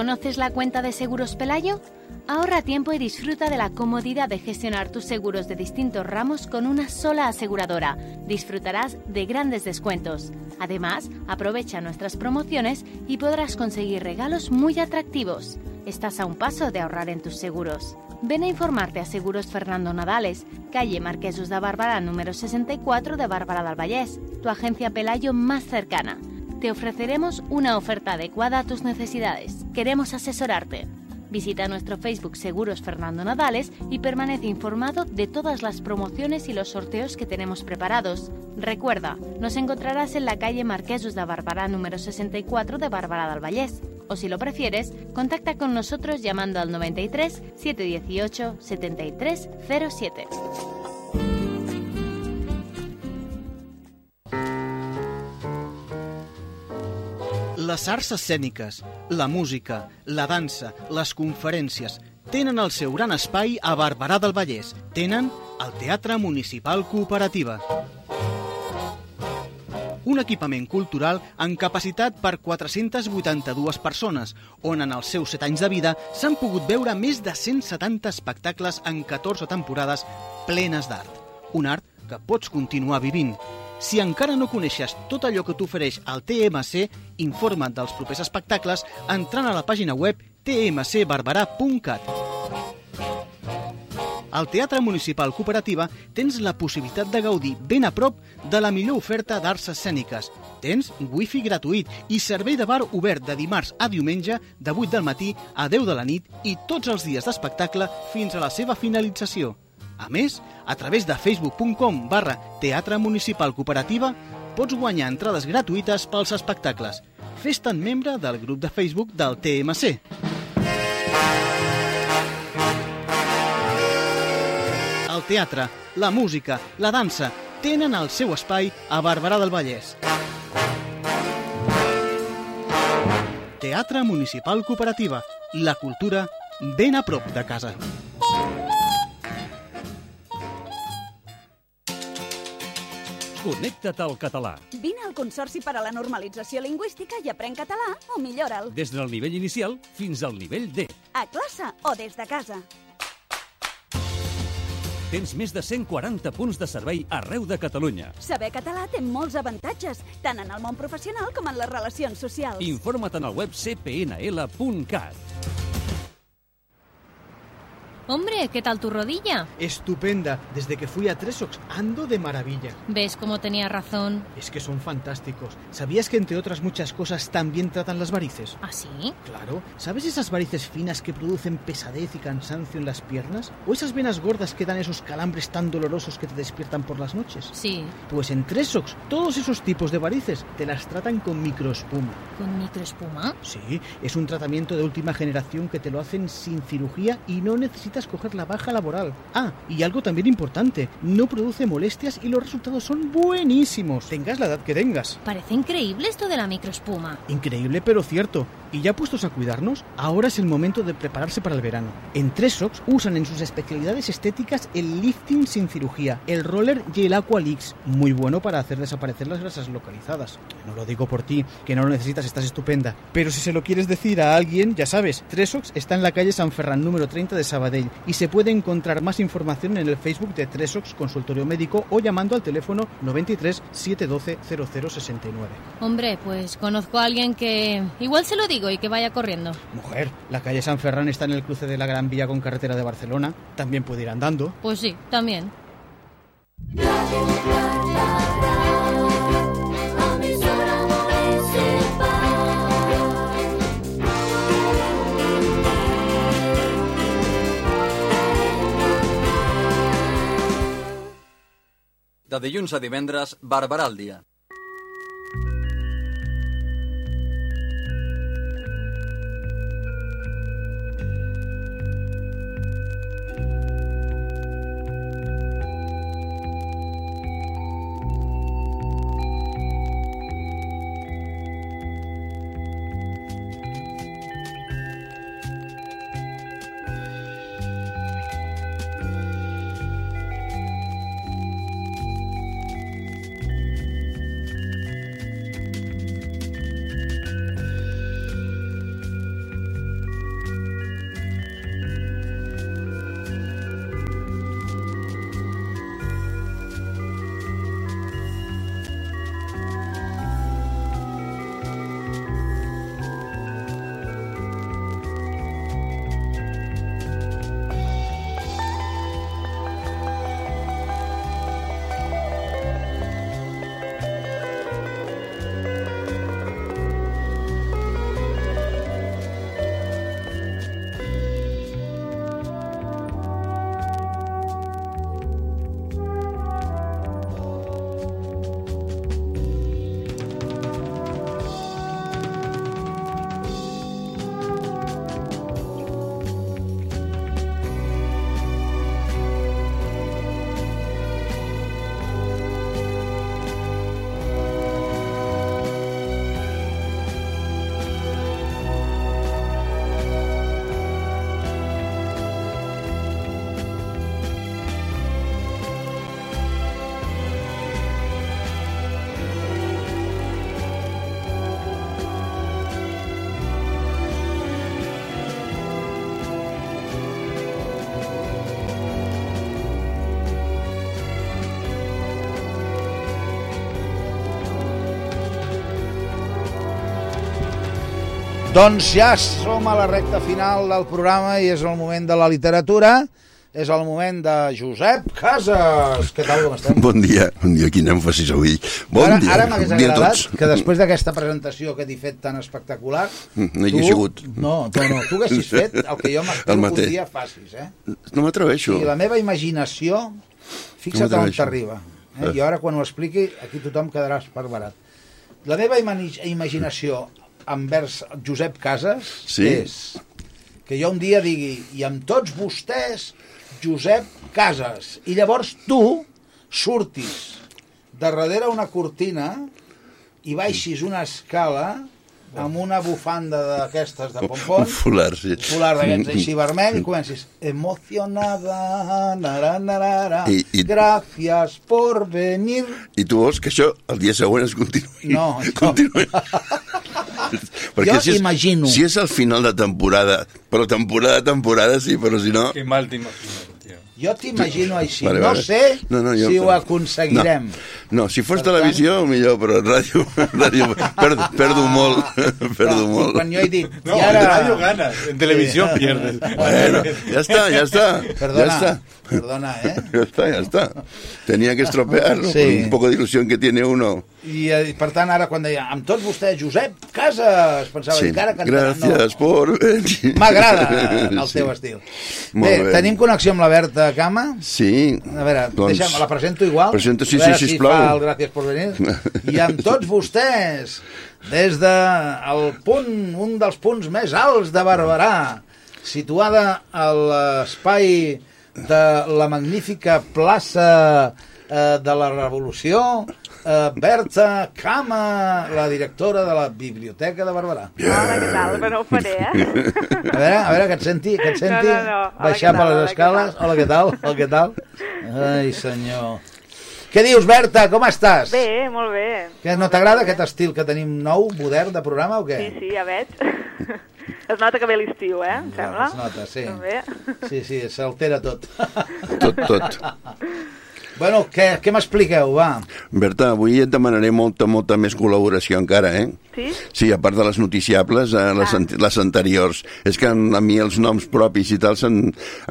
Speaker 3: ¿Conoces la cuenta de Seguros Pelayo? Ahorra tiempo y disfruta de la comodidad de gestionar tus seguros de distintos ramos con una sola aseguradora. Disfrutarás de grandes descuentos. Además, aprovecha nuestras promociones y podrás conseguir regalos muy atractivos. Estás a un paso de ahorrar en tus seguros. Ven a informarte a Seguros Fernando Nadales, calle Marquesos de Bárbara número 64 de Bárbara del Vallès, tu agencia Pelayo más cercana. Te ofreceremos una oferta adecuada a tus necesidades. Queremos asesorarte. Visita nuestro Facebook Seguros Fernando Nadales y permanece informado de todas las promociones y los sorteos que tenemos preparados. Recuerda, nos encontrarás en la calle Marquesos de Bárbara número 64 de Bárbara del Vallès. O si lo prefieres, contacta con nosotros llamando al 93 718 7307.
Speaker 4: Les arts escèniques, la música, la dansa, les conferències tenen el seu gran espai a Barberà del Vallès. Tenen el Teatre Municipal Cooperativa. Un equipament cultural amb capacitat per 482 persones, on en els seus 7 anys de vida s'han pogut veure més de 170 espectacles en 14 temporades plenes d'art. Un art que pots continuar vivint. Si encara no coneixes tot allò que t'ofereix el TMC, informa't dels propers espectacles entrant a la pàgina web tmcbarberà.cat. Al Teatre Municipal Cooperativa tens la possibilitat de gaudir ben a prop de la millor oferta d'arts escèniques. Tens wifi gratuït i servei de bar obert de dimarts a diumenge de 8 del matí a 10 de la nit i tots els dies d'espectacle fins a la seva finalització. A més, a través de facebook.com barra Teatre Municipal Cooperativa pots guanyar entrades gratuïtes pels espectacles. Fes-te'n membre del grup de Facebook del TMC. El teatre, la música, la dansa tenen el seu espai a Barberà del Vallès. Teatre Municipal Cooperativa. La cultura ben a prop de casa.
Speaker 29: Connecta't al català.
Speaker 30: Vine al Consorci per a la Normalització Lingüística i aprèn català o millora'l.
Speaker 29: Des del nivell inicial fins al nivell D.
Speaker 30: A classe o des de casa.
Speaker 29: Tens més de 140 punts de servei arreu de Catalunya.
Speaker 30: Saber català té molts avantatges, tant en el món professional com en les relacions socials.
Speaker 29: Informa't en el web cpnl.cat.
Speaker 21: Hombre, ¿qué tal tu rodilla?
Speaker 4: Estupenda. Desde que fui a Tresox ando de maravilla.
Speaker 21: ¿Ves cómo tenía razón?
Speaker 4: Es que son fantásticos. ¿Sabías que entre otras muchas cosas también tratan las varices?
Speaker 21: ¿Ah, sí?
Speaker 4: Claro. ¿Sabes esas varices finas que producen pesadez y cansancio en las piernas? ¿O esas venas gordas que dan esos calambres tan dolorosos que te despiertan por las noches?
Speaker 21: Sí.
Speaker 4: Pues en Tresox todos esos tipos de varices te las tratan con microespuma.
Speaker 21: ¿Con microespuma?
Speaker 4: Sí, es un tratamiento de última generación que te lo hacen sin cirugía y no necesitas coger la baja laboral. Ah, y algo también importante, no produce molestias y los resultados son buenísimos. Tengas la edad que tengas.
Speaker 21: Parece increíble esto de la microespuma.
Speaker 4: Increíble pero cierto. Y ya puestos a cuidarnos, ahora es el momento de prepararse para el verano. En Tresox usan en sus especialidades estéticas el lifting sin cirugía, el roller y el Aqualix, muy bueno para hacer desaparecer las grasas localizadas. No lo digo por ti, que no lo necesitas, estás estupenda. Pero si se lo quieres decir a alguien, ya sabes, Tresox está en la calle San Ferran número 30 de Sabadell y se puede encontrar más información en el Facebook de Tresox Consultorio Médico o llamando al teléfono 93 712 0069.
Speaker 21: Hombre, pues conozco a alguien que igual se lo digo y que vaya corriendo.
Speaker 4: Mujer, la calle San Ferran está en el cruce de la Gran Vía con carretera de Barcelona. También puede ir andando.
Speaker 21: Pues sí, también.
Speaker 9: De dilluns a divendres, Barberà al dia.
Speaker 12: Doncs ja som a la recta final del programa i és el moment de la literatura. És el moment de Josep Casas. Què tal, com estem?
Speaker 31: Bon dia, bon dia, quin èmfasis avui. Bon
Speaker 12: ara,
Speaker 31: dia,
Speaker 12: ara m'hagués
Speaker 31: bon
Speaker 12: agradat que després d'aquesta presentació que t'he fet tan espectacular...
Speaker 31: No hi
Speaker 12: tu-
Speaker 31: he sigut.
Speaker 12: No, no, no, tu haguessis fet el que jo m'espero que un dia facis, eh?
Speaker 31: No m'atreveixo.
Speaker 12: I la meva imaginació, fixa't on
Speaker 31: m'atreveixo.
Speaker 12: t'arriba. Eh?
Speaker 31: Eh.
Speaker 12: I ara, quan ho expliqui, aquí tothom quedarà esparverat. La meva imaginació envers Josep Casas
Speaker 31: Sí.
Speaker 12: és que jo un dia digui, i amb tots vostès, Josep Casas, i llavors tu surtis de darrere una cortina i baixis una escala amb una bufanda d'aquestes de
Speaker 31: Un
Speaker 12: pompons
Speaker 31: folar, sí.
Speaker 12: folar d'aquests així vermell i comencis emocionada nara, nara,
Speaker 31: I- i-
Speaker 12: gràcies por venir
Speaker 31: I tu vols que això el dia següent es continuï?
Speaker 12: no, això,
Speaker 31: Continuï.
Speaker 12: Jo
Speaker 31: si és,
Speaker 12: imagino.
Speaker 31: Si és el final de temporada, però temporada, temporada sí, però si no...
Speaker 32: Qué mal tío.
Speaker 12: jo t'imagino així
Speaker 31: Vale,
Speaker 12: no
Speaker 31: vale.
Speaker 12: sé
Speaker 31: No, no, jo-
Speaker 12: si ho aconseguirem
Speaker 31: No, si fos televisió, millor, però ràdio, ràdio perdo, perdo molt, perdo molt.
Speaker 12: quan jo he dit
Speaker 32: No,
Speaker 12: i ara...
Speaker 32: en radio ganas, en televisión
Speaker 12: Sí.
Speaker 32: pierdes.
Speaker 31: Bueno, ya está, ya está.
Speaker 12: Perdona,
Speaker 31: ya está.
Speaker 12: perdona, ¿eh?
Speaker 31: Ya está, ya está. Tenía que estropearlo
Speaker 12: Sí.
Speaker 31: un poco de ilusión que tiene uno.
Speaker 12: I, eh, per tant, ara quan deia amb tots vostès, Josep Casas, pensava
Speaker 31: Sí.
Speaker 12: encara cantaran.
Speaker 31: Gràcies por venir.
Speaker 12: M'agrada el
Speaker 31: Sí.
Speaker 12: teu estil.
Speaker 31: Molt
Speaker 12: Bé,
Speaker 31: bé.
Speaker 12: tenim connexió amb la Berta Cama?
Speaker 31: Sí.
Speaker 12: A veure,
Speaker 31: Doncs-
Speaker 12: deixa'm, la presento igual?
Speaker 31: Presenta, sí, sí,
Speaker 12: si
Speaker 31: sisplau.
Speaker 12: fa el gràcies per venir. I amb tots vostès, des de el punt, un dels punts més alts de Barberà, situada a l'espai de la magnífica plaça eh, de la Revolució, eh, Berta Cama, la directora de la Biblioteca de Barberà.
Speaker 33: Hola, què tal? Però no ho faré, eh?
Speaker 12: A veure, a veure, que et senti, que et senti
Speaker 33: No, no, no. Hola,
Speaker 12: baixar per les escales.
Speaker 33: tal?
Speaker 12: Hola, què tal? Hola, què tal? Ai, senyor. Què dius, Berta? Com estàs?
Speaker 33: Bé, molt bé.
Speaker 12: Que no t'agrada aquest estil que tenim nou, modern, de programa o què?
Speaker 33: Sí, sí, ja veig. Es nota que ve l'estiu, eh? Em sembla?
Speaker 12: Es nota, sí.
Speaker 33: També.
Speaker 12: Sí, sí, s'altera tot.
Speaker 31: Tot, tot.
Speaker 12: Bueno, què, què m'expliqueu, va?
Speaker 31: Berta, avui et demanaré molta, molta més col·laboració encara, eh?
Speaker 33: Sí?
Speaker 31: Sí, a part de les noticiables, eh, les, an les anteriors. És que a mi els noms propis i tal se'n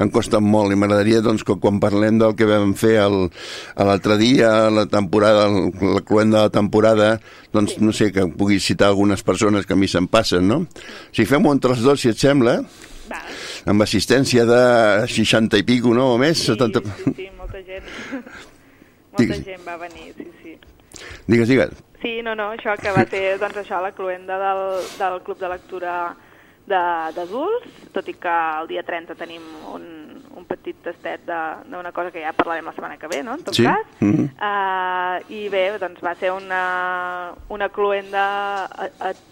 Speaker 31: em costen molt i m'agradaria doncs, que quan parlem del que vam fer l'altre dia, la temporada, el- la cluenda de la temporada, doncs no sé, que puguis citar algunes persones que a mi se'n passen, no? Si fem-ho entre els dos, si et sembla, amb assistència de 60 i pico, no?, o més, 70...
Speaker 33: Sí, molta gent. Molta
Speaker 31: Digues.
Speaker 33: gent va venir, sí, sí.
Speaker 31: Digues, digues.
Speaker 33: Sí, no, no, això que va ser, doncs això, la cluenda del, del Club de Lectura de- d'adults, tot i que el dia 30 tenim un, un petit tastet de- d'una cosa que ja parlarem la setmana que ve, no?, en tot
Speaker 31: Sí?
Speaker 33: cas.
Speaker 31: Mhm.
Speaker 33: Uh, I bé, doncs va ser una, una cluenda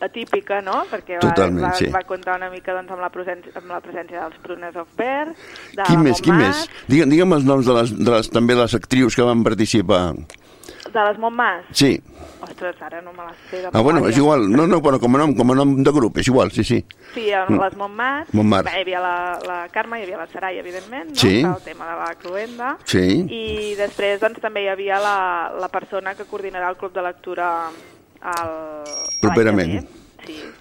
Speaker 33: atípica, no?, perquè va,
Speaker 31: Totalment,
Speaker 33: va,
Speaker 31: sí.
Speaker 33: va comptar una mica doncs, amb, la presència, amb la presència dels Prunes of Bear, de
Speaker 31: Qui més, qui
Speaker 33: Montmas,
Speaker 31: més? Digue'm, digue'm els noms de les, de les, també les actrius que van participar.
Speaker 33: De les Montmas.
Speaker 31: Sí.
Speaker 33: Ostres, ara no me les sé de
Speaker 31: Ah, bueno, és igual. No, no, però com a nom, com a nom de grup, és igual, sí, sí.
Speaker 33: Sí, en
Speaker 31: Mm.
Speaker 33: les Montmar,
Speaker 31: Montmar.
Speaker 33: Bé, hi havia la, la Carme, hi havia la Sarai, evidentment, no?
Speaker 31: Sí.
Speaker 33: el tema de la cluenda,
Speaker 31: Sí.
Speaker 33: i després doncs, també hi havia la, la persona que coordinarà el club de lectura al,
Speaker 31: Properament.
Speaker 33: l'any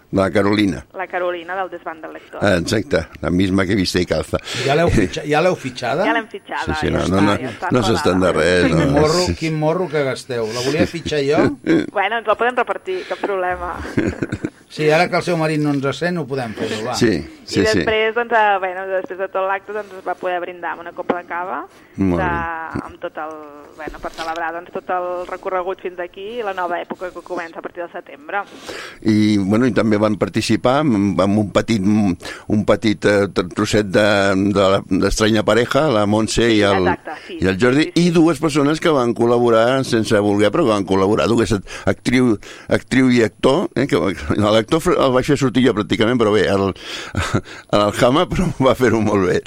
Speaker 33: Sí,
Speaker 31: La Carolina.
Speaker 33: la Carolina del desván del lector.
Speaker 31: Ah, exacte, la misma que viste i calza.
Speaker 12: Ja l'heu fitxa, ja fitxada?
Speaker 33: Ja l'hem fitxada,
Speaker 31: Sí, sí,
Speaker 33: ja
Speaker 31: no,
Speaker 33: està,
Speaker 31: no, no,
Speaker 33: ja
Speaker 31: no s'estan de res.
Speaker 12: Quin
Speaker 31: No.
Speaker 12: morro, quin morro que gasteu. La volia fitxar jo?
Speaker 33: Bueno, ens la podem repartir, cap problema.
Speaker 12: Sí, ara que el seu marit no ens sent, ho podem fer, va.
Speaker 31: Sí, sí,
Speaker 33: I
Speaker 31: sí.
Speaker 33: després, doncs, eh, bueno, després de tot l'acte doncs, es va poder brindar amb una copa de cava de, amb tot el, bueno, per celebrar doncs, tot el recorregut fins aquí i la nova època que comença a partir del setembre.
Speaker 31: I, bueno, i també van participar amb, un petit, un petit eh, tr- trosset de- de la- d'estranya pareja, la Montse i, el,
Speaker 33: exacte, sí,
Speaker 31: i el Jordi, i dues persones que van col·laborar sense voler, però que van col·laborar, dues actriu, actriu i actor, eh, que l'actor el vaig fer sortir jo pràcticament, però bé, el, el Jama però va fer-ho molt bé.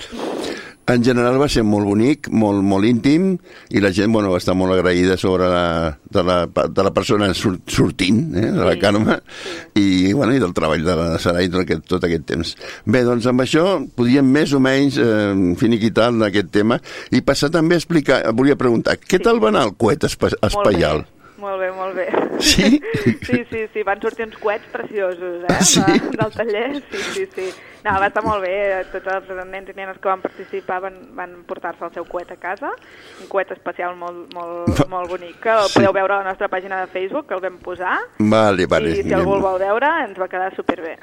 Speaker 31: En general va ser molt bonic, molt, molt íntim, i la gent bueno, va estar molt agraïda sobre la, de, la, de la persona sortint, eh, de la Carme, i, bueno, i del treball de la Sarai tot aquest, tot aquest temps. Bé, doncs amb això podíem més o menys eh, finiquitar aquest tema i passar també a explicar, volia preguntar, què tal va anar el coet espa espaial?
Speaker 33: Molt bé, molt bé.
Speaker 31: Sí?
Speaker 33: Sí, sí, sí, van sortir uns coets preciosos, eh?
Speaker 31: Sí?
Speaker 33: De, del taller, sí, sí, sí. No, va estar molt bé, tots els nens i nenes que van participar van, van portar-se el seu coet a casa, un coet especial molt, molt, molt bonic, que el
Speaker 31: Sí.
Speaker 33: podeu veure a la nostra pàgina de Facebook, que el vam posar,
Speaker 31: Vale, vale.
Speaker 33: i si algú el vol veure ens va quedar superbé.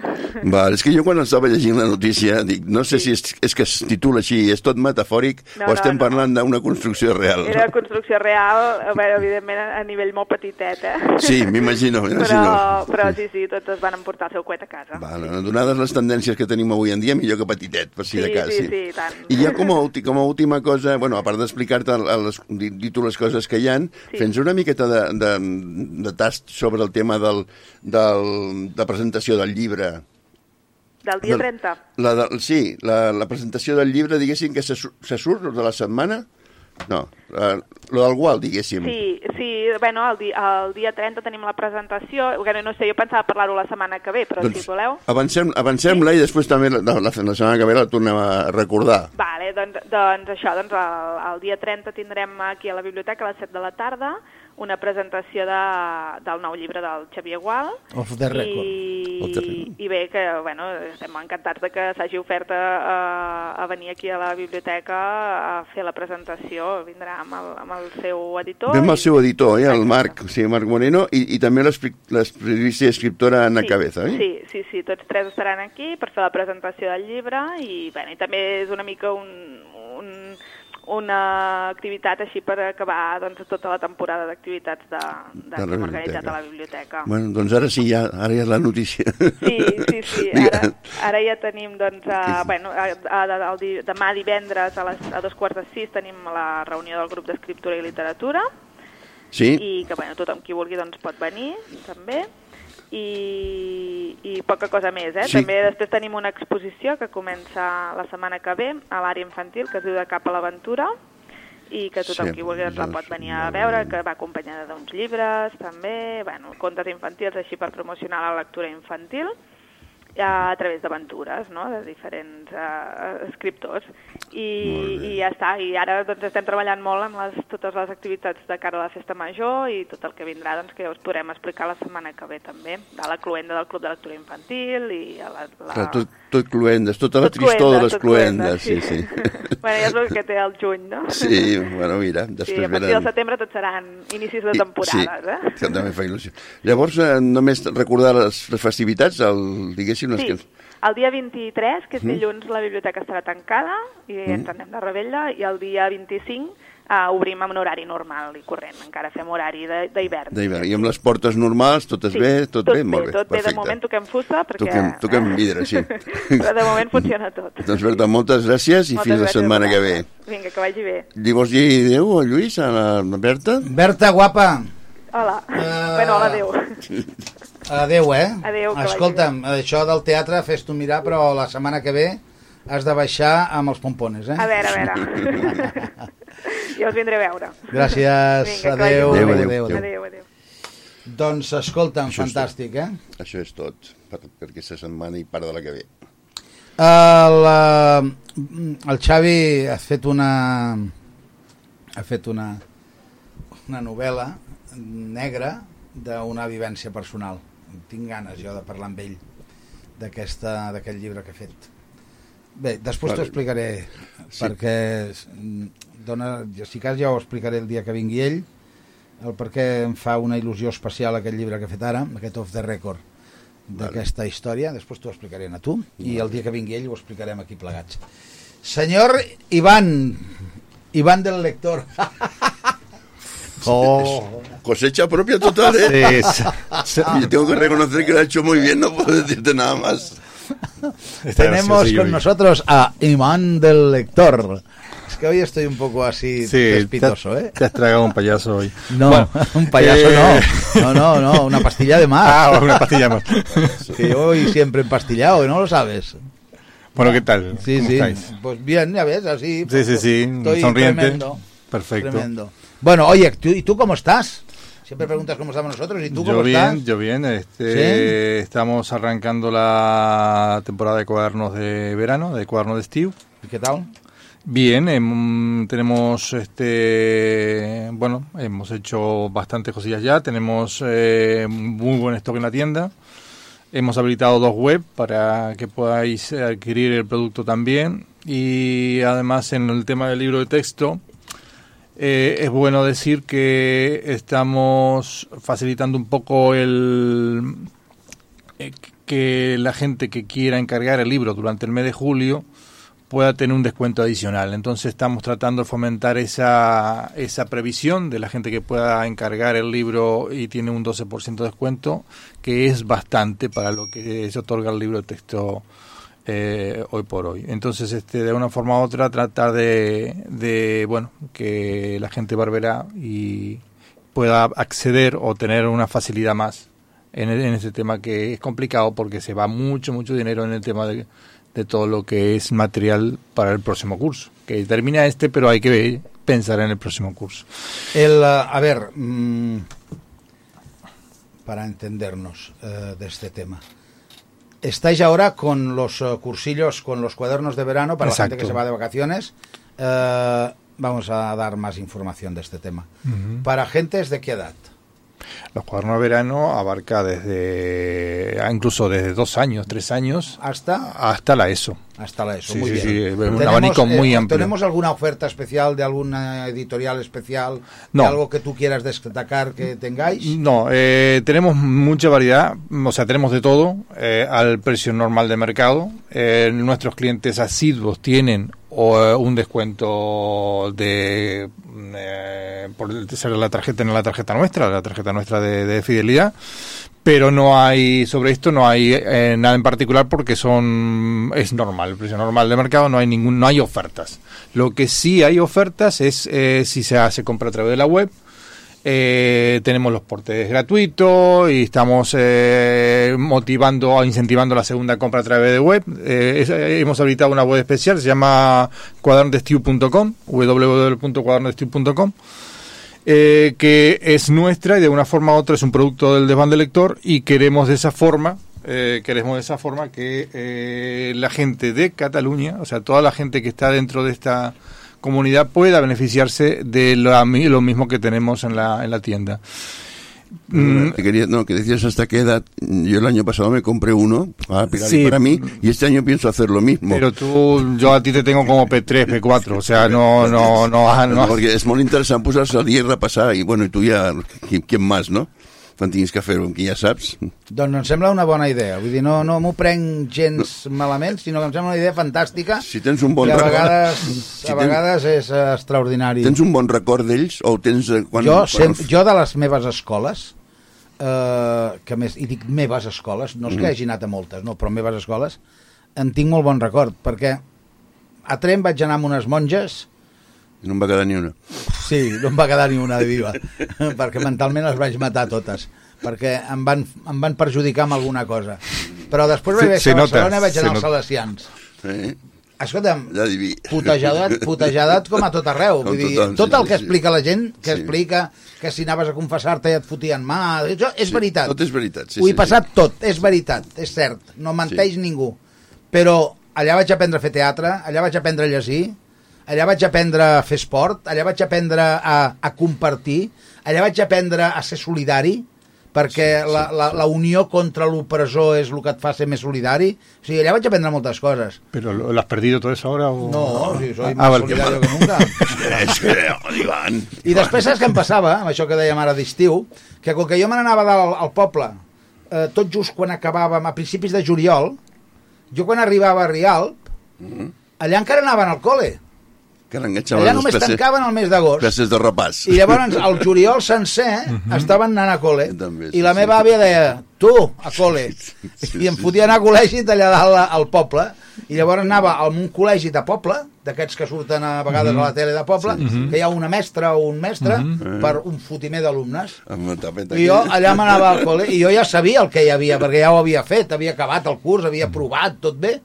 Speaker 31: Vale, és que jo quan estava llegint la notícia dic, no sé si és, és que es titula així, és tot metafòric
Speaker 33: No,
Speaker 31: o
Speaker 33: no,
Speaker 31: estem
Speaker 33: no.
Speaker 31: parlant d'una construcció real.
Speaker 33: Era construcció real, bé, evidentment a nivell molt petitet, eh?
Speaker 31: Sí, m'imagino,
Speaker 33: Però, però sí, sí, tots es van emportar el seu coet a casa.
Speaker 31: Vale, donades les tendències que tenim avui en dia, millor que petitet, per si
Speaker 33: Sí,
Speaker 31: de cas.
Speaker 33: sí, sí, i tant.
Speaker 31: I ja com a, ulti, com a última cosa, bueno, a part d'explicar-te el- les, dir tu les coses que hi han,
Speaker 33: Sí.
Speaker 31: sí. fes una miqueta de, de, de tast sobre el tema del, del, de presentació del llibre.
Speaker 33: Del dia
Speaker 31: Del-
Speaker 33: 30.
Speaker 31: La de, sí, la, la presentació del llibre, diguéssim, que se, se surt de la setmana? No, la, lo del Gual, diguéssim.
Speaker 33: Sí, sí, bueno, el, di el dia 30 tenim la presentació, bueno, no sé, jo pensava parlar-ho la setmana que ve, però
Speaker 31: Doncs-
Speaker 33: si voleu...
Speaker 31: Avancem, avancem-la i després també la, la, la setmana que ve la tornem a recordar.
Speaker 33: Vale, doncs, doncs això, doncs el, el dia 30 tindrem aquí a la biblioteca a les 7 de la tarda una presentació de, del nou llibre del Xavier Gual.
Speaker 12: Off the record.
Speaker 33: I,
Speaker 31: Off the record.
Speaker 33: I bé, que bueno, estem encantats de que s'hagi ofert a, a, venir aquí a la biblioteca a fer la presentació. Vindrà amb el, amb el seu editor.
Speaker 31: Ve amb el seu editor, eh, el Marc, sí, Marc Moreno, i, i també l'escrip- l'escripista i escriptora Anna Cabeza, eh?
Speaker 33: Sí, sí, sí, tots tres estaran aquí per fer la presentació del llibre i, bueno, i també és una mica un, un, una activitat així per acabar doncs, tota la temporada d'activitats de, de,
Speaker 31: De
Speaker 33: que hem organitzat a la biblioteca.
Speaker 31: Bueno, doncs ara sí, ja, ara ja és la notícia.
Speaker 33: Sí, sí, sí. Ara, ara ja tenim, doncs, a, bueno, a, a, a, el demà divendres a, les, a dos quarts de sis tenim la reunió del grup d'escriptura i literatura
Speaker 31: Sí?
Speaker 33: i que, bueno, tothom qui vulgui doncs, pot venir, també. I, i poca cosa més, eh?
Speaker 31: Sí.
Speaker 33: També després tenim una exposició que comença la setmana que ve a l'àrea infantil, que es diu De cap a l'aventura, i que tothom
Speaker 31: Sí,
Speaker 33: qui vulgui doncs, la pot venir a veure, que va acompanyada d'uns llibres, també, bueno, contes infantils així per promocionar la lectura infantil, a través d'aventures, no?, de diferents uh, escriptors. I, I ja està, i ara doncs, estem treballant molt amb les, totes les activitats de cara a la festa major i tot el que vindrà, doncs, que ja us podrem explicar la setmana que ve també, a la cluenda del Club de Lectura Infantil i a la... la...
Speaker 31: Clar, tot, tot cluendes, tota la
Speaker 33: Tot
Speaker 31: tristor de les cluendes,
Speaker 33: cluendes,
Speaker 31: sí,
Speaker 33: sí.
Speaker 31: sí.
Speaker 33: bueno, ja és el que té el juny, no?
Speaker 31: Sí, bueno, mira,
Speaker 33: Sí,
Speaker 31: després
Speaker 33: a partir del setembre tot seran inicis de temporades,
Speaker 31: sí,
Speaker 33: eh?
Speaker 31: que també fa il·lusió. Llavors, eh, només recordar les, les festivitats, el, diguéssim, les
Speaker 33: Sí,
Speaker 31: que...
Speaker 33: el dia 23, que és
Speaker 31: Mm.
Speaker 33: dilluns, la biblioteca estarà tancada i
Speaker 31: Mm.
Speaker 33: ens anem de rebella, i el dia 25 uh, obrim amb un horari normal i corrent, encara fem horari de- d'hivern.
Speaker 31: d'hivern. I amb les portes normals, totes
Speaker 33: Sí,
Speaker 31: bé? Tot,
Speaker 33: tot
Speaker 31: bé? Molt bé,
Speaker 33: tot bé. De
Speaker 31: perfecte.
Speaker 33: moment toquem fusta perquè...
Speaker 31: Toquem, toquem vidre, sí.
Speaker 33: Però de moment funciona tot.
Speaker 31: doncs Berta, moltes gràcies i
Speaker 33: Moltes
Speaker 31: fins la
Speaker 33: gràcies a
Speaker 31: setmana que ve.
Speaker 33: Vinga, que vagi bé.
Speaker 31: Li vols dir adéu a Lluís, a la, la Berta?
Speaker 12: Berta, guapa.
Speaker 33: Hola. Bueno, hola, adéu.
Speaker 12: Adéu, eh?
Speaker 33: Adéu, que vagi
Speaker 12: Escolta'm, això del teatre fes-t'ho mirar, però la setmana que ve has de baixar amb els pompones, eh?
Speaker 33: A veure, a veure. jo us vindré a veure.
Speaker 12: Gràcies,
Speaker 33: Vinga,
Speaker 12: adéu,
Speaker 33: bé.
Speaker 12: adéu, adéu, adéu.
Speaker 33: Adéu, adéu.
Speaker 12: Doncs escolta'm,
Speaker 31: Això és
Speaker 12: fantàstic, eh?
Speaker 31: Això és tot, per, per aquesta setmana i part de la que ve.
Speaker 12: El, eh, el Xavi ha fet una ha fet una una novel·la negra d'una vivència personal. Tinc ganes jo de parlar amb ell d'aquest llibre que ha fet. Bé, després t'ho
Speaker 31: Vale.
Speaker 12: explicaré,
Speaker 31: Sí.
Speaker 12: perquè mm, dona, si cas ja ho explicaré el dia que vingui ell, el per què em fa una il·lusió especial aquest llibre que ha fet ara, aquest Off the Record, d'aquesta història, després t'ho explicaré a tu, i el dia que vingui ell ho explicarem aquí plegats. Senyor Iván, Iván del lector.
Speaker 31: Oh. Cosecha propia total, ¿eh?
Speaker 32: Sí, sí.
Speaker 31: Yo tengo que reconocer que lo ha hecho muy bien, no puedo decirte nada más.
Speaker 32: Está
Speaker 12: Tenemos con
Speaker 32: hoy.
Speaker 12: nosotros a Iván del lector. Es que hoy estoy un poco así
Speaker 32: Sí,
Speaker 12: despitoso, ¿eh?
Speaker 32: te has tragado un payaso hoy.
Speaker 12: No,
Speaker 32: Bueno,
Speaker 12: un payaso
Speaker 32: eh,
Speaker 12: no. No, no, no, una pastilla de más.
Speaker 32: Ah, una pastilla más.
Speaker 12: Que voy siempre empastillado, ¿no lo sabes?
Speaker 32: Bueno, ¿qué tal?
Speaker 12: Sí,
Speaker 32: ¿Cómo
Speaker 12: sí.
Speaker 32: estáis?
Speaker 12: Pues bien, ya ves, así.
Speaker 32: Sí, sí, sí,
Speaker 12: Estoy
Speaker 32: sonriente.
Speaker 12: Tremendo.
Speaker 32: Perfecto.
Speaker 12: Tremendo. Bueno, oye, ¿tú, ¿y tú cómo estás? Siempre preguntas cómo estamos nosotros. ¿Y tú
Speaker 32: yo
Speaker 12: cómo
Speaker 32: bien,
Speaker 12: estás?
Speaker 32: yo bien. Este, Estamos arrancando la temporada de cuadernos de verano, de cuadernos de Steve.
Speaker 12: ¿Y qué tal?
Speaker 32: Bien, em, tenemos este bueno, hemos hecho bastantes cosillas ya, tenemos eh, muy buen stock en la tienda. Hemos habilitado dos web para que podáis adquirir el producto también y además en el tema del libro de texto eh, es bueno decir que estamos facilitando un poco el eh, que la gente que quiera encargar el libro durante el mes de julio pueda tener un descuento adicional. Entonces estamos tratando de fomentar esa, esa previsión de la gente que pueda encargar el libro y tiene un 12% de descuento, que es bastante para lo que se otorga el libro de texto eh, hoy por hoy. Entonces, este, de una forma u otra, tratar de, de bueno, que la gente barbera y pueda acceder o tener una facilidad más en, en ese tema que es complicado porque se va mucho, mucho dinero en el tema de, de todo lo que es material para el próximo curso. Que termina este, pero hay que pensar en el próximo curso.
Speaker 12: El, a ver, mmm, para entendernos uh, de este tema. Estáis ahora con los uh, cursillos, con los cuadernos de verano para
Speaker 32: Exacto.
Speaker 12: la gente que se va de vacaciones. Uh, vamos a dar más información de este tema.
Speaker 32: Uh -huh.
Speaker 12: ¿Para gentes de qué edad?
Speaker 32: Los cuadernos de verano abarca desde ah, incluso desde dos años, tres años
Speaker 12: hasta
Speaker 32: hasta la ESO.
Speaker 12: Hasta la ESO,
Speaker 32: sí,
Speaker 12: muy
Speaker 32: sí,
Speaker 12: bien.
Speaker 32: Sí, un abanico muy
Speaker 12: eh,
Speaker 32: amplio.
Speaker 12: ¿Tenemos alguna oferta especial de alguna editorial especial?
Speaker 32: No.
Speaker 12: De algo que tú quieras destacar que tengáis?
Speaker 32: No, eh, tenemos mucha variedad, o sea, tenemos de todo eh, al precio normal de mercado. Eh, nuestros clientes asiduos tienen o, un descuento de eh, por ser la tarjeta en la tarjeta nuestra, la tarjeta nuestra de, de fidelidad, pero no hay sobre esto no hay eh, nada en particular porque son es normal, el precio normal de mercado, no hay ningún no hay ofertas. Lo que sí hay ofertas es eh, si se hace compra a través de la web. Eh, tenemos los portes gratuitos y estamos eh, motivando o incentivando la segunda compra a través de web. Hemos habilitado una web especial, se llama cuadernodestiu.com, www.cuadernodestiu.com. Eh, que es nuestra y de una forma u otra es un producto del desván del lector y queremos de esa forma eh, queremos de esa forma que eh, la gente de Cataluña, o sea, toda la gente que está dentro de esta comunidad pueda beneficiarse de lo, lo mismo que tenemos en la, en la tienda.
Speaker 31: Mm. Que quería, no, que decías hasta qué edad. Yo el año pasado me compré uno ah, sí, para mí y este año pienso hacer lo mismo.
Speaker 32: Pero tú, yo a ti te tengo como P3, P4, o sea, no, no, no, no,
Speaker 31: no Porque es muy interesante posar-se a dir, repassar, i bueno, i tu ja, qui, qui més, no? Quan tinguis que fer-ho, que ja saps.
Speaker 12: Doncs em sembla una bona idea. Vull dir, no, no m'ho prenc gens no. malament, sinó que em sembla una idea fantàstica.
Speaker 31: Si tens un bon
Speaker 12: que a
Speaker 31: record...
Speaker 12: vegades,
Speaker 31: si
Speaker 12: a vegades és uh, extraordinari.
Speaker 31: Tens un bon record d'ells o tens... eh, Quan,
Speaker 12: jo,
Speaker 31: quan...
Speaker 12: Sem, jo de les meves escoles, eh, que més, i dic meves escoles, no és que
Speaker 31: Mm.
Speaker 12: hagi anat a moltes, no, però meves escoles, en tinc molt bon record, perquè a Trem vaig anar amb unes monges
Speaker 31: I no em va quedar ni una.
Speaker 12: Sí, no em va quedar ni una de viva, perquè mentalment les vaig matar totes, perquè em van, em van perjudicar amb alguna cosa. Però després vaig
Speaker 32: Se- se
Speaker 12: a Barcelona i vaig anar als
Speaker 32: nota.
Speaker 12: Salesians.
Speaker 31: Eh?
Speaker 12: Escolta'm, putejadat, putejadat com a tot arreu.
Speaker 31: Com
Speaker 12: Vull dir,
Speaker 31: tothom,
Speaker 12: tot
Speaker 31: sí,
Speaker 12: el que
Speaker 31: sí, sí.
Speaker 12: explica la gent, que
Speaker 31: Sí.
Speaker 12: explica que si anaves a confessar-te ja et fotien mà... Això és veritat.
Speaker 31: Tot és veritat, sí,
Speaker 12: Ho he
Speaker 31: sí,
Speaker 12: passat tot, és veritat, és cert. No menteix
Speaker 31: Sí.
Speaker 12: ningú. Però allà vaig aprendre a fer teatre, allà vaig aprendre a llegir, allà vaig aprendre a fer esport, allà vaig aprendre a, a compartir, allà vaig aprendre a ser solidari, perquè la, la, la unió contra l'opressor és el que et fa ser més solidari. O sigui, allà vaig aprendre moltes coses.
Speaker 32: ¿Pero lo, lo has perdido todo eso ahora? O...
Speaker 12: No, sí, soy
Speaker 32: Ah,
Speaker 12: más
Speaker 32: vale.
Speaker 12: solidario que nunca.
Speaker 31: És que, Ivan.
Speaker 12: I després saps què em passava, amb això que dèiem ara d'estiu, que com que jo me n'anava dalt al poble, eh, tot just quan acabàvem, a principis de juliol, jo quan arribava a Rialp,
Speaker 31: Mm.
Speaker 12: allà encara anaven al col·le.
Speaker 31: Que l'enganxaven
Speaker 12: Allà només
Speaker 31: classes-
Speaker 12: tancaven el mes d'agost.
Speaker 31: Classes de repàs.
Speaker 12: I llavors el juliol sencer estaven anant a col·le.
Speaker 31: També,
Speaker 12: I la meva àvia deia, tu, a col·le. I em fotia anar a col·legi allà dalt al poble. I llavors anava a un col·legi de poble, d'aquests que surten a vegades a la tele de poble,
Speaker 31: Sí, sí.
Speaker 12: que hi ha una mestra o un mestre
Speaker 31: Mhm.
Speaker 12: per un fotimer d'alumnes. I jo allà m'anava al col·le i jo ja sabia el que hi havia, perquè ja ho havia fet, havia acabat el curs, havia provat, tot bé,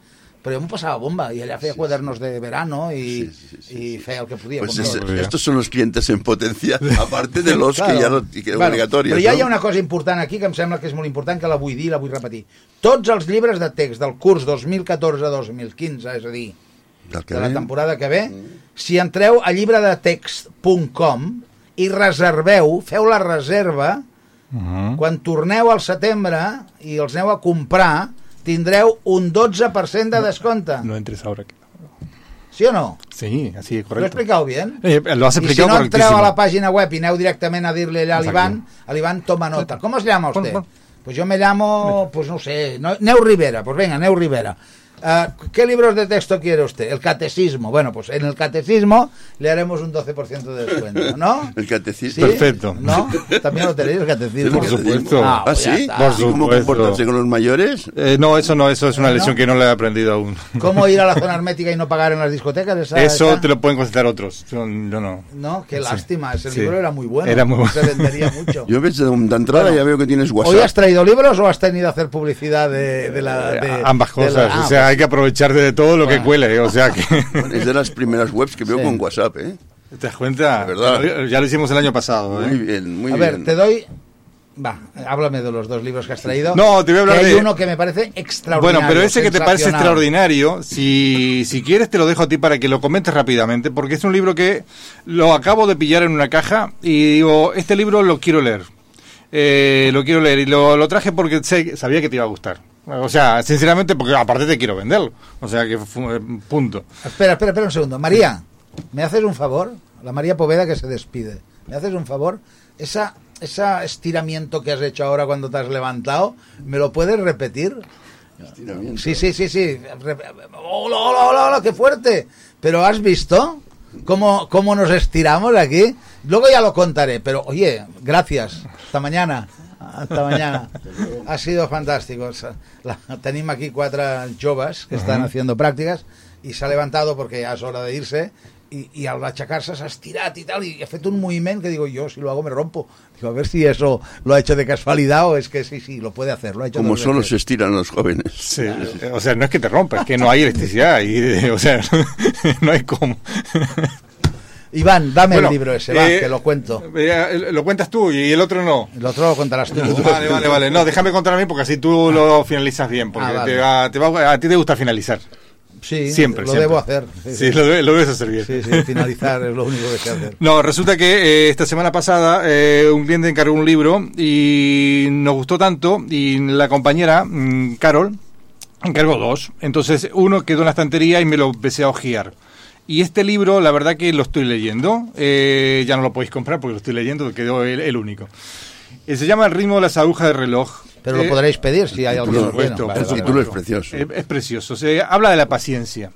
Speaker 12: però jo m'ho passava bomba, i allà feia quadernos de verano i, i feia el que podia.
Speaker 31: Pues es- estos son los clientes en potencia, aparte de los que ya no, y que
Speaker 12: Bueno,
Speaker 31: obligatorios.
Speaker 12: Però ja
Speaker 31: ¿no?
Speaker 12: hi ha una cosa important aquí que em sembla que és molt important, que la vull dir i la vull repetir. Tots els llibres de text del curs 2014-2015, és a dir,
Speaker 31: Del que
Speaker 12: de la
Speaker 31: ve.
Speaker 12: temporada que ve, si entreu a llibredetext.com i reserveu, feu la reserva,
Speaker 32: Mhm.
Speaker 12: quan torneu al setembre i els aneu a comprar, tindreu un 12% de descompte.
Speaker 32: No entres ahora.
Speaker 12: ¿Sí o no?
Speaker 32: Sí, así es
Speaker 12: ¿Lo he
Speaker 32: correcto.
Speaker 12: explicado bien?
Speaker 32: Eh, lo has
Speaker 12: y
Speaker 32: explicado
Speaker 12: si no entreu a la página web y aneu directamente a dirle a
Speaker 32: Exacto.
Speaker 12: l'Ivan, a l'Ivan toma nota. ¿Cómo se llama usted? Pues yo me llamo, pues no sé, no- Neu Rivera. Pues venga, Neu Rivera. Ah, ¿Qué libros de texto quiere usted? El catecismo. Bueno, pues en el catecismo le haremos un 12% de descuento, ¿no?
Speaker 31: El catecismo.
Speaker 12: ¿Sí?
Speaker 32: Perfecto.
Speaker 12: ¿No? También lo tenéis el catecismo.
Speaker 32: Por supuesto.
Speaker 12: Ah,
Speaker 31: ¿Ah,
Speaker 12: pues
Speaker 31: sí?
Speaker 12: está.
Speaker 32: Por
Speaker 31: ¿Y cómo
Speaker 32: supuesto.
Speaker 31: comportarse con los mayores?
Speaker 32: Eh, no, eso no, eso es una
Speaker 12: ¿No?
Speaker 32: lección que no la he aprendido aún.
Speaker 12: ¿Cómo ir a la zona hermética y no pagar en las discotecas? Esa-
Speaker 32: Eso
Speaker 12: esa-
Speaker 32: te lo pueden contestar otros. Yo, no.
Speaker 12: No, qué
Speaker 32: Sí.
Speaker 12: lástima. Ese
Speaker 32: Sí.
Speaker 12: libro era muy bueno.
Speaker 32: Era muy bueno.
Speaker 12: Se vendería mucho.
Speaker 31: Yo ves, de entrada
Speaker 12: Bueno,
Speaker 31: ya veo que tienes
Speaker 12: ¿Hoy
Speaker 31: WhatsApp.
Speaker 12: has traído libros o has tenido a hacer publicidad de, de la... de-
Speaker 32: Eh, Ambas
Speaker 12: de la-
Speaker 32: cosas.
Speaker 12: ah,
Speaker 32: o sea, hay que aprovechar de todo lo que
Speaker 12: Bueno.
Speaker 32: cuele. O sea que.
Speaker 31: Es de las primeras webs que veo
Speaker 12: Sí.
Speaker 31: con WhatsApp, ¿eh?
Speaker 32: ¿Te das cuenta?
Speaker 31: De verdad.
Speaker 32: Ya lo hicimos el año pasado.
Speaker 31: Muy
Speaker 32: ¿eh?
Speaker 31: bien, muy
Speaker 12: a
Speaker 31: bien.
Speaker 12: ver, te doy... Va, háblame de los dos libros que has traído.
Speaker 32: No, te voy a hablar
Speaker 12: que hay
Speaker 32: de-
Speaker 12: uno que me parece extraordinario.
Speaker 32: Bueno, pero ese que te parece extraordinario, si, si quieres te lo dejo a ti para que lo comentes rápidamente, porque es un libro que lo acabo de pillar en una caja y digo, este libro lo quiero leer. Eh, lo quiero leer y lo, lo traje porque sé- sabía que te iba a gustar. O sea, sinceramente, porque aparte te quiero venderlo. O sea, que eh, punto.
Speaker 12: Espera, espera, espera un segundo. María, ¿me haces un favor? La María Poveda que se despide. ¿Me haces un favor? Esa, ese estiramiento que has hecho ahora cuando te has levantado, ¿me lo puedes repetir?
Speaker 31: Estiramiento.
Speaker 12: Sí, sí, sí, sí. ¡Hola, hola, hola, hola! ¡Qué fuerte! ¿Pero has visto cómo, cómo nos estiramos aquí? Luego ya lo contaré, pero oye, gracias. Hasta mañana. Hasta mañana. Ha sido fantástico. La, tenim aquí quatre joves que estan
Speaker 32: Ujú.
Speaker 12: haciendo prácticas y se ha levantado porque ya es hora de irse y, y al achacarse se ha estirado y tal y ha fet un movimiento que digo yo si lo hago me rompo digo a ver si eso lo ha hecho de casualidad o es que sí sí lo puede hacer lo ha hecho
Speaker 31: Como solo
Speaker 12: veces.
Speaker 31: se estiran los jóvenes.
Speaker 32: Sí, O sea, no es que te rompa, es que no hay electricidad. Y, o sea, no hay cómo.
Speaker 12: Iván dame
Speaker 32: Bueno,
Speaker 12: el libro ese va
Speaker 32: eh,
Speaker 12: que lo cuento
Speaker 32: Eh, Lo cuentas tú y el otro no.
Speaker 12: el otro lo contarás tú
Speaker 32: Vale, vale, vale. No, déjame contar a mí porque así tú lo finalizas bien. Porque
Speaker 12: Ah, vale.
Speaker 32: te va- te va- a ti te gusta finalizar.
Speaker 12: sí
Speaker 32: Siempre,
Speaker 12: lo
Speaker 32: siempre.
Speaker 12: debo hacer
Speaker 32: Sí, lo, de- lo debes hacer bien.
Speaker 12: sí, sí, finalizar es lo único que sé hacer
Speaker 32: No, resulta que eh, esta semana pasada eh, un cliente encargó un libro y nos gustó tanto y la compañera, mm, Carol, encargó dos. Entonces uno quedó en la estantería y me lo empecé a ojear. Y este libro, la verdad que lo estoy leyendo. Eh, ya no lo podéis comprar porque lo estoy leyendo, quedó el, el único. Eh, se llama El ritmo de las agujas de reloj.
Speaker 12: pero lo
Speaker 32: Eh,
Speaker 12: podréis pedir si hay alguien que lo
Speaker 32: supuesto,
Speaker 31: El
Speaker 12: vale,
Speaker 31: título es precioso.
Speaker 32: Es, es precioso. Se habla de la paciencia.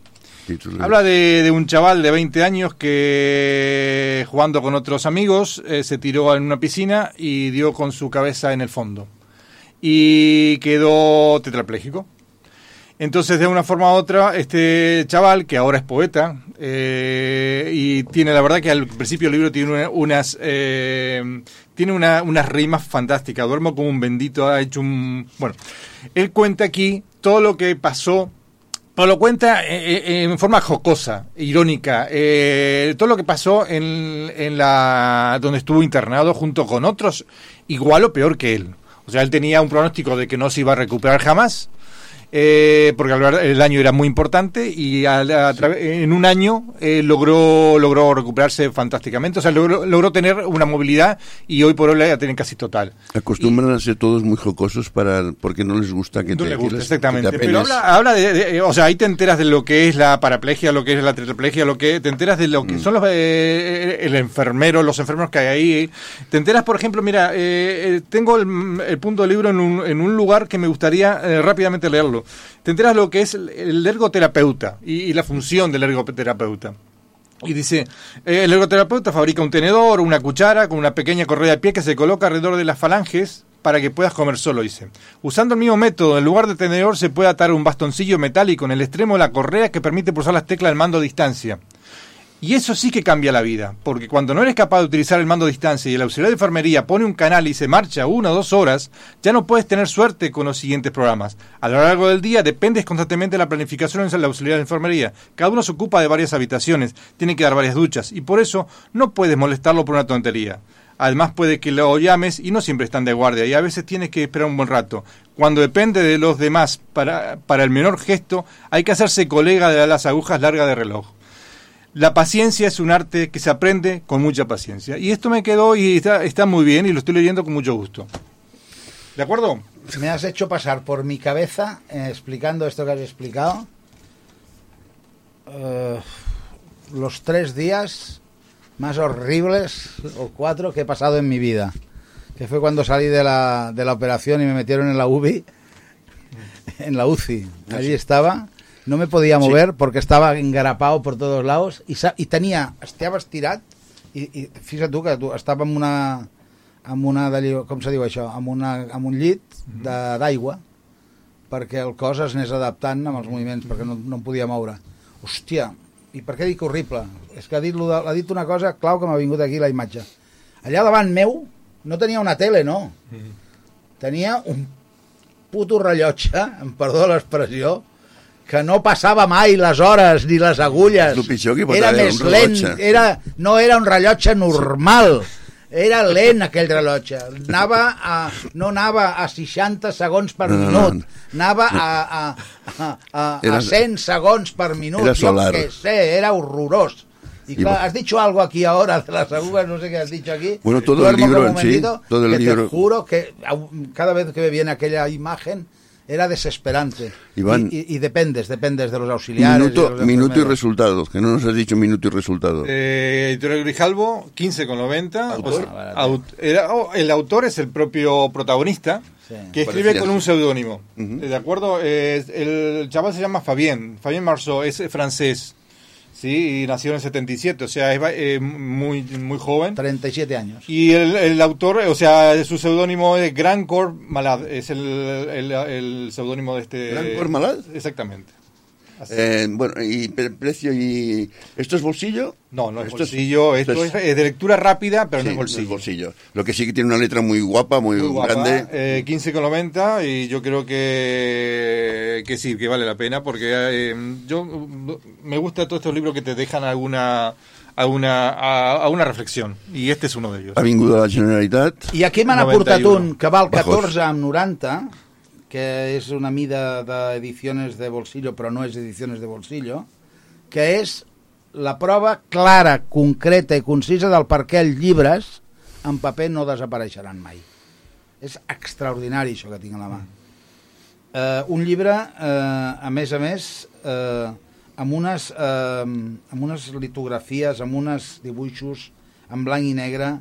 Speaker 31: Título-
Speaker 32: Habla de, de un chaval de 20 años que jugando con otros amigos eh, se tiró en una piscina y dio con su cabeza en el fondo. Y quedó tetrapléjico. Entonces, de una forma u otra, este chaval, que ahora es poeta, eh, y tiene, la verdad que al principio el libro tiene una- unas, eh, tiene una- unas rimas fantásticas. Duermo como un bendito, ha hecho un... Bueno, él cuenta aquí todo lo que pasó pero lo cuenta eh, en forma jocosa, irónica. eh, todo lo que pasó en, en la donde estuvo internado junto con otros, igual o peor que él. O sea, él tenía un pronóstico de que no se iba a recuperar jamás. Eh, porque el año era muy importante y a en un año eh, logró logró recuperarse fantásticamente, o sea, logró, logró tener una movilidad y hoy por hoy la tiene casi total.
Speaker 31: Acostumbran a ser todos muy jocosos para porque no les gusta que
Speaker 32: No
Speaker 31: te,
Speaker 32: le
Speaker 31: que
Speaker 32: gusta,
Speaker 31: les-
Speaker 32: exactamente.
Speaker 31: que te
Speaker 32: Pero habla, habla de, de- O sea, ahí te enteras de lo que es la paraplegia, lo que es la tetraplegia, lo que. Te enteras de lo
Speaker 31: Mm.
Speaker 32: que son los. eh, el enfermero, los enfermeros que hay ahí. Te enteras, por ejemplo, mira, eh, eh, tengo el, el punto del libro en un, en un lugar que me gustaría eh, rápidamente leerlo. Te enteras lo que es el, ergoterapeuta y, y la función del ergoterapeuta. Y dice, eh, el ergoterapeuta fabrica un tenedor, una cuchara con una pequeña correa de pie que se coloca alrededor de las falanges para que puedas comer solo, dice. Usando el mismo método, en lugar de tenedor se puede atar un bastoncillo metálico en el extremo de la correa que permite pulsar las teclas del mando a distancia. Y eso sí que cambia la vida, porque cuando no eres capaz de utilizar el mando a distancia y el auxiliar de enfermería pone un canal y se marcha una o dos horas, ya no puedes tener suerte con los siguientes programas. A lo largo del día dependes constantemente de la planificación en la auxiliar de enfermería. Cada uno se ocupa de varias habitaciones, tiene que dar varias duchas y por eso no puedes molestarlo por una tontería. Además puede que lo llames y no siempre están de guardia y a veces tienes que esperar un buen rato. Cuando depende de los demás para, para el menor gesto, hay que hacerse colega de las agujas largas de reloj. La paciencia es un arte que se aprende con mucha paciencia. Y esto me quedó y está, está muy bien y lo estoy leyendo con mucho gusto. ¿De acuerdo?
Speaker 12: Me has hecho pasar por mi cabeza eh, explicando esto que has explicado. eh, los tres días más horribles o cuatro que he pasado en mi vida. Que fue cuando salí de la, de la operación y me metieron en la UBI, en la UCI. Allí estaba. No me podía mover porque estaba engarapado por todos lados y, sa- y tenía, estava estirat i, i fixa't tu que tu estava amb una amb una com se diu això, amb, una, amb un llit de- d'aigua perquè el cos es anés adaptant amb els moviments, perquè no, no em podia moure. Hòstia, i per què dic horrible? És que ha dit, de, ha dit una cosa clau que m'ha vingut aquí la imatge. Allà davant meu no tenia una tele, no. Tenia un puto rellotge, em perdó l'expressió, que no passava mai les hores ni les agulles. Era més
Speaker 31: un
Speaker 12: lent, era, no era un rellotge normal. Era lent aquell rellotge. Anava a, no anava a 60 segons per
Speaker 31: No, no,
Speaker 12: minut.
Speaker 31: no.
Speaker 12: Anava a, a, a, a,
Speaker 31: Era-
Speaker 12: a 100 segons per minut.
Speaker 31: Era
Speaker 12: Jo
Speaker 31: solar.
Speaker 12: que sé, era horrorós. Y claro,
Speaker 31: va-
Speaker 12: has dicho algo aquí ahora de las agujas, no sé qué has dicho aquí.
Speaker 31: Bueno, todo el libro en sí, todo el
Speaker 12: que
Speaker 31: libro.
Speaker 12: Te juro que cada vez que me viene aquella imagen era desesperante.
Speaker 31: Iván.
Speaker 12: y, y- y dependes, dependes de los auxiliares. y de
Speaker 31: Minuto,
Speaker 12: los
Speaker 31: minuto y resultados, que no nos has dicho minuto y resultado.
Speaker 32: Eh, Editorial Grijalvo, 15,90.
Speaker 31: ¿Autor?
Speaker 32: O sea, aut- era- oh, el autor es el propio protagonista, que escribe
Speaker 31: Parecía
Speaker 32: con un seudónimo. ¿De acuerdo? Eh, el chaval se llama Fabien, Fabien Marceau, es francés. Sí, y nació en el 77, o sea, es va- eh, muy, muy joven.
Speaker 12: 37 años.
Speaker 32: Y el, el autor, o sea, su seudónimo es Grand Corps Malad, es el, el, el seudónimo de este...
Speaker 31: ¿Grand Corps Malad?
Speaker 32: Exactamente.
Speaker 31: Eh, bueno, y pre- precio y... ¿Esto es bolsillo?
Speaker 32: No, no es
Speaker 31: Esto
Speaker 32: bolsillo, esto es, eh, de lectura rápida, pero no
Speaker 31: Sí,
Speaker 32: es bolsillo.
Speaker 31: Lo que sí que tiene una letra muy guapa, muy,
Speaker 32: Muy guapa,
Speaker 31: grande.
Speaker 32: eh, 15,90 y yo creo que, que sí, que vale la pena porque eh, yo me gusta todos estos libros que te dejan alguna alguna a, a una reflexión y este es uno de ellos.
Speaker 31: Ha vingut de la Generalitat.
Speaker 12: I aquí m'han aportat
Speaker 32: 91.
Speaker 12: un que val
Speaker 31: Bajos.
Speaker 12: 14 amb 90, que és una mida d'edicions de bolsillo, però no és edicions de bolsillo, que és la prova clara, concreta i concisa del per què els llibres en paper no desapareixeran mai. És extraordinari això que tinc a la mà. Eh, un llibre, eh, a més a més, eh, amb, unes, eh, amb unes litografies, amb uns dibuixos en blanc i negre,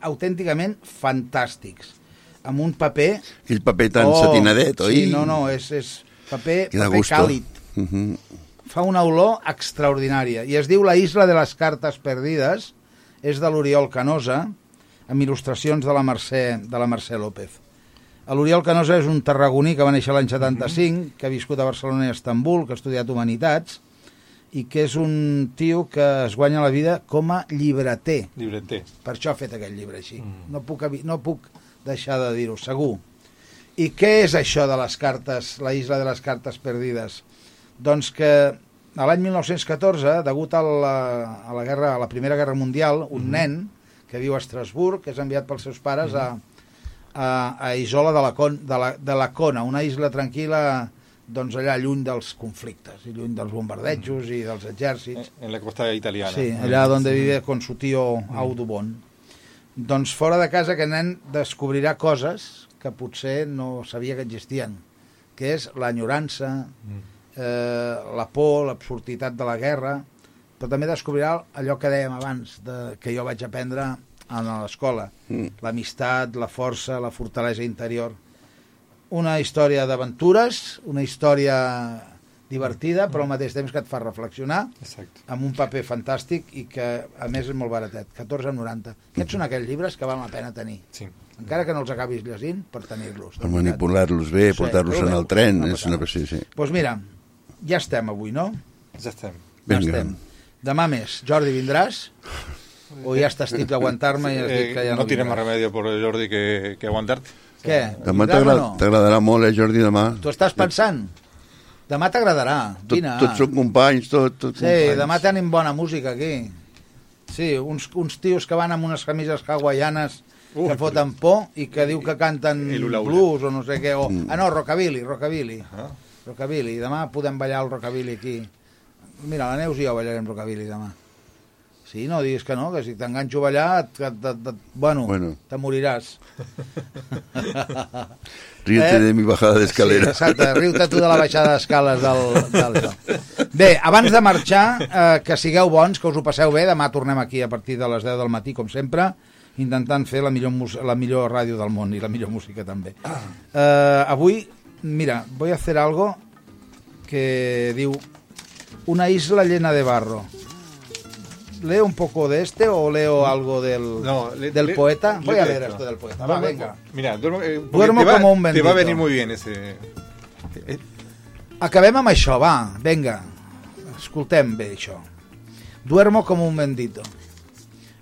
Speaker 12: autènticament fantàstics. Amb un paper...
Speaker 31: Aquell paper tan satinadet, oi?
Speaker 12: Sí, no, no, és, és paper,
Speaker 31: Que da
Speaker 12: paper
Speaker 31: gusto.
Speaker 12: càlid.
Speaker 31: Uh -huh.
Speaker 12: Fa una olor extraordinària. I es diu La isla de les cartes perdides, és de l'Oriol Canosa, amb il·lustracions de la Mercè, de la Mercè López. L'Oriol Canosa és un tarragoní que va néixer l'any 75, que ha viscut a Barcelona i a Estambul, que ha estudiat Humanitats, i que és un tio que es guanya la vida com a llibreter.
Speaker 32: Llibreter.
Speaker 12: Per això ha fet aquest llibre així. No, puc, no puc deixar de dir-ho, segur. I què és això de les cartes, la isla de les cartes perdides? Doncs que a l'any 1914, degut a la, a la, guerra, a la Primera Guerra Mundial, un nen que viu a Estrasburg, que és enviat pels seus pares a, a, a Isola de la, Con, de, la, de la Cona, una isla tranquil·la doncs allà lluny dels conflictes i lluny dels bombardejos i dels exèrcits.
Speaker 32: En la costa italiana.
Speaker 12: Sí, allà on vive con su tío Audubon. Doncs fora de casa aquest nen descobrirà coses que potser no sabia que existien, que és l'enyorança, eh, la por, l'absurditat de la guerra, però també descobrirà allò que dèiem abans, de, que jo vaig aprendre a l'escola,
Speaker 31: Mm.
Speaker 12: l'amistat, la força, la fortalesa interior. Una història d'aventures, una història divertida, però al mateix temps que et fa reflexionar,
Speaker 32: Exacte.
Speaker 12: amb un paper fantàstic i que, a més, és molt baratet, 14,90. Aquests són aquells llibres que val la pena tenir.
Speaker 32: Sí.
Speaker 12: Encara que no els acabis llegint, per tenir-los.
Speaker 31: Per manipular-los bé,
Speaker 12: Sí,
Speaker 31: portar-los en el tren,
Speaker 12: no
Speaker 31: és una sí, sí.
Speaker 12: Doncs pues mira, ja estem avui, no?
Speaker 32: Ja estem.
Speaker 12: Ja estem. Demà més. Jordi, vindràs? O ja estàs tip d'aguantar-me i has dit que ja no,
Speaker 32: no tiene más
Speaker 12: vindràs?
Speaker 32: remedio por Jordi que, que aguantarte.
Speaker 12: Què?
Speaker 31: Demà
Speaker 12: Vindràs
Speaker 31: t'agrada-
Speaker 12: o no?
Speaker 31: t'agradarà molt, eh, Jordi, demà.
Speaker 12: Tu estàs pensant? Demà t'agradarà.
Speaker 31: Tot, tots són companys, tot... tot
Speaker 12: Sí,
Speaker 31: companys.
Speaker 12: demà tenim bona música aquí. Sí, uns, uns tios que van amb unes camises hawaianes que foten por i que diu que canten blues o no sé què. O,
Speaker 31: Mm.
Speaker 12: ah, no, rockabilly, rockabilly.
Speaker 32: Ah.
Speaker 12: Rockabilly. Demà podem ballar el rockabilly aquí. Mira, la Neus i jo ballarem rockabilly demà. Sí, no diguis que no, que si t'enganxo a ballar, et, et, et, et, bueno,
Speaker 31: Bueno.
Speaker 12: te moriràs.
Speaker 31: Ríete de mi bajada de escalera.
Speaker 12: Sí, exacte, riu-te tu de la baixada d'escales del, del. Bé, abans de marxar, eh, que sigueu bons, que us ho passeu bé, demà tornem aquí a partir de les 10 del matí, com sempre, intentant fer la millor, la millor ràdio del món i la millor música també. Eh, avui, mira, voy a hacer algo que diu una isla llena de barro. ¿Leo un poco de este o leo algo del,
Speaker 32: No, le-
Speaker 12: del
Speaker 32: le-
Speaker 12: poeta? Voy
Speaker 32: le-
Speaker 12: a leer
Speaker 32: le-
Speaker 12: esto del poeta. Va, venga.
Speaker 32: Mira, duermo, eh,
Speaker 12: Duermo
Speaker 32: va-
Speaker 12: como un
Speaker 32: Te va a
Speaker 12: bendito.
Speaker 32: venir muy bien ese...
Speaker 12: Acabem amb això, va, venga. Escoltem bé això. Duermo como un bendito.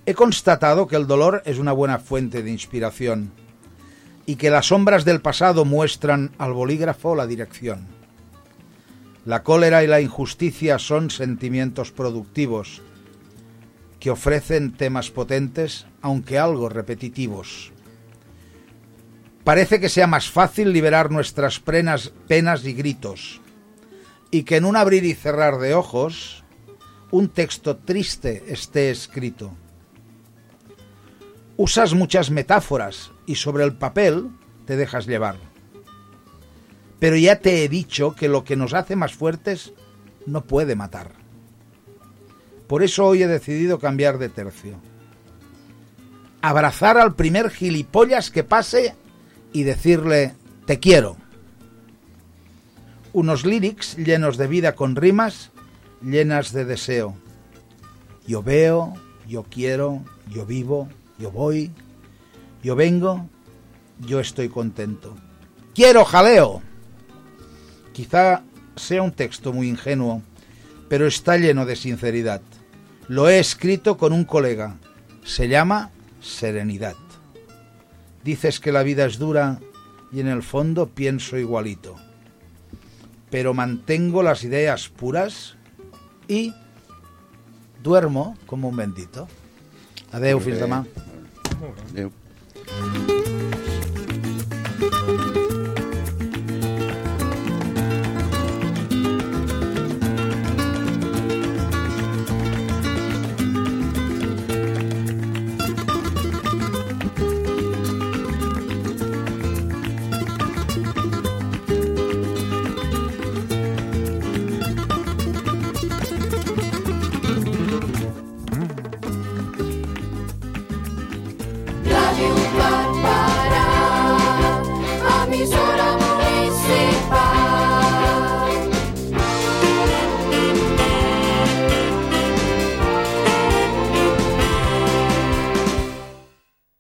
Speaker 12: He constatado que el dolor es una buena fuente de inspiración y que las sombras del pasado muestran al bolígrafo la dirección. La cólera y la injusticia son sentimientos productivos que ofrecen temas potentes, aunque algo repetitivos. Parece que sea más fácil liberar nuestras penas, y gritos, y que en un abrir y cerrar de ojos un texto triste esté escrito. Usas muchas metáforas y sobre el papel te dejas llevar. Pero ya te he dicho que lo que nos hace más fuertes no puede matar. Por eso hoy he decidido cambiar de tercio. Abrazar al primer gilipollas que pase y decirle te quiero. Unos lyrics llenos de vida con rimas llenas de deseo. Yo veo, yo quiero, yo vivo, yo voy, yo vengo, yo estoy contento. Quiero jaleo. Quizá sea un texto muy ingenuo, pero está lleno de sinceridad. Lo he escrito con un colega. Se llama Serenidad. Dices que la vida es dura y en el fondo pienso igualito. Pero mantengo las ideas puras y duermo como un bendito. Adeu, fins demà.
Speaker 31: Adéu.